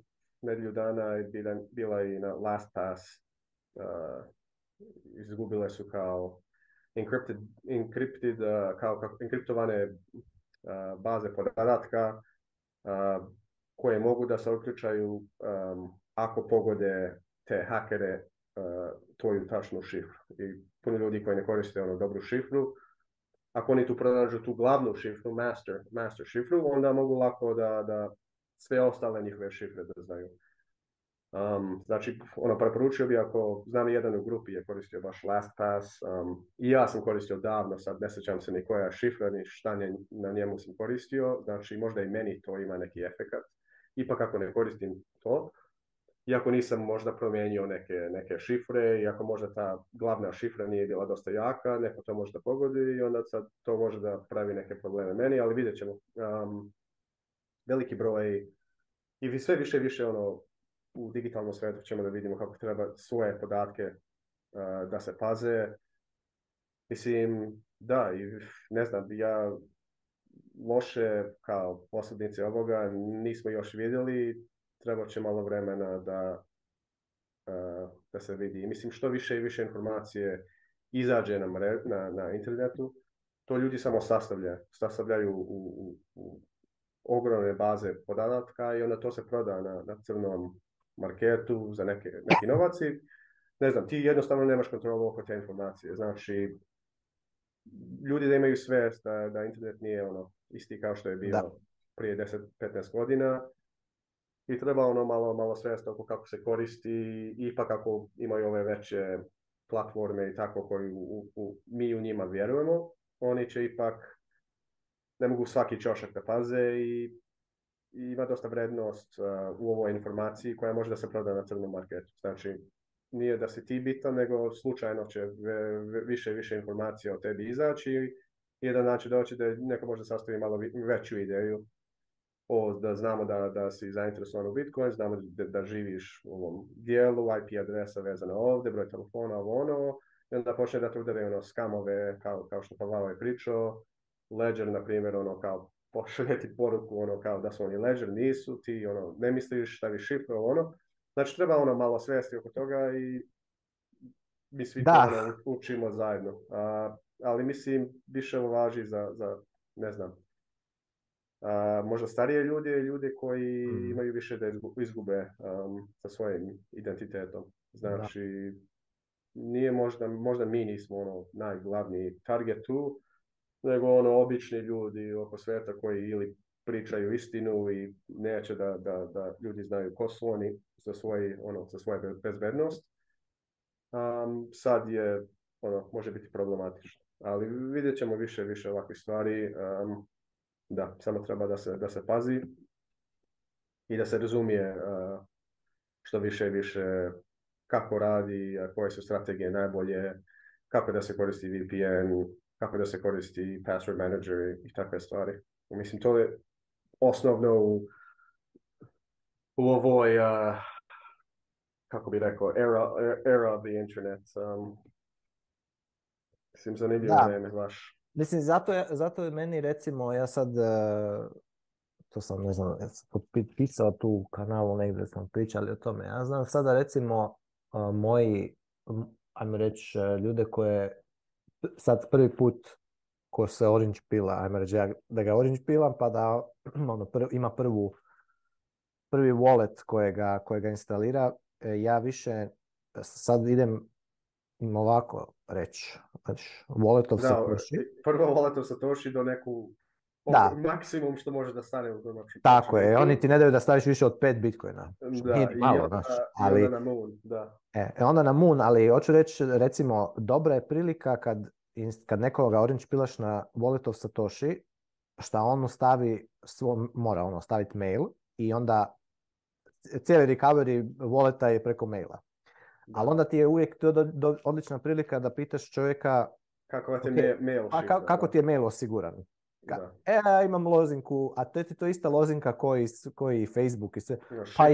medlju dana je bila, bila i na LastPass. Uh, izgubile su kao encrypted, encrypted uh, kao, kao enkriptovane uh, baze podatka koje mogu da se uključaju, um, ako pogode te hakere uh, tvoju tačnu šifru. I puno ljudi koji ne koriste ono dobru šifru, ako oni tu pronađu tu glavnu šifru, master, master šifru, onda mogu lako da, da sve ostale njihove šifre da znaju. Um, znači, ono, preporučio bi ako znam jedan u grupi je koristio baš LastPass, um, i ja sam koristio davno, sad ne sjećam se ni koja šifra, ni šta na njemu sam koristio, znači možda i meni to ima neki efekat ipak ako ne koristim to, iako nisam možda promijenio neke, neke šifre, iako možda ta glavna šifra nije bila dosta jaka, neko to možda pogodi i onda sad to može da pravi neke probleme meni, ali vidjet ćemo. veliki broj i sve više i više ono, u digitalnom svijetu ćemo da vidimo kako treba svoje podatke e, da se paze. Mislim, da, i ne znam, ja loše kao posljedice ovoga nismo još vidjeli, treba će malo vremena da, e, da se vidi. Mislim, što više i više informacije izađe na, na, na internetu, to ljudi samo sastavlja, sastavljaju u, u, u ogromne baze podataka i onda to se proda na, na crnom marketu za neke, neki novaci. Ne znam, ti jednostavno nemaš kontrolu oko te informacije. Znači, ljudi da imaju svijest da, da internet nije ono isti kao što je bio prije 10-15 godina i treba ono malo, malo oko kako se koristi i pa kako imaju ove veće platforme i tako koji u, u, mi u njima vjerujemo, oni će ipak ne mogu svaki čošak da paze i, i ima dosta vrednost uh, u ovoj informaciji koja može da se proda na crnom marketu. Znači, nije da si ti bitan, nego slučajno će više i više informacija o tebi izaći jedan način doći da neko može sastavi malo veću ideju o, da znamo da, da si zainteresovan u Bitcoin, znamo da, da živiš u ovom dijelu, IP adresa vezana ovdje, broj telefona, ovo ono, i onda počne da te ono skamove, kao, kao što Pavlava je pričao, Ledger, na primjer, ono kao pošalje poruku, ono kao da su oni Ledger, nisu, ti ono ne misliš, vi šifru, ono, Znači treba ono malo svesti oko toga i mi svi to učimo zajedno. A, ali mislim više važi za, za ne znam, a, možda starije ljude, ljude koji mhm. imaju više da izgube um, sa svojim identitetom. Znači, nije možda, možda mi nismo ono najglavniji target tu, nego ono obični ljudi oko sveta koji ili pričaju istinu i neće da, da, da ljudi znaju ko su oni za, svoj, ono, za svoju bezbednost. Um, sad je, ono, može biti problematično. Ali vidjet ćemo više, više ovakvih stvari. da, samo treba da se, da se pazi i da se razumije što više i više kako radi, koje su strategije najbolje, kako da se koristi VPN, kako da se koristi password manager i takve stvari. Mislim, to je osnovno u, u ovoj, uh, kako bi rekao, era, era of the internet. Um, mislim, zanimljivo vreme, baš. Mislim, zato je, zato je meni, recimo, ja sad, uh, to sam, ne znam, ja sam tu kanalu, negdje sam pričali o tome. Ja znam sada, recimo, uh, moji, ajmo reći, ljude koje sad prvi put ko se orange pila, ajmo reći ja da ga orange pilam pa da ono, pr, ima prvu, prvi wallet kojega, kojega instalira. E, ja više sad idem im ovako reći. Znači, walletov da, se Prvo wallet se toši do neku da. maksimum što može da stane u domaću. Tako je, oni ti ne daju da staviš više od 5 bitcoina. Da, Nije malo, i, ali, onda na moon, da. E, e, onda na moon, ali hoću reći, recimo, dobra je prilika kad kad nekoga orange pilaš na wallet of Satoshi, šta on stavi svo mora ono staviti mail i onda cijeli recovery walleta je preko maila. Ali onda ti je uvijek to odlična prilika da pitaš čovjeka kako ti, je mail a kako ti je mail osiguran. E, ja imam lozinku, a to je to ista lozinka koji, koji Facebook i sve. Pa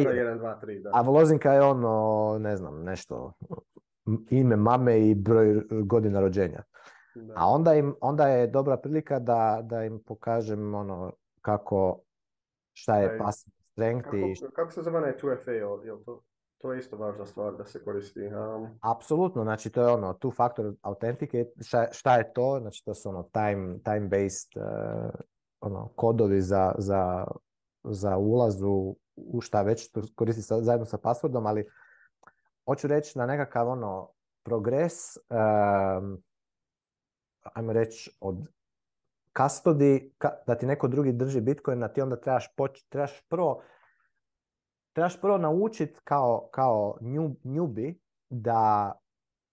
a lozinka je ono, ne znam, nešto, ime mame i broj godina rođenja. A onda, im, onda je dobra prilika da, da im pokažem ono kako, šta je pas strength kako, i... Kako se zove 2FA, jel to? To je isto važna stvar da se koristi. Um... Apsolutno, znači to je ono, tu faktor authenticate, šta, je to? Znači to su ono time, time based e, ono, kodovi za, za, za ulaz u, šta već, koristi sa, zajedno sa passwordom, ali hoću reći na nekakav ono progres e, ajmo reći, od kastodi da ti neko drugi drži Bitcoin, a ti onda trebaš, poč, trebaš prvo trebaš prvo naučiti kao, kao newbie da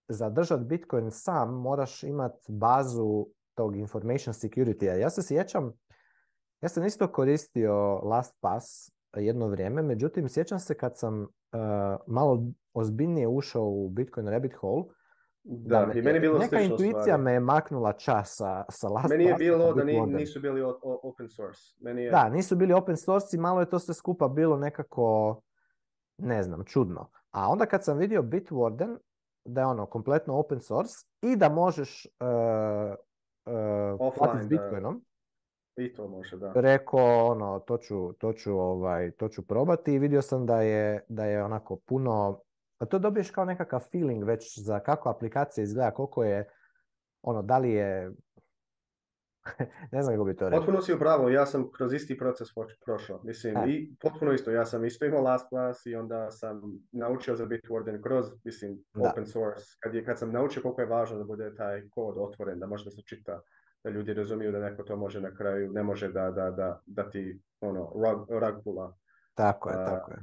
zadržati Bitcoin sam moraš imati bazu tog information security-a. Ja se sjećam, ja sam isto koristio LastPass jedno vrijeme, međutim sjećam se kad sam eh, malo ozbiljnije ušao u Bitcoin rabbit hole, da, dakle, meni bilo neka intuicija me je maknula čas sa, sa last Meni je bilo da nisu bili open source. Meni je... Da, nisu bili open source i malo je to sve skupa bilo nekako, ne znam, čudno. A onda kad sam vidio Bitwarden, da je ono kompletno open source i da možeš uh, uh, s Bitcoinom, i to može, da. Rekao, ono, to ću, to ću, ovaj, to ću probati i vidio sam da je, da je onako puno a pa to dobiješ kao nekakav feeling već za kako aplikacija izgleda, koliko je, ono, da li je, ne znam kako bi to rekao. Potpuno si u pravu, ja sam kroz isti proces prošao. Mislim, e. i potpuno isto, ja sam isto imao last class i onda sam naučio za Bitwarden kroz, mislim, open source. Kad, je, kad sam naučio koliko je važno da bude taj kod otvoren, da može da se čita, da ljudi razumiju da neko to može na kraju, ne može da, da, da, da ti, ono, rag, pula. Tako je, tako je.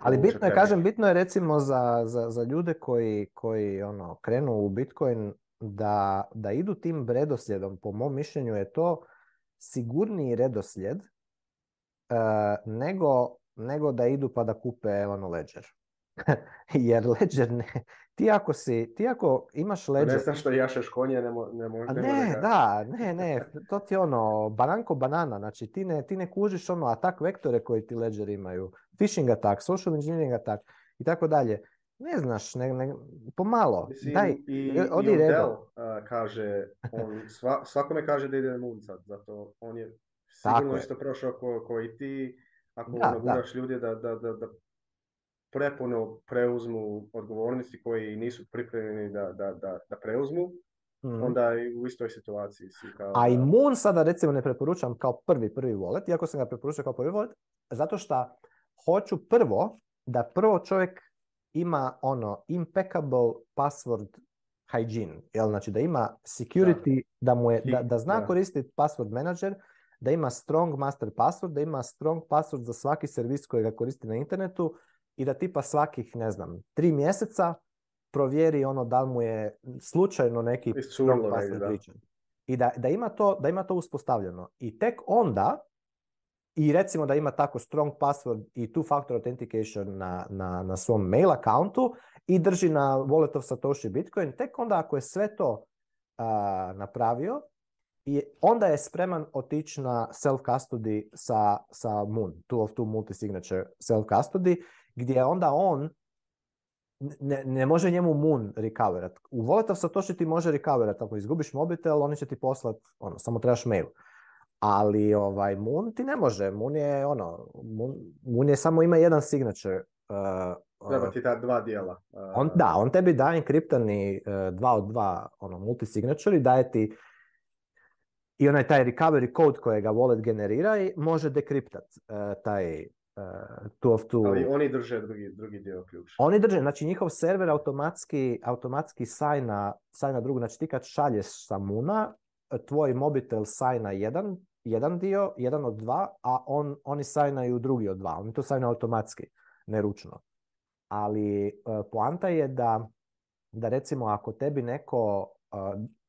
Ali bitno je, kažem, bitno je recimo za, za, za ljude koji, koji ono, krenu u Bitcoin da, da idu tim redoslijedom. Po mom mišljenju je to sigurniji redoslijed e, nego, nego da idu pa da kupe ono Ledger. Jer Ledger ne, ti ako si, ti ako imaš leđa... Pa ne znaš što jašeš konje, ne, ne možeš... Ne, ne da, ne, ne, to ti je ono, bananko banana, znači ti ne, ti ne kužiš ono atak vektore koji ti ledger imaju, phishing attack, social engineering attack i tako dalje. Ne znaš, ne, ne, pomalo, Mislim, daj, i, e, odi i kaže, on svakome kaže da ide na moon zato on je sigurno što isto prošao ko, ko i ti, ako da, ono, ljudi da, da, da prepuno preuzmu odgovornosti koji nisu pripremljeni da, da, da, da preuzmu, mhm. onda i u istoj situaciji si kao... A i Moon sada recimo ne preporučam kao prvi, prvi wallet, iako sam ga preporučio kao prvi wallet, zato što hoću prvo da prvo čovjek ima ono impeccable password hygiene, jel? Znači da ima security, da, mu je, da, da zna koristiti password manager, da ima strong master password, da ima strong password za svaki servis koji ga koristi na internetu, i da tipa svakih, ne znam, tri mjeseca provjeri ono da mu je slučajno neki pričan. I da, da, ima to, da ima to uspostavljeno. I tek onda, i recimo da ima tako strong password i two-factor authentication na, na, na svom mail accountu i drži na wallet of Satoshi Bitcoin, tek onda ako je sve to napravio, i onda je spreman otići na self-custody sa, sa Moon, two of two multi-signature self-custody gdje onda on ne, ne može njemu moon recoverat. U to Satoshi ti može recoverat. Ako izgubiš mobitel, oni će ti poslat, ono, samo trebaš mail. Ali ovaj, moon ti ne može. Moon je, ono, moon, je samo ima jedan signature. Uh, uh Treba ti ta dva dijela. Uh, on, da, on tebi daje enkriptani uh, dva od dva ono, multisignature i daje ti i onaj taj recovery code kojega wallet generira i može dekriptat uh, taj E, tu Ali oni drže drugi, drugi dio ključa. Oni drže, znači njihov server automatski, automatski sajna, sajna drugu, znači ti kad šalješ sa Muna, tvoj mobitel sajna jedan, jedan dio, jedan od dva, a on, oni sajnaju drugi od dva. Oni to sajna automatski, neručno. Ali e, poanta je da, da recimo ako tebi neko, e,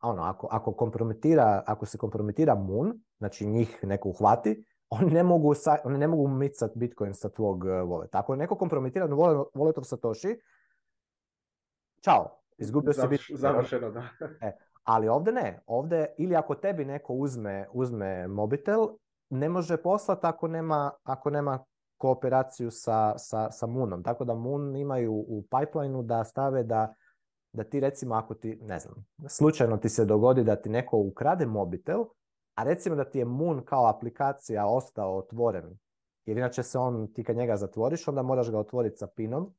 ono, ako, ako, kompromitira, ako se kompromitira Moon, znači njih neko uhvati, oni ne mogu, sa, oni ne mogu micat Bitcoin sa tvog voleta. E, ako je neko kompromitiran voletov Satoshi, čao, izgubio si Bitcoin. Završeno, da. E, ali ovdje ne. Ovdje, ili ako tebi neko uzme, uzme mobitel, ne može poslati ako nema, ako nema kooperaciju sa, sa, sa Moonom. Tako da Moon imaju u pipelineu da stave da, da ti recimo ako ti, ne znam, slučajno ti se dogodi da ti neko ukrade mobitel, a recimo da ti je Moon kao aplikacija ostao otvoren, jer inače se on, ti kad njega zatvoriš, onda moraš ga otvoriti sa pinom,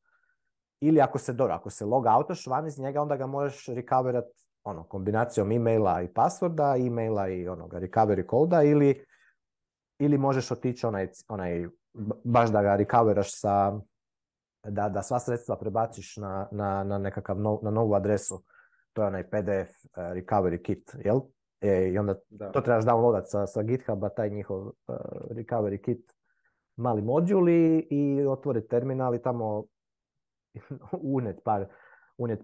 ili ako se dobro, ako se log autoš van iz njega, onda ga možeš recoverat ono, kombinacijom emaila i pasvorda, e-maila i onoga recovery koda ili, ili možeš otići onaj, onaj, baš da ga recoveraš sa, da, da sva sredstva prebaciš na, na, na nekakav na novu adresu. To je onaj PDF eh, recovery kit, jel? E, I onda da. to trebaš downloadat sa, sa GitHuba, taj njihov uh, recovery kit, mali modul i otvori terminal i tamo unet par,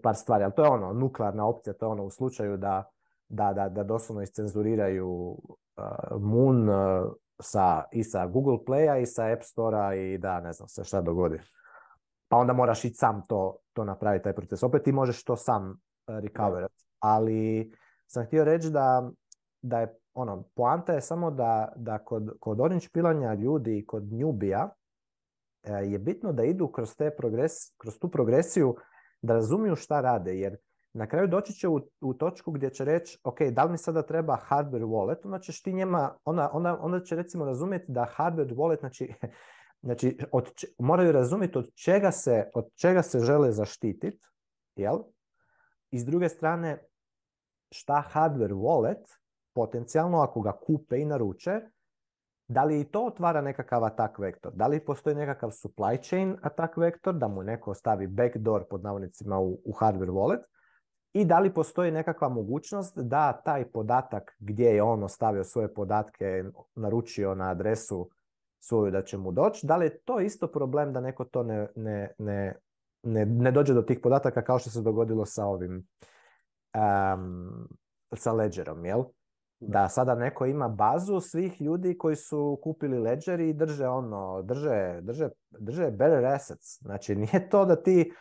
par stvari. Ali to je ono, nuklearna opcija, to je ono u slučaju da, da, da, da doslovno iscenzuriraju uh, Moon e, sa, i sa Google Playa i sa App Store-a i da ne znam se šta dogodi. Pa onda moraš i sam to, to napraviti, taj proces. Opet ti možeš to sam recoverat, ali sam htio reći da, da je ono, poanta je samo da, da kod, kod orange pilanja ljudi i kod njubija e, je bitno da idu kroz, te progres, kroz tu progresiju da razumiju šta rade, jer na kraju doći će u, u točku gdje će reći, ok, da li mi sada treba hardware wallet, onda ćeš ti njema, onda će recimo razumjeti da hardware wallet, znači, znači od, moraju razumjeti od čega se, od čega se žele zaštititi, jel? I s druge strane, šta hardware wallet potencijalno ako ga kupe i naruče, da li i to otvara nekakav atak vektor? Da li postoji nekakav supply chain atak vektor, da mu neko ostavi backdoor pod navodnicima u, hardware wallet? I da li postoji nekakva mogućnost da taj podatak gdje je on ostavio svoje podatke, naručio na adresu svoju da će mu doći, da li je to isto problem da neko to ne, ne, ne, ne dođe do tih podataka kao što se dogodilo sa ovim sa Ledgerom, jel? Da sada neko ima bazu svih ljudi koji su kupili Ledger i drže ono, drže, drže, drže better assets. Znači nije to da ti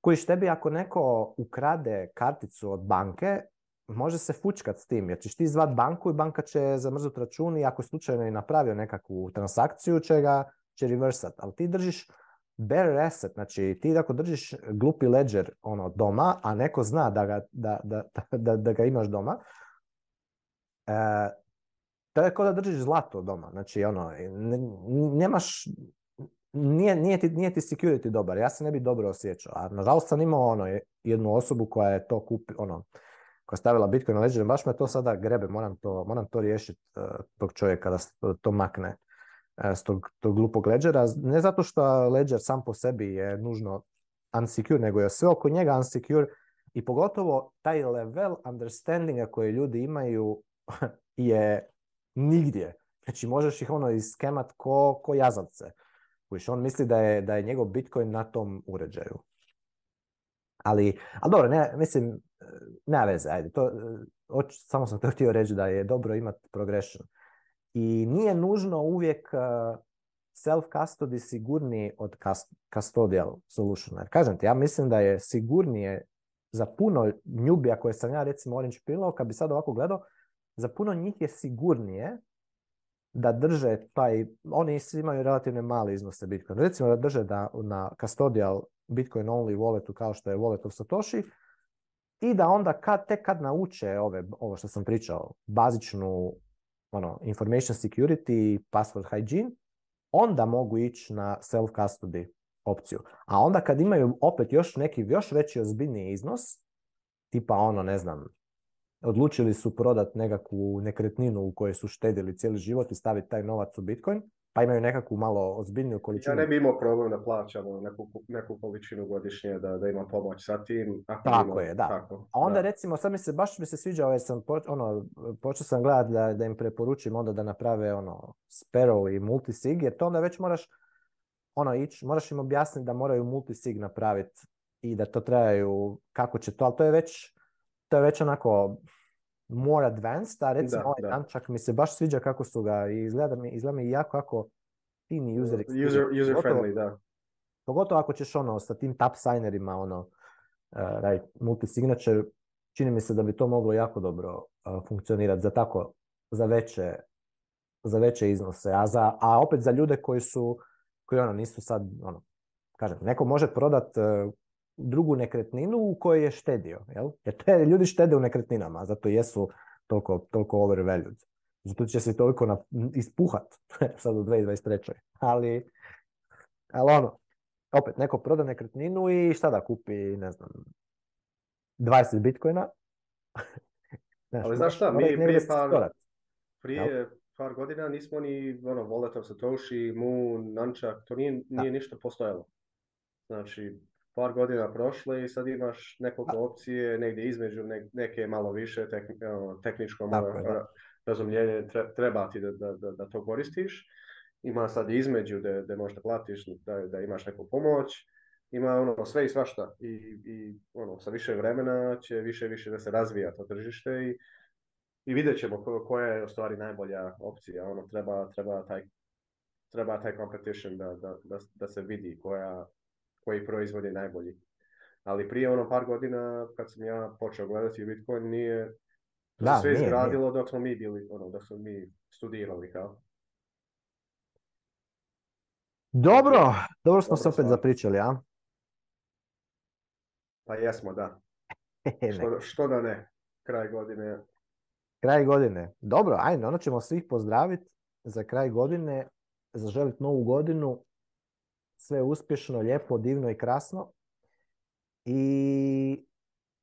koji tebi ako neko ukrade karticu od banke, može se fučkat s tim, jer ćeš ti zvat banku i banka će zamrzut račun i ako je slučajno i napravio nekakvu transakciju će ga će reversat. Ali ti držiš Bearer asset, znači ti ako držiš glupi ledger ono doma, a neko zna da ga, da, da, da, da ga imaš doma, e, to je kao da držiš zlato doma. Znači, ono, nemaš, nije, nije, ti, nije ti security dobar, ja se ne bi dobro osjećao. A nažalost sam imao ono, jednu osobu koja je to kupi, ono, koja je stavila Bitcoin na ledger, baš me to sada grebe, moram to, to riješiti e, tog čovjeka da to makne. E, s tog, tog glupog Ne zato što ledger sam po sebi je nužno unsecure, nego je sve oko njega unsecure i pogotovo taj level understandinga koje ljudi imaju je nigdje. Znači možeš ih ono iskemat ko, ko jazavce. on misli da je, da je njegov Bitcoin na tom uređaju. Ali, ali dobro, ne, mislim, e, ne veze, ajde. To, e, samo sam to htio reći da je dobro imati progression. I nije nužno uvijek eh, self-custody sigurniji od custodial solutiona. Jer kažem ti, ja mislim da je sigurnije za puno njubija koje sam ja recimo Orange pilao, kad bi sad ovako gledao, za puno njih je sigurnije da drže taj, oni svi imaju relativno male iznose Bitcoin. Recimo da drže da, na custodial Bitcoin only walletu kao što je wallet of Satoshi i da onda kad, tek kad nauče ove, ovo što sam pričao, bazičnu ono, information security i password hygiene, onda mogu ići na self-custody opciju. A onda kad imaju opet još neki još veći ozbiljniji iznos, tipa ono, ne znam, odlučili su prodati nekakvu nekretninu u kojoj su štedili cijeli život i staviti taj novac u Bitcoin, pa imaju nekakvu malo ozbiljniju količinu. Ja ne bi imao problem da plaćamo ono, neku, neku količinu godišnje da, da pomoć sa tim. tako je, da. A onda recimo, sad mi se, baš mi se sviđa, jer ovaj sam, ono, počeo sam gledati da, da im preporučim onda da naprave ono Sparrow i Multisig, jer to onda već moraš ono ići, moraš im objasniti da moraju Multisig napraviti i da to trebaju kako će to, ali to je već, to je već onako more advanced, a recimo ovaj čak mi se baš sviđa kako su ga i izgleda mi, izgleda mi jako, jako fini uh, user friendly, da. Pogotovo ako ćeš ono sa tim tap signerima ono, uh, eh, right, čini mi se da bi to moglo jako dobro eh, funkcionirati za tako, za veće, za veće iznose, a, za, a opet za ljude koji su, koji ono nisu sad, ono, kažem, neko može prodat eh, drugu nekretninu u kojoj je štedio. Jel? Jer te ljudi štede u nekretninama, zato jesu toliko, toliko overvalued. Zato će se toliko na, ispuhat sad u 2023. Ali, ali ono, opet neko proda nekretninu i šta da kupi, ne znam, 20 bitcoina. ali znaš šta, ono mi prije par, prije par godina nismo ni ono, Volatov, Satoshi, Moon, Nunchuck, to nije, nije ništa postojalo. Znači, par godina prošle i sad imaš nekoliko opcije negdje između, neke malo više e, ono, tehničko malo ono, razumljenje treba ti da, da, da, to koristiš. Ima sad između da, da možda platiš, da, da imaš neku pomoć. Ima ono sve i svašta i, i ono, sa više vremena će više i više da se razvija to tržište i, i vidjet ćemo koja je u stvari najbolja opcija. Ono, treba, treba, taj, treba taj competition da, da, da, da se vidi koja, koji proizvod je najbolji. Ali prije ono par godina kad sam ja počeo gledati Bitcoin nije sve izgradilo dok smo mi bili, ono, dok smo mi studirali kao. Dobro, dobro smo se opet zapričali, a? Pa jesmo, da. E, što, što da ne, kraj godine. Kraj godine. Dobro, ajde, onda ćemo svih pozdraviti za kraj godine, zaželiti novu godinu sve uspješno, lijepo, divno i krasno. I,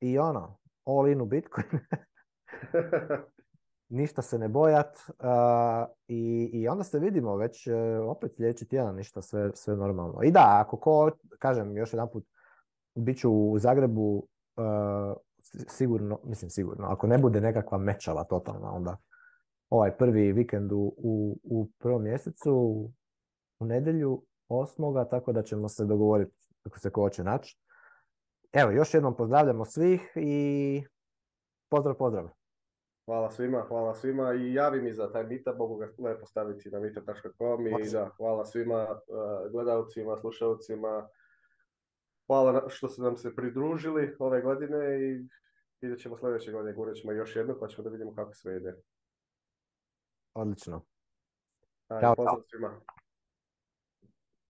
i ono, all in u Bitcoin. ništa se ne bojat i, i onda se vidimo već e, opet sljedeći tjedan ništa sve, sve normalno. I da, ako ko, kažem još jedan put, bit ću u Zagrebu e, sigurno, mislim sigurno, ako ne bude nekakva mečava totalna, onda ovaj prvi vikend u, u, u prvom mjesecu, u nedjelju, osmoga, tako da ćemo se dogovoriti ako se ko će naći. Evo, još jednom pozdravljamo svih i pozdrav, pozdrav. Hvala svima, hvala svima i javi mi za taj meetup, mogu ga lepo staviti na meetup.com i da, hvala svima e, gledalcima, slušalcima, hvala što ste nam se pridružili ove godine i vidjet ćemo sljedeće godine, gurat ćemo još jednu, pa ćemo da vidimo kako sve ide. Odlično. svima.